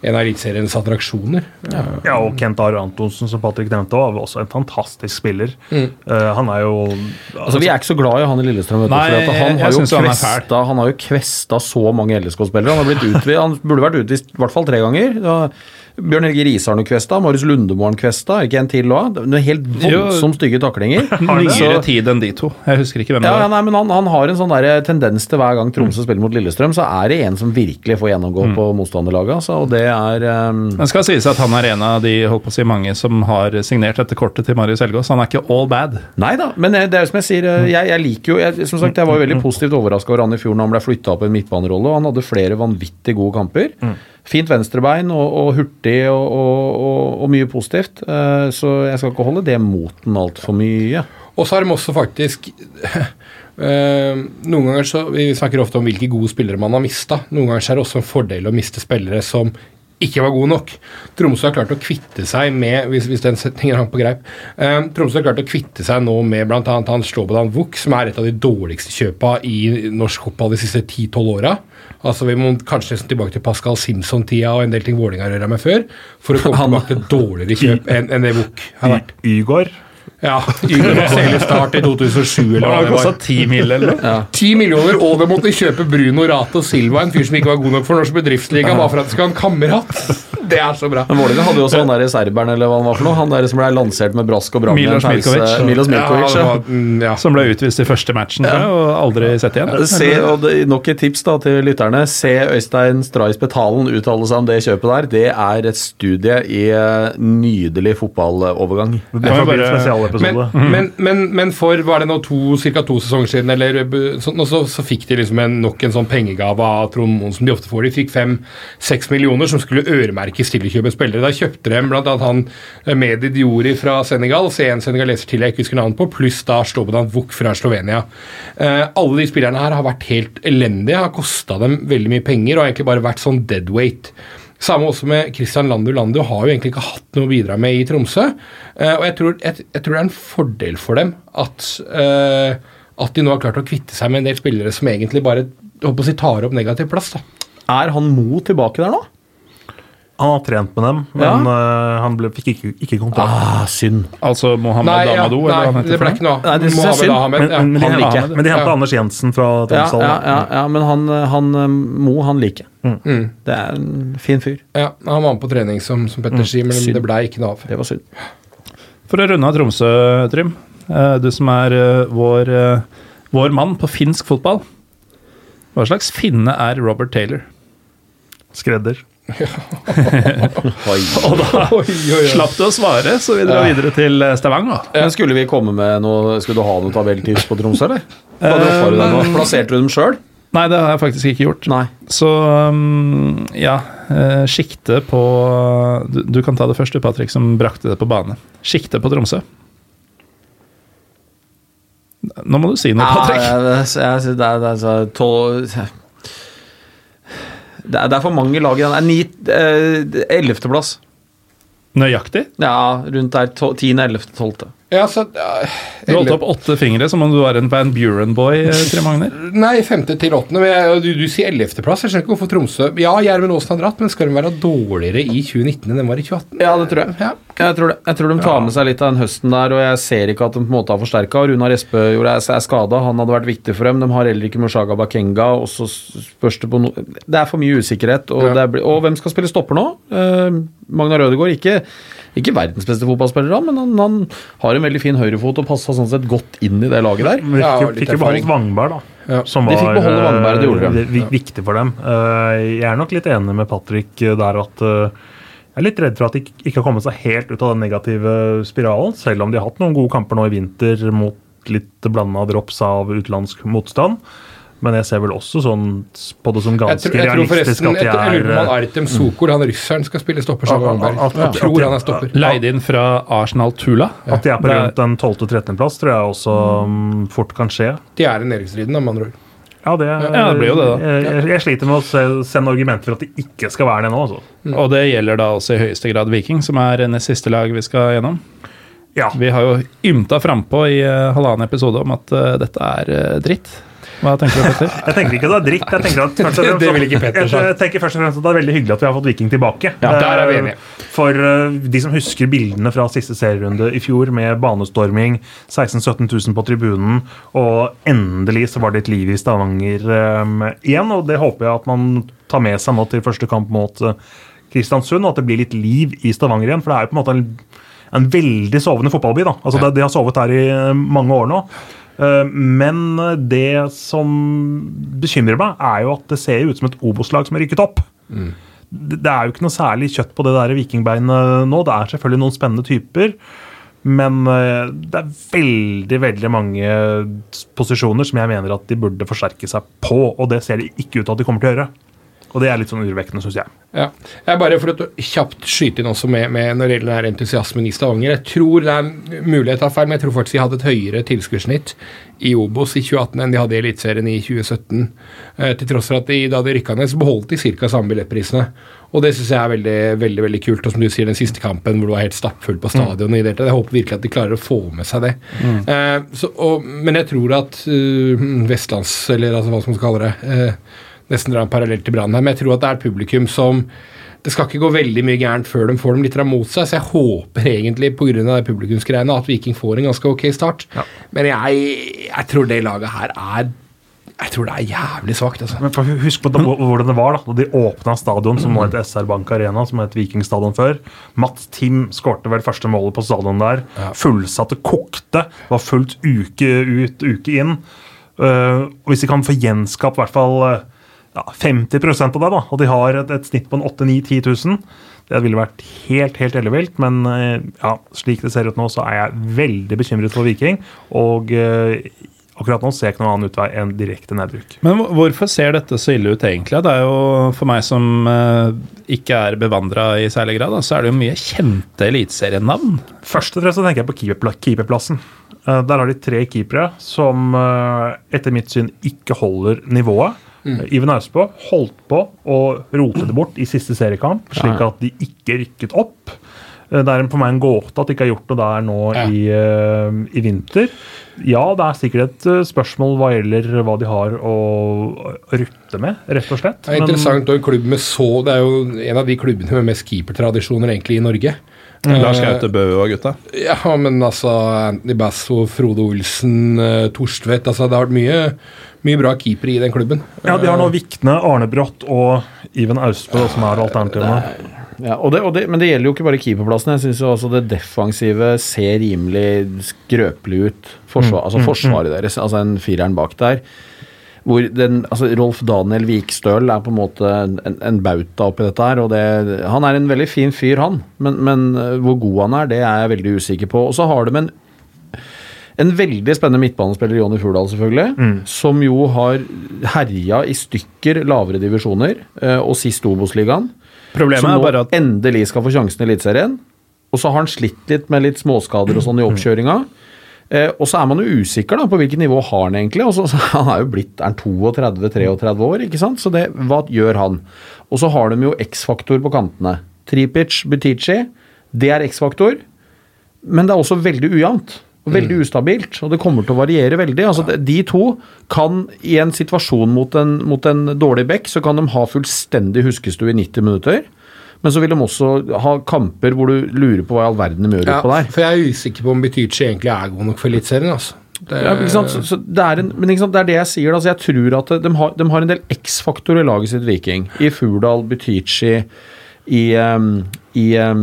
en av eliteseriens attraksjoner. Ja, og Kent Are Antonsen, som Patrick nevnte, var også en fantastisk spiller. Eh, han er jo Altså, Vi er ikke så glad i han i Lillestrøm. Vet du, for at han, jeg har jo kvesta, han har jo kvesta så mange LSK-spillere. Han, har blitt utvist, han burde vært utvist i hvert fall tre ganger. Bjørn Helge Risarn og Kvesta, Marius Lundemo har han kvesta. Ikke en til òg? Noen helt voldsomt stygge taklinger. Nyere tid enn de to. Jeg husker ikke hvem det Ja, ja, var. nei, men han, han har en sånn der tendens til hver gang Tromsø spiller mot Lillestrøm, så er det en som virkelig får gjennomgå på motstanderlaget. Altså, og det er um, Men skal sies at han er en av de holdt på å si, mange som har signert dette kortet til Marius Helgaas. Han er ikke all bad. Nei da, men det er som jeg sier, eh, jeg, jeg liker jo jeg, Som sagt, jeg var jo veldig positivt overraska over han i fjor når han ble flytta opp i en midtbanerolle, og han hadde flere vanvittig gode kamper. Fint venstrebein og, og hurtig og, og, og, mye positivt. Eh, Så jeg skal ikke holde det mot den altfor mye. Og så har de også faktisk eh, Noen ganger så Vi snakker ofte om hvilke gode spillere man har mista. Noen ganger så er det også en fordel å miste spillere som ikke var god nok. Tromsø har klart å kvitte seg med hvis, hvis den setningen hang på greip, eh, Tromsø har klart å kvitte seg nå med bl.a. han Slobodan Vuk, som er et av de dårligste kjøpa i norsk fotball de siste 10-12 åra. Altså Vi må kanskje tilbake til Pascal Simpson-tida og en del ting Vålerenga har røra med før, for å komme tilbake til dårligere kjøp enn en det Vuk har vært. Ygård. Ja, Ygor Start i 2007 eller hva Det det var. kosta ti mil eller noe. 10 millioner, og de måtte kjøpe Bruno Rato Silva, en fyr som ikke var god nok for norsk bedriftsliga, bare for at de skal ha en kamerat. Det er så bra. Men Vålerenga hadde jo også han der serberen, eller hva han var for noe. Han der som ble lansert med brask og bram. Milos. Milkovic. Milos Milkovic, ja, ja. var, mm, ja. Som ble utvist i første matchen tror jeg, og aldri sett igjen. Se, og det, nok et tips da til lytterne. Se Øystein Strais Betalen uttale seg om det kjøpet der. Det er et studie i eh, nydelig fotballovergang. Det en bare- spesialepisode. Men, men, men, men for var det nå to, ca. to sesonger siden, eller, så, så, så fikk de liksom en, nok en sånn pengegave av Trond Moen som de ofte får. De fikk fem-seks millioner som skulle øremerkes til å kjøpe spillere. Da kjøpte de bl.a. han eh, Medi Diori fra Senegal, se en senegaleser til jeg ikke husker navnet på, pluss da Slobodan Vuk fra Slovenia. Eh, alle de spillerne her har vært helt elendige, har kosta dem veldig mye penger og har egentlig bare vært sånn deadweight. Samme også med Christian Landu. Landu har jo egentlig ikke hatt noe å bidra med i Tromsø. Eh, og jeg tror, jeg, jeg tror det er en fordel for dem at, eh, at de nå har klart å kvitte seg med en del spillere som egentlig bare håper å si, tar opp negativ plass. da. Er han Mo tilbake der nå? Han har trent med dem, men eh, han ble, fikk ikke, ikke kontrakt. Ah, synd. Altså Mohammed Nei, ja, Amadou, han nei det ble ikke noe av. Mohammed. Ahmed, Men, ja. men, men, de han liker men de henta Ja. Anders Jensen fra Ja, ja, ja, ja, men han, han eh, Mo, han liker. Mm. Det er en fin fyr. Ja, han var med på trening, som, som Petter sier, men synd. det ble ikke noe av. Det var synd. For å runde av Tromsø, Trym. eh, Du som er eh, vår, eh, vår mann på finsk fotball. Hva slags finne er Robert Taylor? Skredder. Og da slapp du å svare, så vi drar videre til eh, Stavanger. Men skulle vi komme med noe Skulle du ha noen tabelltips på Tromsø, eller? Hva du dem? Plasserte du dem sjøl? Nei, det har jeg faktisk ikke gjort. Nei. Så um, ja, uh, sjiktet på du, du kan ta det første, Patrick, som brakte det på bane. Sjiktet på Tromsø. Nå må du si noe, Patrick. Ja, det, det det det, så tolv- det er, det er for mange lag i den. Eh, Ellevteplass. Nøyaktig. Ja, rundt der. Tiende, ellevte, tolvte. Ja, så, uh, Du holdt opp åtte fingre som om du var en Van Buren-boy, Tre Trym Magner. Nei, femte til åttende. Men jeg, du, du sier ellevteplass. Jeg skjønner ikke hvorfor Tromsø Ja, Gjermund Aasen har dratt, men skal de være dårligere i 2019 enn de var i 2018? Ja, det tror jeg. Ja. Jeg tror, det. jeg tror de tar med seg litt av den høsten der, og jeg ser ikke at de på en måte har forsterka. Runar Espejord er, er skada, han hadde vært viktig for dem. De har heller ikke Mushaga Bakenga, og så spørs det på noe Det er for mye usikkerhet, og, Ja. det er, og hvem skal spille stopper nå? Uh, Magnar Rødegård, ikke, ikke verdens beste fotballspiller, da, men han, han har en veldig fin høyrefot og passa sånn sett godt inn i det laget der. Men Ja, fikk, fikk jo beholdt. Vangberg, da. Ja. Som De var Vangberg, det gjorde de. eh, viktig for dem. Eh, Jeg er nok litt enig med Patrick eh, der at jeg er litt redd for at de ikke har kommet seg helt ut av den negative spiralen, selv om de har hatt noen gode kamper nå i vinter mot litt blanda drops av utenlandsk motstand. Men jeg ser vel også sånn på det som Jeg, ganske tror, jeg realistisk tror at jeg, jeg lurer på om han er Artem Sokol, han russeren, skal spille stopper sammen med Wangberg. at- at- Jeg tror han er stopper. Leid inn fra Arsenal Tula. At de er på er- rundt en 12.-13.-plass, tror jeg også mm, fort kan skje. De er i nedrykksstriden, med andre ord. Ja, det, Ja, det blir jo det, da. Jeg, jeg, jeg sliter med å se, sende argumenter for at de ikke skal være det nå. Altså. Og det gjelder da også i høyeste grad Viking, som er nest siste lag vi skal gjennom. Ja. Vi har jo ymta frampå i uh, halvannen episode om at uh, dette er uh, dritt. Hva tenker du, Petter? Jeg tenker ikke at det er dritt. Jeg tenker, at, først og fremst, Det vil ikke Petter jeg, jeg tenker først og fremst at det er veldig hyggelig at vi har fått Viking tilbake. Ja, der er vi enige. Eh, For eh, de som husker bildene fra siste serierunde i fjor med banestorming, 16 000-17 000 på tribunen, og endelig så var det et liv i Stavanger um, igjen. Og det håper jeg at man tar med seg nå til første kamp mot Kristiansund, og at det blir litt liv i Stavanger igjen. For det er jo på en måte en, en veldig sovende fotballby. da. Altså, Ja. det, de har sovet her i mange år nå. Eh, Men det som bekymrer meg, er jo at det ser ut som et Obos-lag som er rykket opp. Det det er jo ikke noe særlig kjøtt på det der vikingbeinet nå. Det er selvfølgelig noen spennende typer. Men eh, det er veldig veldig mange posisjoner som jeg mener at de burde forsterke seg på. Og det ser det ikke ut til at de kommer til å gjøre. Og det er litt sånn urovekkende, syns jeg. Ja. Jeg bare for å kjapt skyte inn også med, med når det gjelder entusiasmen i Stavanger. Jeg tror det er mulighet til feil, men jeg tror faktisk de hadde et høyere tilskuddssnitt i Obos i 2018 enn de hadde i Eliteserien i 2017. Eh, til tross for at de, da de rykka ned, så beholdt de ca. samme billettprisene. Og det syns jeg er veldig veldig, veldig kult. Og som du sier, den siste kampen hvor du var helt stappfull på stadionet. det. Jeg håper virkelig at de klarer å få med seg det. Eh, så, og, men jeg tror at uh, Vestlands, eller altså hva som skal kalle det eh, nesten dra en parallell til Brann her, men jeg tror at det er et publikum som det skal ikke gå veldig mye gærent før de får dem litt mot seg, så jeg håper egentlig pga. publikumsgreiene at Viking får en ganske ok start. Men jeg, jeg tror det laget her er Jeg tror det er jævlig svakt, altså. Men Husk på da, hvordan det var da da de åpna stadion, som nå heter SR Bank Arena, som het Vikingstadion før. Matt Tim skårte vel første målet på stadion der. Fullsatte, kokte. Var fullt uke ut, uke inn. Uh, Hvis de kan få gjenskapt i hvert fall eh, ja, 50% av det, da, og de har et, et snitt på en 8 9 10 000 det ville vært helt helt ellevilt, men eh, ja, slik det ser ut nå, så er jeg veldig bekymret for Viking. Og eh, akkurat nå ser jeg ikke noen annen utvei enn direkte nedbruk. Men hvorfor ser dette så ille ut, egentlig? Det er jo For meg som eh, ikke er bevandra i særlig grad, så er det jo mye kjente eliteserienavn. Først og fremst så tenker jeg på keeperplassen. Der har de tre keepere som etter mitt syn ikke holder nivået. Eh, Iven Austbø holdt på å rote det bort i siste seriekamp, slik at de ikke rykket opp. Eh, Det er for meg en gåte at de ikke har gjort noe der nå i, eh, i vinter. Ja, det er sikkert et spørsmål hva gjelder hva de har å rutte med, rett og slett. Det er interessant og en klubb med så Det er jo en av de klubbene med mest keepertradisjoner egentlig i Norge. Lars Eh, Gaute Bø og gutta. Ja, men altså Anthony Basso, Frode Olsen, eh, Torstvedt altså Det har vært mye, mye bra keepere i den klubben. Ja, De har nå Vikne, Arne Brått og Iven Austbø som er alternativene. Ja, og det, og det, men det gjelder jo ikke bare keeperplassen. Jeg syns også det defensive ser rimelig skrøpelig ut. Forsvar, altså forsvaret deres, altså en fireren bak der. Hvor den, altså Rolf Daniel Vikstøl er på en måte en, en bauta oppi dette her. og det, Han er en veldig fin fyr, han. Men, men eh, hvor god han er, det er jeg veldig usikker på. Og så har de en en veldig spennende midtbanespiller, Jonny Furdal, selvfølgelig. Som jo har herja i stykker lavere divisjoner, eh, og sist Obos-ligaen. Problemet Som er nå bare at endelig skal få sjansen i Eliteserien. Og så har han slitt litt med litt småskader og sånn i oppkjøringa. Eh, og så er man jo usikker da, på hvilket nivå har han egentlig. Også, så, så han er jo blitt er 32-33 år, ikke sant? Så det, hva gjør han? Og så har de jo X-faktor på kantene. Tripic, Butichi, Det er X-faktor. Men det er også veldig ujevnt. Og veldig ustabilt, og det kommer til å variere veldig. altså de- to kan i en situasjon mot en, mot en dårlig back, så kan de ha fullstendig huskestue i 90 minutter. Men så vil de også ha kamper hvor du lurer på hva i all verden de gjør Ja, utpå der. for jeg er usikker på om Betychi egentlig er god nok for Eliteserien. Altså. Det- Ja, ikke sant? Så, så det er en, men ikke sant? det er det jeg sier. Altså, jeg tror at de har, de har en del X-faktorer i laget sitt, Viking. I Furdal, Butichi, i, um, i um,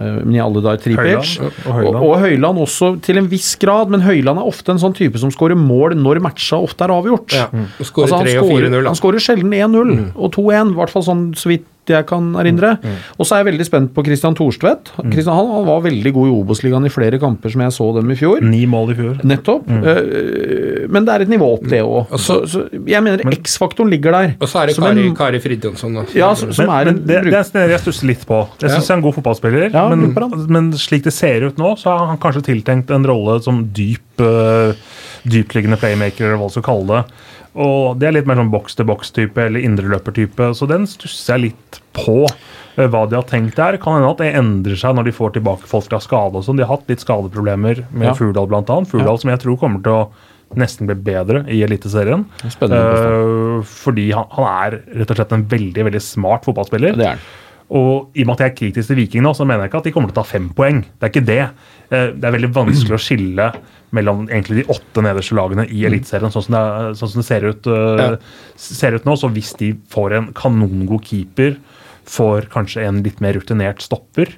men i alle dager Tripic. Høyland, og Og, Høyland. og Høyland også til en viss grad, men Høyland er ofte en sånn type som skårer mål når matcha ofte er avgjort. Ja, og skårer Altså, han 3 og 4-0. skårer- Han skårer sjelden 1-0 og 2-1, i hvert fall sånn så vidt jeg kan erindre. Og så er jeg veldig spent på Christian Thorstvedt. Christian, han, han var veldig god i Obos-ligaen i flere kamper som jeg så dem i fjor. Ni mål i fjor. Nettopp. Eh, men det er et nivå opp, det òg. Så, så jeg mener X-faktoren ligger der. Og så er det Som Kari, en- Kari Fridtjonsson. da. Ja, som, som Men, er men en det, det er det jeg stusser litt på. Jeg syns han er en god fotballspiller, Ja, men, men slik det ser ut nå, så har han kanskje tiltenkt en rolle som dyp, uh, dypliggende playmaker, eller hva du skal kalle det. Og det er litt mer sånn boks-til-boks-type eller indreløpertype, så den stusser jeg litt på. eh, Hva de har tenkt der. Kan hende at det endrer seg når de får tilbake folk fra skade. og sånn. De har hatt litt skadeproblemer med Ja. Furdal bl.a. Furdal som jeg tror kommer til å nesten bli bedre i Eliteserien. Uh. Fordi han, han er rett og slett en veldig veldig smart fotballspiller. Det er han. Og i og med at jeg er kritisk til Viking nå, så mener jeg ikke at de kommer til å ta fem poeng. Det er ikke det. Eh, Det er veldig vanskelig å skille mellom egentlig de åtte nederste lagene i Eliteserien, sånn som det, sånn som det ser, ut, eh, Ja. ser ut nå. Så hvis de får en kanongod keeper, får kanskje en litt mer rutinert stopper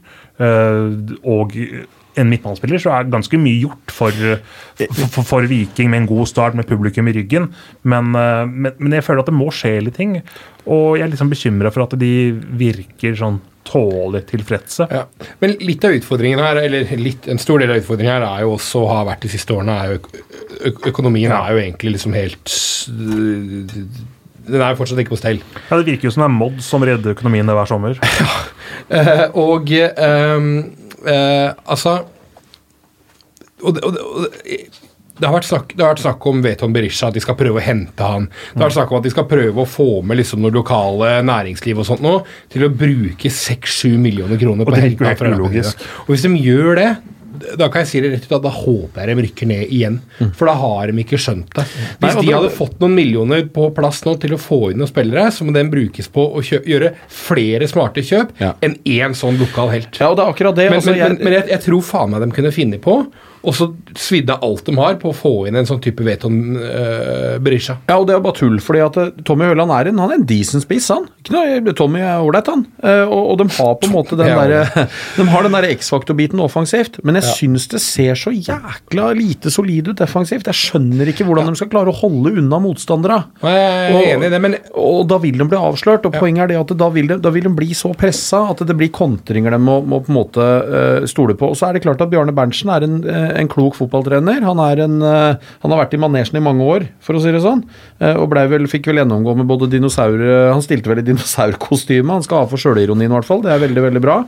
eh, og en midtbanespiller, så er ganske mye gjort for, for, for Viking med en god start, med publikum i ryggen. Men, eh, men, men jeg føler at det må skje litt ting. Og jeg er liksom bekymra for at de virker sånn tålelig tilfredse. Ja. Men litt av utfordringen her, eller litt, en stor del av utfordringen her er jo også å ha vært de siste årene, er jo økonomien ja. er jo egentlig liksom helt Den er jo fortsatt ikke på stell. Ja, Det virker jo som det er Mod som redder økonomien hver sommer. ja. og ehm, eh, altså og det, og det, og det, har snakk, det har vært snakk om Veton Berisha, at de skal prøve å hente han. Det har vært snakk om at de skal prøve å få med liksom noe lokale næringsliv og sånt nå, til å bruke 6-7 millioner kroner Og på å hente han fra ulogisk. Og hvis de gjør det, da kan jeg si det rett ut at da håper jeg de rykker ned igjen. For da har de ikke skjønt det. Hvis Mm. Nei, de hadde fått noen millioner på plass nå til å få inn noen spillere, så må den brukes på å kjø gjøre flere smarte kjøp Ja. enn én sånn lokal helt. Ja, og det er akkurat det. Men, altså, men, men, men jeg, jeg tror faen meg de kunne finne på og så svidde alt de har på å få inn en sånn type Veton uh, Berisha. Ja, og det er bare tull, fordi at eh, Tommy Høland er en, han er en decent spiss, han. Noe, Tommy er ålreit, han. Uh, og, og de har på en måte den Ja. der, de har den der X-faktor-biten offensivt, men jeg syns det ser så jækla lite solid ut defensivt. Jeg skjønner ikke hvordan de skal klare å holde unna motstandere. Jeg er Og- enig i det, men Og da vil de bli avslørt, og poenget er det at da vil de, da vil de bli så pressa at det blir kontringer de må, må på en måte uh, stole på. Og så er det klart at Bjarne Berntsen er en, eh, en klok fotballtrener. Han, er en, eh, han har vært i manesjen i mange år, for å si det sånn. eh, og vel, fikk vel gjennomgå med både dinosaurer Han stilte vel i dinosaurkostyme. Han skal ha for sjølironien, i hvert fall. Det er veldig, veldig bra.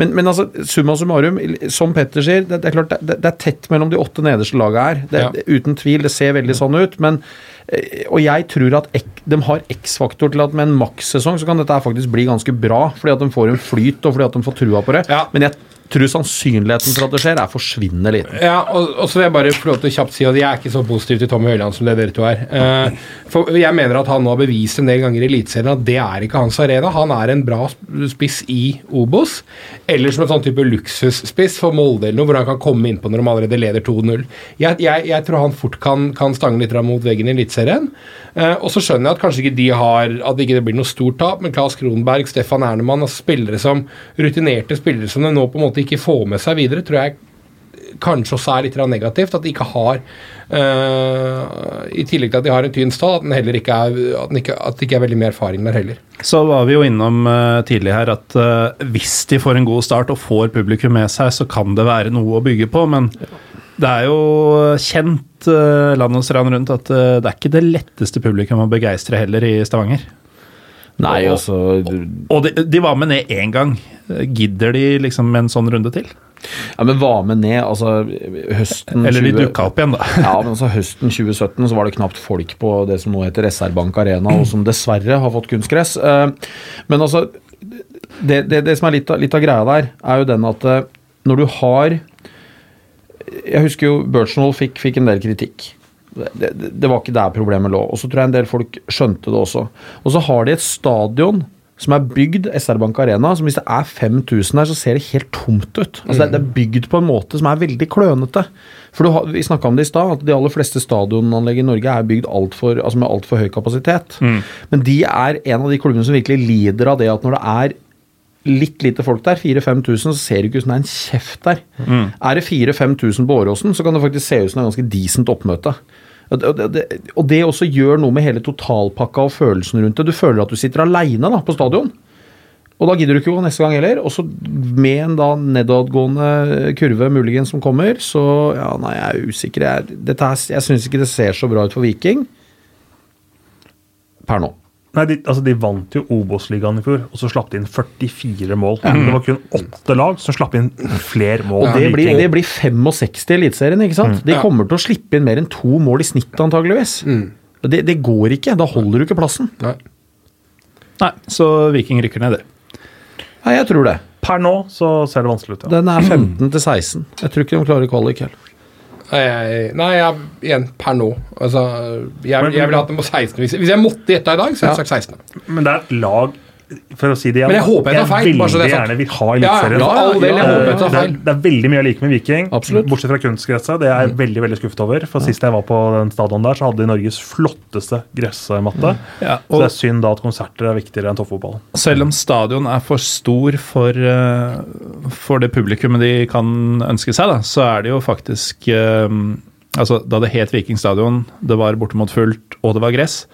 Men, men altså, summa summarum, som Petter sier, det, det er klart det, det er tett mellom de åtte nederste lagene her. Det, Ja. uten tvil, det ser veldig sånn ut. Men, eh, og jeg tror at ek, de har X-faktor til at med en makssesong så kan dette faktisk bli ganske bra. Fordi at de får en flyt, og fordi at de får trua på det. Ja. Men jeg tror sannsynligheten for at det skjer, er forsvinnende liten. Ja, og, og så vil jeg bare få lov til å kjapt si at jeg er ikke så positiv til Tommy Høiland som det dere to er. Uh, for jeg mener at han nå har bevist en del ganger i Eliteserien at det er ikke hans arena. Han er en bra spiss i Obos, eller som en sånn type luksusspiss for Molde eller noe, hvor han kan komme innpå når de allerede leder 2-0. Jeg, jeg, jeg tror han fort kan, kan stange litt mot veggen i Eliteserien. Uh, og så skjønner jeg at kanskje ikke de har At ikke det blir noe stort tap, men Claes Kronberg, Stefan Ernemann, altså spillere som rutinerte spillere som det nå på en måte ikke får med seg videre, tror jeg kanskje også er litt negativt. At de ikke har Uh, I tillegg til at de har en tynn stall, at den ikke er At, den ikke, at det ikke er veldig mye erfaring der heller. Så var vi jo innom uh, tidlig her at uh, hvis de får en god start og får publikum med seg, så kan det være noe å bygge på. Men det er jo kjent land og strand rundt at det er ikke det letteste publikum å begeistre heller i Stavanger. Nei, altså Og de, de var med ned én gang. Gidder de liksom med en sånn runde til? Ja, men var med ned, altså høsten Eller de 20 dukka opp igjen, da. Ja, men altså Høsten 2017 så var det knapt folk på det som nå heter SR Bank Arena, og som dessverre har fått kunstgress. Eh, Men altså Det, det, det som er litt av, litt av greia der, er jo den at eh, når du har Jeg husker jo Birchnall fikk, fikk en del kritikk. Det, det, var ikke der problemet lå. Og så tror jeg en del folk skjønte det også. Og så har de et stadion som er bygd, SR Bank Arena, som hvis det er 5000 der, så ser det helt tomt ut. Altså det, det er bygd på en måte som er veldig klønete. For du har, Vi snakka om det i stad, at de aller fleste stadionanlegg i Norge er bygd alt for, altså med altfor høy kapasitet. Men de er en av de klubbene som virkelig lider av det at når det er litt lite folk der, 4000-5000, så ser det ikke ut som det er en kjeft der. Er det 4000-5000 på Åråsen, så kan det faktisk se ut som det er ganske decent oppmøte. Og det, og det, og det også gjør noe med hele totalpakka og følelsen rundt det. Du føler at du sitter aleine på stadion. Og da gidder du ikke å gå neste gang heller. Og så med en da nedadgående kurve muligens som kommer, så ja, nei, jeg er usikker. Jeg, dette jeg syns ikke det ser så bra ut for Viking per nå. Nei, de, altså de vant jo Obos-ligaen i fjor, og så slapp de inn 44 mål. Det var kun åtte lag som slapp inn flere mål. Og det blir, det blir 65 i Eliteserien, ikke sant? De Ja. kommer til å slippe inn mer enn to mål i snitt, antageligvis. Mm. Det, det går ikke. Da holder du ikke plassen. Nei. Nei, så Viking rykker ned, det. Nei, jeg tror det. Per nå så ser det vanskelig ut. Ja. Den er 15 til 16. Jeg tror ikke de klarer kvalik heller. Nei, jeg, igjen, per nå. Altså, jeg, jeg ville hatt dem på 16. Hvis, hvis jeg måtte gjette i dag, så hadde jeg sagt 16. Men det er et lag for å si det igjen, Men jeg håper jeg tar feil, bare så det er gjerne vil ha Ja, Eliteserien. ja, ja, del, jeg håper jeg tar det, er, det er veldig mye jeg liker med Viking, Absolutt. bortsett fra kunstgresset. Det er jeg veldig veldig skuffet over. For Sist jeg var på den stadion der, så hadde de Norges flotteste gressmatte. Ja, Så det er synd da at konserter er viktigere enn toppfotballen. selv om stadion er for stor for, eh, for det publikummet de kan ønske seg, da, så er det jo faktisk eh, Altså, da det het Viking stadion, det var bortimot fullt, og det var gress,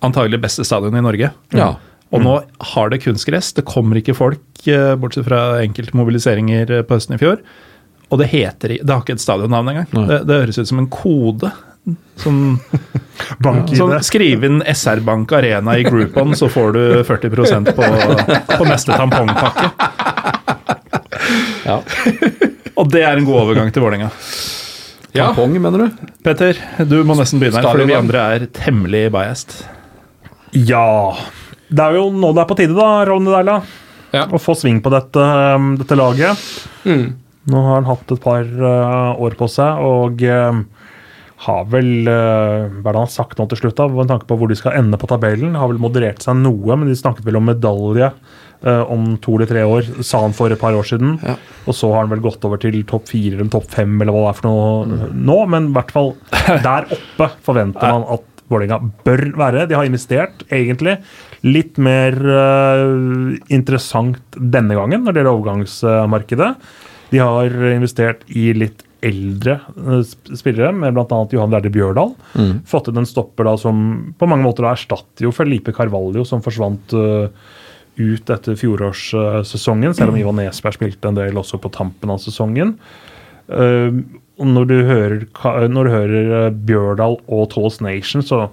antagelig beste stadion i Norge. Ja. Og nå har det kunstgress. Det kommer ikke folk, eh, bortsett fra enkelte mobiliseringer eh, på høsten i fjor. Og det heter Det har ikke et stadionnavn engang. Det, det høres ut som en kode. Sånn, sånn. Skriv inn SR Bank Arena i Groupon, så får du 40 på, på neste tampongpakke. Ja. Og det er en god overgang til Vålerenga. Ja. Tampong, mener du? Petter, du må nesten begynne her, fordi vi andre er temmelig biased. Ja Det er jo nå det er på tide, da, Ronny Deila. Ja. Å få sving på dette, um, dette laget. Mm. Nå har han hatt et par uh, år på seg og uh, har vel uh, Hva er det han har sagt nå til slutt, da, med tanke på hvor de skal ende på tabellen? Har vel moderert seg noe, men de snakket vel om medalje eh, om to eller tre år, sa han for et par år siden. Og så har han vel gått over til topp fire eller topp fem eller hva det er for noe nå, men i hvert fall der oppe forventer man at Vålerenga bør være. De har investert, egentlig, litt mer uh, interessant denne gangen når det gjelder overgangsmarkedet. De har investert i litt eldre eh, spillere, med bl.a. Johan Lerde Bjørdal. Fått inn en stopper da som på mange måter da erstatter jo Felipe Carvalho, som forsvant uh, ut etter fjorårssesongen, selv om Ivan Nesberg spilte en del også på tampen av sesongen. Når du hører, når du hører Bjørdal og Tallest Nation, så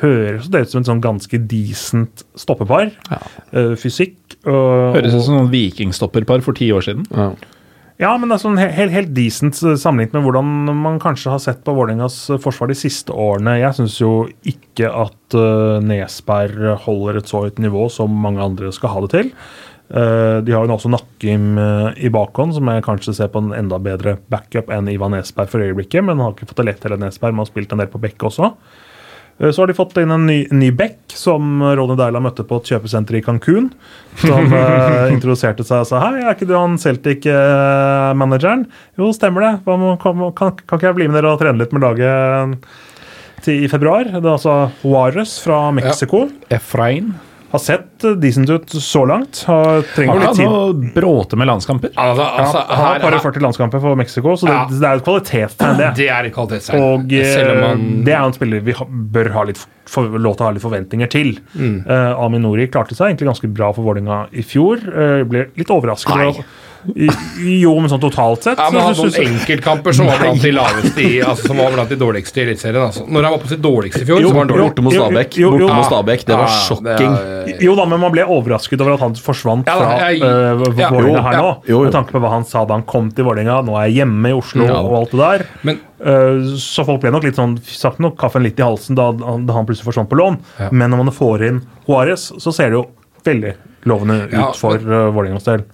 høres det ut som et sånn ganske decent stoppepar. Eh, fysikk. og- Høres ut som noen vikingstopperpar for ti år siden. Ja. ja, men det er sånn helt, helt decent eh, sammenlignet med hvordan man kanskje har sett på Vålerengas eh, forsvar de siste årene. Jeg syns jo ikke at uh, Nesberg holder et så høyt nivå som mange andre skal ha det til. Uh, de har jo nå også Nakkim uh, i bakhånd, som jeg kanskje ser på en enda bedre backup enn Ivan Nesberg for øyeblikket, men har ikke fått det lett heller, Nesberg. Man har spilt en del på Bekke også. Eh, Så har de fått inn en ny, ny bekk, som Ronny Deila møtte på et kjøpesenter i Cancún. Som eh, introduserte seg og sa hei, er ikke du han Celtic-manageren? jo, stemmer det. Kan, kan, kan ikke jeg bli med dere og trene litt med laget til, i februar? Det er altså Juarez fra Mexico. Efrain. Har sett eh, decent ut så langt. Har, trenger Har litt tid. han å bråte med landskamper? Altså, altså, Ja, han har bare et par 40 landskamper for Mexico, så det, Ja. det er et kvalitetstegn, det. det er et kvalitetstegn. Og eh, man det er en spiller vi bør ha litt for, lov til å ha litt forventninger til. Mm. Uh, Aminori klarte seg egentlig ganske bra for Vålerenga i fjor. Uh, ble litt overrasket. Nei. Jo, men sånn totalt sett. Ja, men han hadde noen enkeltkamper som var blant de laveste i, altså, som var blant de dårligste i Eliteserien. Altså. Når han var på sitt dårligste i fjor, Jo, så var han dårlig. Borte mot Stabæk. jo, jo. Borte. Stabæk. Det var Ja, sjokking. det er- Jo da, men man ble overrasket over at han forsvant fra ja, uh, ja, Vålerenga her ja, nå. jo, jo. Med tanke på hva han sa da han kom til Vålerenga. Nå er jeg hjemme i Oslo Ja, og alt det der. Men Eh, så folk ble nok litt sånn satt nok kaffen litt i halsen da, da han plutselig forsvant på lån. Ja. Men når man får inn Juarez, så ser det jo veldig lovende ut Ja, for uh, Vålerengas del.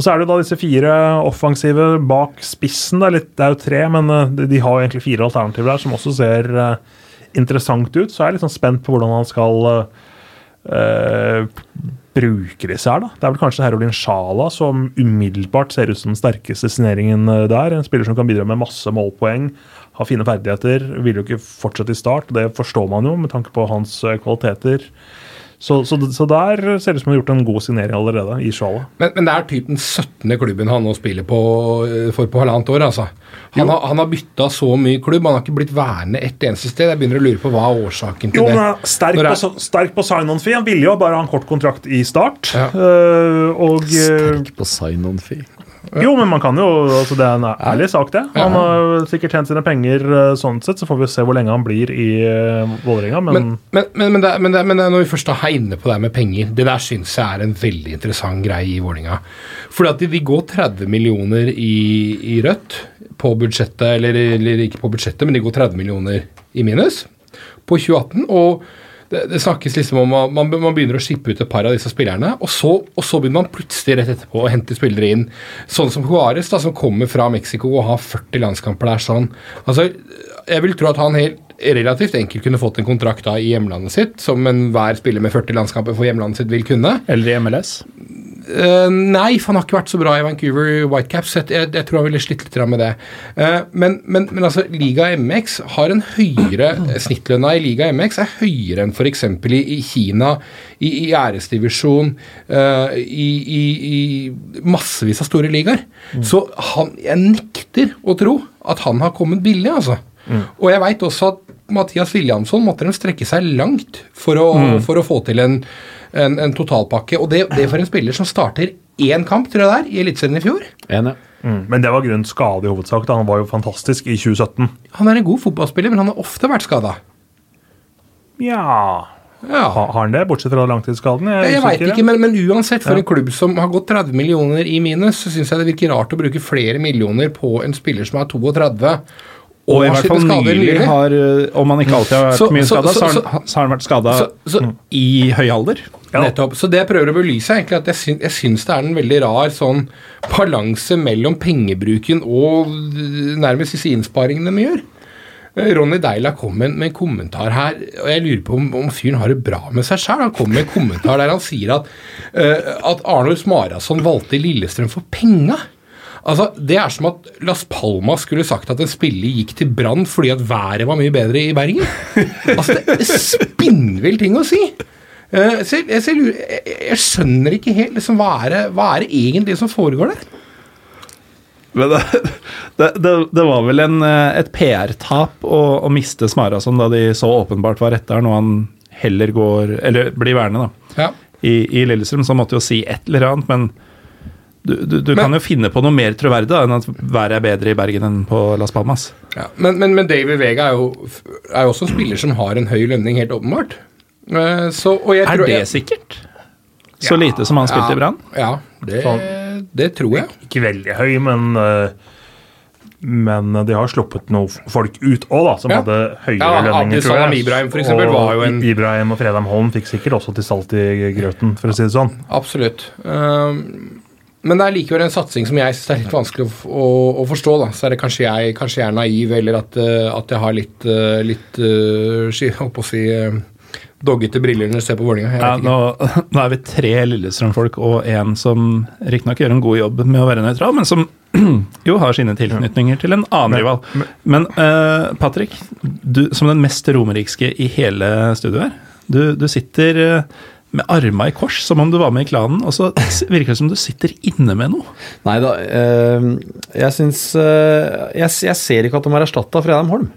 Og så er det da disse fire offensive bak spissen. Det er, litt, det er jo tre, men eh, de, har jo egentlig fire alternativer der som også ser eh, interessant ut. Så jeg er litt sånn spent på hvordan han skal uh, bruke disse her. da. Det er vel kanskje Herolin Sjala som umiddelbart ser ut som den sterkeste signeringen der. En spiller som kan bidra med masse målpoeng, har fine ferdigheter. Vil jo ikke fortsette i start, det forstår man jo med tanke på hans kvaliteter. Så, så, så der ser det ut som han har gjort en god signering allerede, i Sjala. Men, men det er typ den 17. klubben han nå spiller på eh, for på halvannet år. altså. Han har, han har bytta så mye klubb, han har ikke blitt værende ett eneste sted. Jeg begynner å lure på hva er årsaken til Jo, det. men er sterk, Når på, er- sterk på sign-on-fee. Han ville jo bare ha en kort kontrakt i start. Ja. Eh, og eh, Sterk på sign-on-fee. Jo, men man kan jo altså Det er en ærlig sak, det. Han har sikkert tjent sine penger eh, sånn sett, så får vi se hvor lenge han blir i uh, Vålerenga. Men, Men, men, men, men, det, men, det, det, når vi først er inne på det her med penger Det der syns jeg er en veldig interessant greie i Vålerenga. Fordi at de, de går 30 millioner i, i rødt på budsjettet, eller, eller ikke på budsjettet, men de går 30 millioner i minus på 2018. Og det, det snakkes liksom om at man, man begynner å skippe ut et par av disse spillerne, og så, og så begynner man plutselig rett etterpå å hente spillere inn. Sånn som Juarez, da, som kommer fra Mexico og har 40 landskamper der sånn. Altså, jeg vil tro at han helt relativt enkelt kunne fått en kontrakt da i hjemlandet sitt, som enhver spiller med 40 landskamper for hjemlandet sitt vil kunne. Eller i MLS? Eh, nei, for han har ikke vært så bra i Vancouver Whitecaps. Jeg, jeg, jeg tror han ville slitt litt med det. Uh, men, men, men altså, Liga MX har en høyere Snittlønna i Liga MX er høyere enn f.eks. I, i Kina, i, i æresdivisjon, uh, i, i, i massevis av store ligaer. Så han, jeg nekter å tro at han har kommet billig, altså. Og jeg veit også at Mathias Williamson måtte de strekke seg langt for å, for å få til en, en, en totalpakke. Og det, det for en spiller som starter én kamp, tror jeg det er, i Eliteserien i fjor. Enig. mm, men det var grunn skade i hovedsak. Da. Han var jo fantastisk i 2017. Han er en god fotballspiller, men han har ofte vært skada. Ja Ja. ha- Har han det, bortsett fra langtidsskaden? Jeg, Jeg veit ikke, men, men uansett, for Ja. en klubb som har gått 30 millioner i minus, så syns jeg det virker rart å bruke flere millioner på en spiller som er 32, Og i hvert fall nylig har, øh, om han ikke alltid har vært Så- mye skada, så, så- så- har han vært skada i høy alder. Nettopp. Så det jeg prøver å belyse, er egentlig at jeg, syn, jeg syns det er en veldig rar sånn balanse mellom pengebruken og øh, nærmest disse innsparingene vi gjør. Eh, Ronny Deila kom med, med en kommentar her, og jeg lurer på om, om fyren har det bra med seg sjøl. Han kom med en kommentar der han sier at, uh, at Arnold Smarason valgte Lillestrøm for penga. Altså, Det er som at Las Palmas skulle sagt at en spiller gikk til Brann fordi at været var mye bedre i Bergen. Altså, Det er spinnvill ting å si. Uh, så jeg, jeg, jeg, lurer- jeg, skjønner ikke helt liksom, hva, er det, hva er det egentlig som foregår der? Men det, det, det, var vel en, eh, et PR-tap å, å miste Smarason da de så åpenbart var rette her, når han heller går Eller blir værende, da. Ja. I, I Lillestrøm, så han måtte jo si et eller annet, men du, du, du Men- kan jo finne på noe mer troverdig enn at været er bedre i Bergen enn på Las Palmas. Ja, men, men, men David Vega er jo, er jo også en spiller som har en høy lønning, helt åpenbart. Eh, så, og jeg Er tror, det jeg, sikkert? Så lite som han spilte i Brann? Ja, det, det tror jeg. Ikke veldig høy, men eh, men de har sluppet noen folk ut òg, da, som Ja. hadde høyere Ja, lønninger. Tror jeg. Ibrahim, for eksempel, og var jo en- Ibrahim og Fredheim Holm fikk sikkert også til salt i grøten, for å si det sånn. Absolutt. Um, men det er likevel en satsing som jeg syns er litt vanskelig å, å, å forstå. da. Så er det kanskje jeg, kanskje jeg er naiv, eller at, eh, at jeg har litt, uh, litt uh, holdt på å si uh, doggete briller når jeg ser på Vålerenga. Ja, nå, nå er vi tre Lillestrøm-folk og en som riktignok gjør en god jobb med å være nøytral, men som jo har sine tilknytninger til en annen rival. Men uh, Patrick, du som den mest romerikske i hele studioet her, du, du sitter eh, med arma i kors som om du var med i klanen, og så virker det som du sitter inne med noe. Nei da, Øh, jeg syns øh, jeg, jeg ser ikke at de er erstatta Fredheim Holm.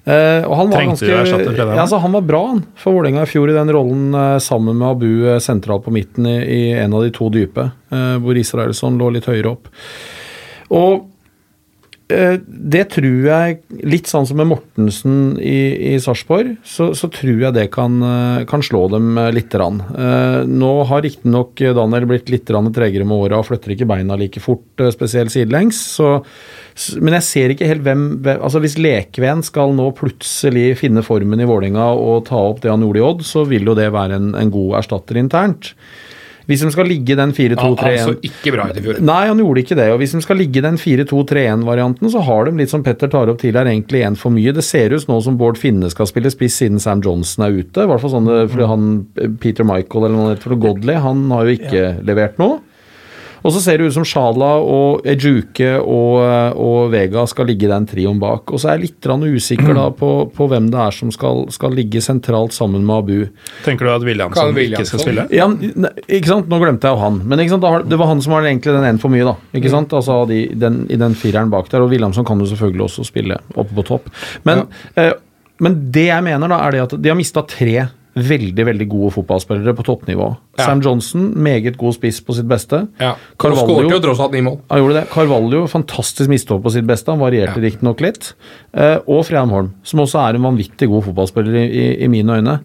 Uh, og han var Trengte ganske, du å erstatte Fredheim? Ja, altså, han var bra han, for Vålerenga i fjor i den rollen uh, sammen med Abu uh, sentralt på midten i, i en av de to dype, hvor Israelsson lå litt høyere opp. Og det tror jeg, litt sånn som med Mortensen i, i Sarpsborg, så, så tror jeg det kan, eh, kan slå dem eh, lite grann. Eh, nå har riktignok Daniel blitt litt tregere med åra og flytter ikke beina like fort, eh, spesielt sidelengs. Så, men jeg ser ikke helt hvem altså Hvis Lekven skal nå plutselig finne formen i Vålinga og ta opp det han gjorde i Odd, så vil jo det være en, en god erstatter internt. Hvis de skal ligge den Han, han 4-2-3-1 så ikke bra ut i fjor. Nei, han gjorde ikke det. Og hvis de skal ligge den 4-2-3-1-varianten, så har de litt som Petter tar opp tidligere, egentlig en for mye. Det ser ut nå som Bård Finne skal spille spiss siden Sam Johnson er ute. I hvert fall sånn det, fordi han, Peter Michael eller noe for Godley, han har jo ikke levert noe. Og så ser det ut som Sjala og Ejuke og, og Vega skal ligge den trioen bak. Og så er jeg litt usikker da på, på hvem det er som skal, skal ligge sentralt sammen med Abu. Tenker du at Williamson Kan ikke skal spille? Ja, ne- ikke sant? Nå glemte jeg jo han. Men ikke sant? Det var han som var egentlig den ene for mye, da. Ikke sant? Altså de, den, I den fireren bak der. Og Williamson kan jo selvfølgelig også spille oppe på topp. Men, eh, men det jeg mener, da, er det at de har mista tre veldig veldig gode fotballspillere på toppnivå. Ja. Sam Johnson, meget god spiss på sitt beste. Ja. Han Carvalho- jo tross alt ni mål. han gjorde det. Carvalho, fantastisk mistover på sitt beste. Han varierte Ja. riktignok litt. Eh, og Frian Holm, som også er en vanvittig god fotballspiller i, i, i mine øyne.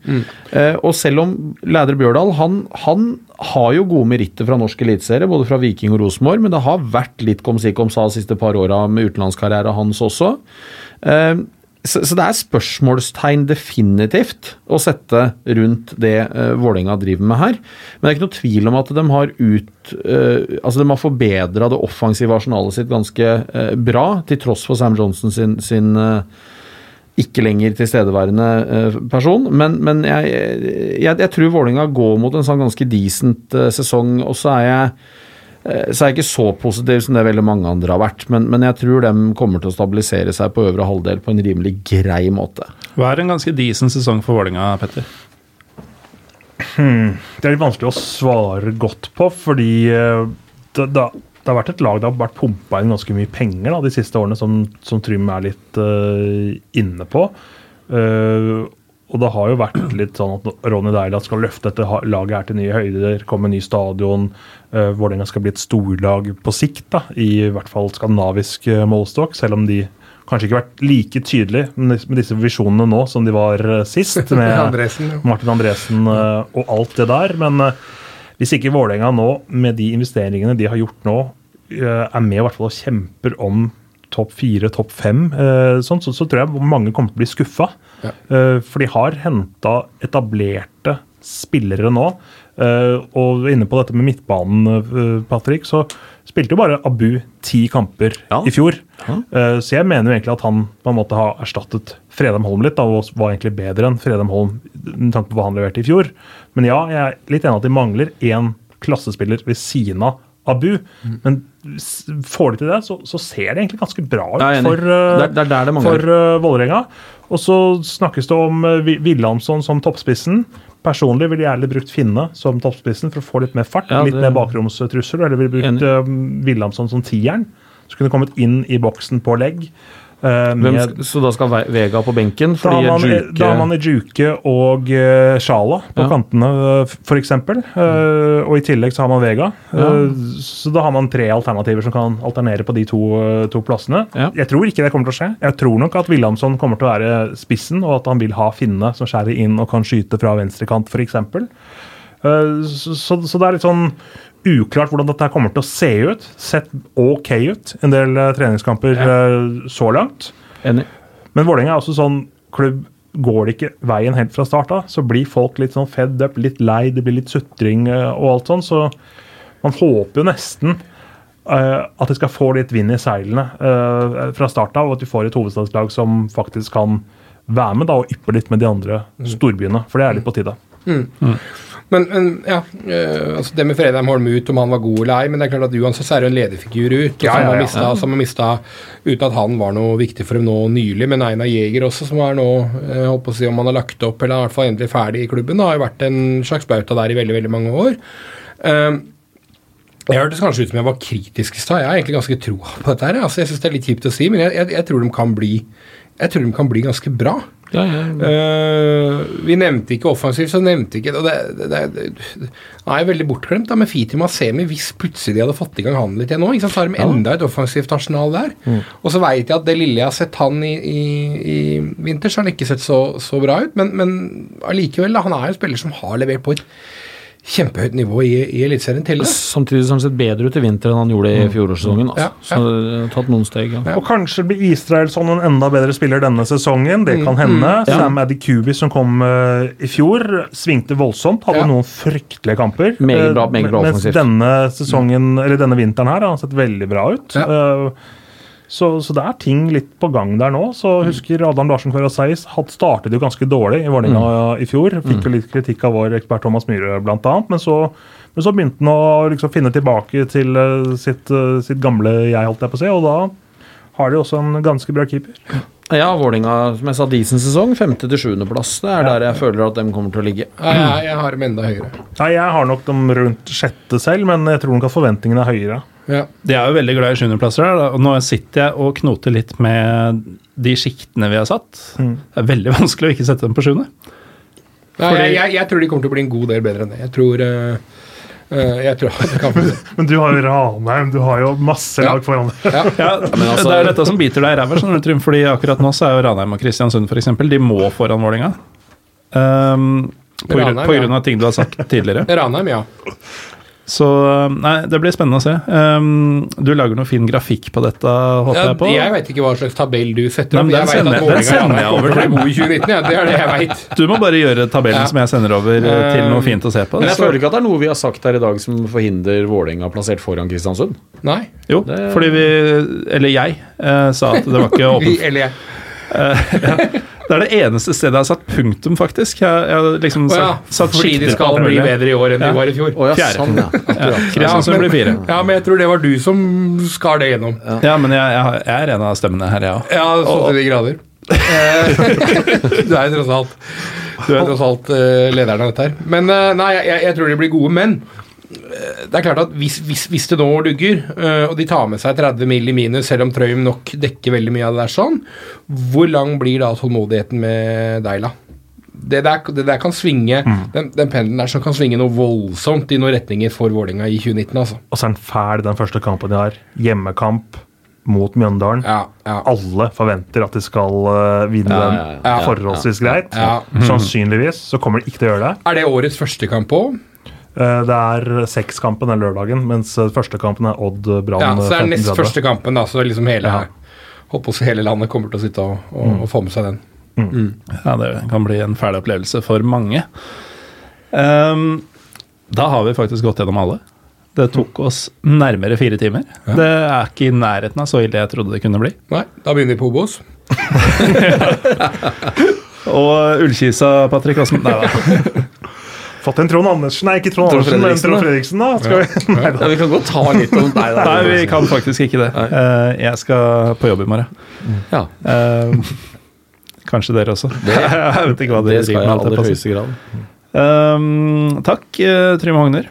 Eh, og selv om Lædre Bjørdal han, han har jo gode meritter fra norsk eliteserie, både fra Viking og Rosenborg, men det har vært litt kom si kom sa de siste par åra med utenlandskarriere hans også. Eh, så, så det er spørsmålstegn definitivt å sette rundt det uh, Vålerenga driver med her. Men det er ikke noe tvil om at de har ut eh, Altså de har forbedra det offensive arsenalet sitt ganske uh, bra, til tross for Sam Johnson sin, sin uh, ikke lenger tilstedeværende person. Men, men jeg, jeg, jeg tror Vålinga går mot en sånn ganske decent sesong. Og så er jeg så er jeg ikke så positiv som det veldig mange andre har vært. Men, men jeg tror de kommer til å stabilisere seg på øvre halvdel på en rimelig grei måte. Hva er en ganske decent sesong for Vålerenga, Petter? Det er litt vanskelig å svare godt på, fordi eh, det, det, det har vært et lag det har vært pumpa inn ganske mye penger da, de siste årene, som, som Trym er litt uh, inne på. Eh, og det har jo vært litt sånn at Ronny Deila skal løfte dette laget her til nye høyder, komme ny stadion. Uh, Vålerenga skal bli et storlag på sikt, da, i hvert fall skandinavisk målstokk, målestokk, selv om de kanskje ikke har vært like tydelige med disse visjonene nå som de var eh, sist. med Andresen, ja. Martin Andresen uh, og alt det der. Men uh, hvis ikke Vålerenga nå, med de investeringene de har gjort nå, eh, er med i hvert fall og kjemper om topp fire, topp fem, eh, sånn, så, så tror jeg mange kommer til å bli skuffa. Ja. Eh, for de har henta etablerte spillere nå. Eh, og inne på dette med midtbanen, eh, Patrick, så spilte jo bare Abu ti kamper Ja. i fjor. Eh, så jeg mener jo egentlig at han på en måte har erstattet Fredheim Holm litt, da, og var egentlig bedre enn Fredheim Holm med tanke på hva han leverte i fjor. Men ja, jeg er litt enig at de mangler én klassespiller ved siden av Abu. Men får de til det, så, så ser det egentlig ganske bra ut for, uh, der, er- er der for uh, Vålerenga. Og så snakkes det om uh, Wilhelmsson som toppspissen. Personlig ville jeg gjerne brukt Finne som toppspissen for å få litt mer fart. Ja, litt mer bakromstrussel. Eller ville brukt uh, Wilhelmsson som tieren. Så kunne kommet inn i boksen på legg. Hvem, med- så da skal Vega på benken? da Fordi Juke da har man Ejuke og uh, Sjala på Ja. kantene, uh, f.eks. Og i tillegg så har man Vega. Uh, så da har man tre alternativer som kan alternere på de to, to plassene. Ja. Jeg tror ikke det kommer til å skje. Jeg tror nok at Wilhelmsson kommer til å være spissen, og at han vil ha Finne som skjærer inn og kan skyte fra venstrekant, f.eks. Så, så, så det er litt sånn uklart hvordan dette kommer til å se ut. Sett ok ut en del uh, treningskamper ja. så langt. Enig. Men Vålerenga er også sånn klubb Går det ikke veien helt fra start av, så blir folk litt sånn fed up, litt lei, det blir litt sutring eh, og alt sånn. Så man håper jo nesten Uh, at de skal få litt vind i seilene uh, fra start av, og at vi får et hovedstadslag som faktisk kan være med da, og yppe litt med de andre storbyene. For det er litt på tide. Men, men ja, øh, altså det med Fredheim Holm ut, om han var god eller ei, men det er klart at uansett så er det en lederfigur ut. Ja, ja, ja. så har mista uten at han var noe viktig for dem nå nylig, men Einar Jæger også, som er nå jeg håper å si om han har lagt opp, eller i hvert fall endelig ferdig i klubben, da, har jo vært en slags bauta der i veldig, veldig mange år. Eh, jeg hørtes kanskje ut som jeg var kritisk i stad. Jeg har egentlig ganske troa på dette. her. Altså, jeg syns det er litt kjipt å si, men jeg, jeg, jeg tror de kan bli jeg tror de kan bli ganske bra. Ja, ja. Eh, vi nevnte ikke offensivt, så nevnte ikke og det, det, det, det, er veldig bortglemt, da, med Fiti Masemi, hvis plutselig de hadde fått i gang han litt igjen nå. Så har de enda et offensivt arsenal der. Og så veit jeg at det lille jeg har sett han i, i, i vinter, så har han ikke sett så, så bra ut, men, men allikevel, han er jo en spiller som har levert på et kjempehøyt nivå i, i Eliteserien til det. Samtidig som han har sett bedre ut i vinter enn han gjorde i fjorårssesongen. Altså. Ja, ja. Så det har tatt noen steg. Ja. Ja. Og kanskje blir Israelsson en enda bedre spiller denne sesongen. Det kan hende. Ja. Sam Adikubi, som kom uh, i fjor, svingte voldsomt. Hadde Ja. noen fryktelige kamper. Meget bra, Eh, meget bra mens denne sesongen, eller denne vinteren her har han sett veldig bra ut. Ja. Så, så det er ting litt på gang der nå. Så husker Adam Larsen Karaseis startet jo ganske dårlig i Vålerenga Mm. i fjor. Fikk jo litt kritikk av vår ekspert Thomas Myhre bl.a. Men, så- men så begynte han å liksom finne tilbake til eh, sitt, eh, sitt gamle jeg, holdt jeg på å si. Og da har de også en ganske bra keeper. Ja, Vålinga, som jeg sa, Disens sesong. Femte til sjuendeplass. Det er der jeg føler at de kommer til å ligge. Ja, jeg, jeg har dem enda høyere. Nei, Jeg har nok dem rundt sjette selv, men jeg tror nok at forventningene er høyere. Ja. De er jo veldig glad i sjuendeplasser. der, og Nå sitter jeg og knoter litt med de sjiktene vi har satt. Mm. Det er veldig vanskelig å ikke sette dem på sjuende. Fordi- jeg, jeg, jeg tror de kommer til å bli en god del bedre enn det. Jeg tror uh, uh, Jeg tror bli. Men du har jo Ranheim, du har jo masse Ja. lag foran deg. Ja. Ja, altså- Det er dette som biter deg i ræva. Fordi akkurat nå så er jo Ranheim og Kristiansund for eksempel, de må foran Vålerenga. Um, på, grunn, på grunn av ting du har sagt tidligere. Ranheim, ja. Så nei, det blir spennende å se. Um, du lager noe fin grafikk på dette, håper ja jeg på. jeg vet ikke hva slags tabell du setter opp. men Jeg vet sender- at den sender jeg over til å til. bli god i 2019. Ja, det er det jeg vet. Du må bare gjøre tabellen Ja. som jeg sender over eh, til noe fint å se på. Men jeg Så- føler ikke at det er noe vi har sagt her i dag som forhindrer Vålerenga plassert foran Kristiansund. Nei. Jo, Det- fordi vi, eller jeg, eh, sa at det var ikke Vi, eller jeg. Det er det eneste stedet jeg har satt punktum, faktisk. Jeg, jeg liksom oh, ja. satt, satt bli mulig. bedre i år enn de var i fjor. Oh, ja, Fjerde. sånn, ja. ja, men, blir fire. Ja, men jeg tror det var du som skar det gjennom. Ja, men jeg, jeg, jeg er en av stemmene her, jeg òg. Ja, så til de grader. Eh, du er jo tross alt Du er tross alt eh, lederen av dette her. Men eh, nei, jeg, jeg tror de blir gode. Men eh, det er klart at hvis, hvis, hvis det nå lugger, eh, og de tar med seg 30 mill. i minus, selv om Trøim nok dekker veldig mye av det der sånn, hvor lang blir da tålmodigheten med Deila? Det der, det der kan svinge Den, den pendelen der som kan svinge noe voldsomt i noen retninger for Vålerenga i 2019, altså. Og så er den fæl, den første kampen de har. Hjemmekamp mot Mjøndalen. Ja, ja. Alle forventer at de skal eh, vinne Ja, den ja, ja. forholdsvis greit. Ja. Sannsynligvis så kommer de ikke til å gjøre det. Er det årets første kamp òg? Eh, Det er sekskampen den lørdagen, mens eh, første kampen er Odd Brann Ja, så det er 15.30. nest første kampen, da, så liksom hele Ja. håper hele landet kommer til å sitte og, og, og få med seg den. Ja, det kan bli en fæl opplevelse for mange. Um, da har vi faktisk gått gjennom alle. Det tok oss nærmere fire timer. Det er ikke i nærheten av så ille jeg trodde det kunne bli. Nei, da begynner vi på Obos. Og Ullkisa, Patrick Åsen Nei da. Fått en Trond Andersen Nei, ikke Trond Trond Andersen, men Trond Fredriksen, da. Skal vi, nei, da. Ja, vi kan godt ta litt om Nei, Nei, vi kan faktisk ikke det. Uh, jeg skal på jobb i morgen. Ja, Uh, kanskje dere også. Det- jeg vet ikke hva det dere skal driver jeg i med. alt aller jeg høyeste grad. Um, takk, uh, Trym Hogner.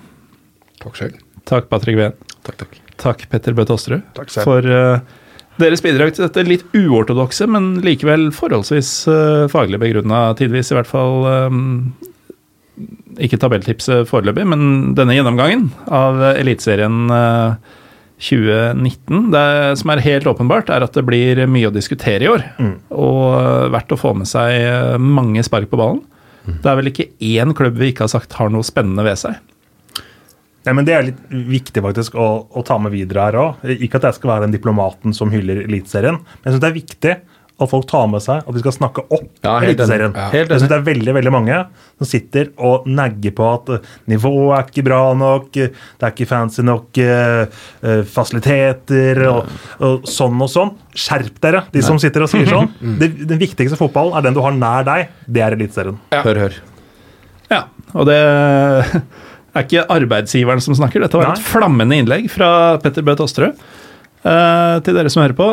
Takk selv. Takk, Patrick Ween. Takk, takk. Takk, Petter Bø Tosterud, Takk selv. for uh, deres bidrag til dette litt uortodokse, men likevel forholdsvis uh, faglig begrunna, tidvis i hvert fall. eh, ikke tabelltipset foreløpig, men denne gjennomgangen av eh, Eliteserien eh, 2019. Det som er helt åpenbart, er at det blir mye å diskutere i år. Og eh, verdt å få med seg eh, mange spark på ballen. Det er vel ikke én klubb vi ikke har sagt har noe spennende ved seg. Nei, men Det er litt viktig faktisk å, å ta med videre her òg. Ikke at jeg skal være den diplomaten som hyller Eliteserien, men jeg syns det er viktig at folk tar med seg at vi skal snakke opp Ja, Eliteserien. Ja. Jeg synes det er veldig veldig mange som sitter og negger på at eh, nivået er ikke bra nok, eh, det er ikke fancy nok eh, fasiliteter og, og sånn og sånn. Skjerp dere, de som sitter og sier sånn. Det, den viktigste fotballen er den du har nær deg. Det er Eliteserien. Hør, hør. Ja, og det er ikke arbeidsgiveren som snakker. Dette var Nei. et flammende innlegg fra Petter Bøe Tosterud. Uh, til dere som hører på,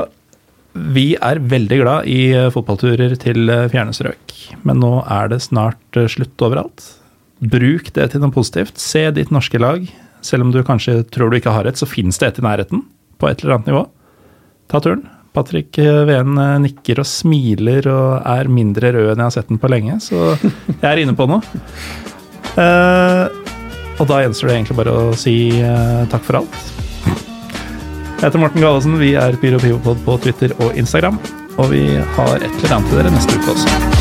vi er veldig glad i eh, fotballturer til eh, fjerne strøk. Men nå er det snart eh, slutt overalt. Bruk det til noe positivt. Se ditt norske lag. Selv om du kanskje tror du ikke har et, så finnes det et i nærheten. På et eller annet nivå. Ta turen. Patrick Ven nikker og smiler og er mindre rød enn jeg har sett den på lenge, så jeg er inne på noe. Uh, og da gjenstår det egentlig bare å si uh, takk for alt. Jeg heter Morten Galesen, vi er Pyro Pivopod på Twitter og Instagram. Og vi har et eller annet til dere neste uke også.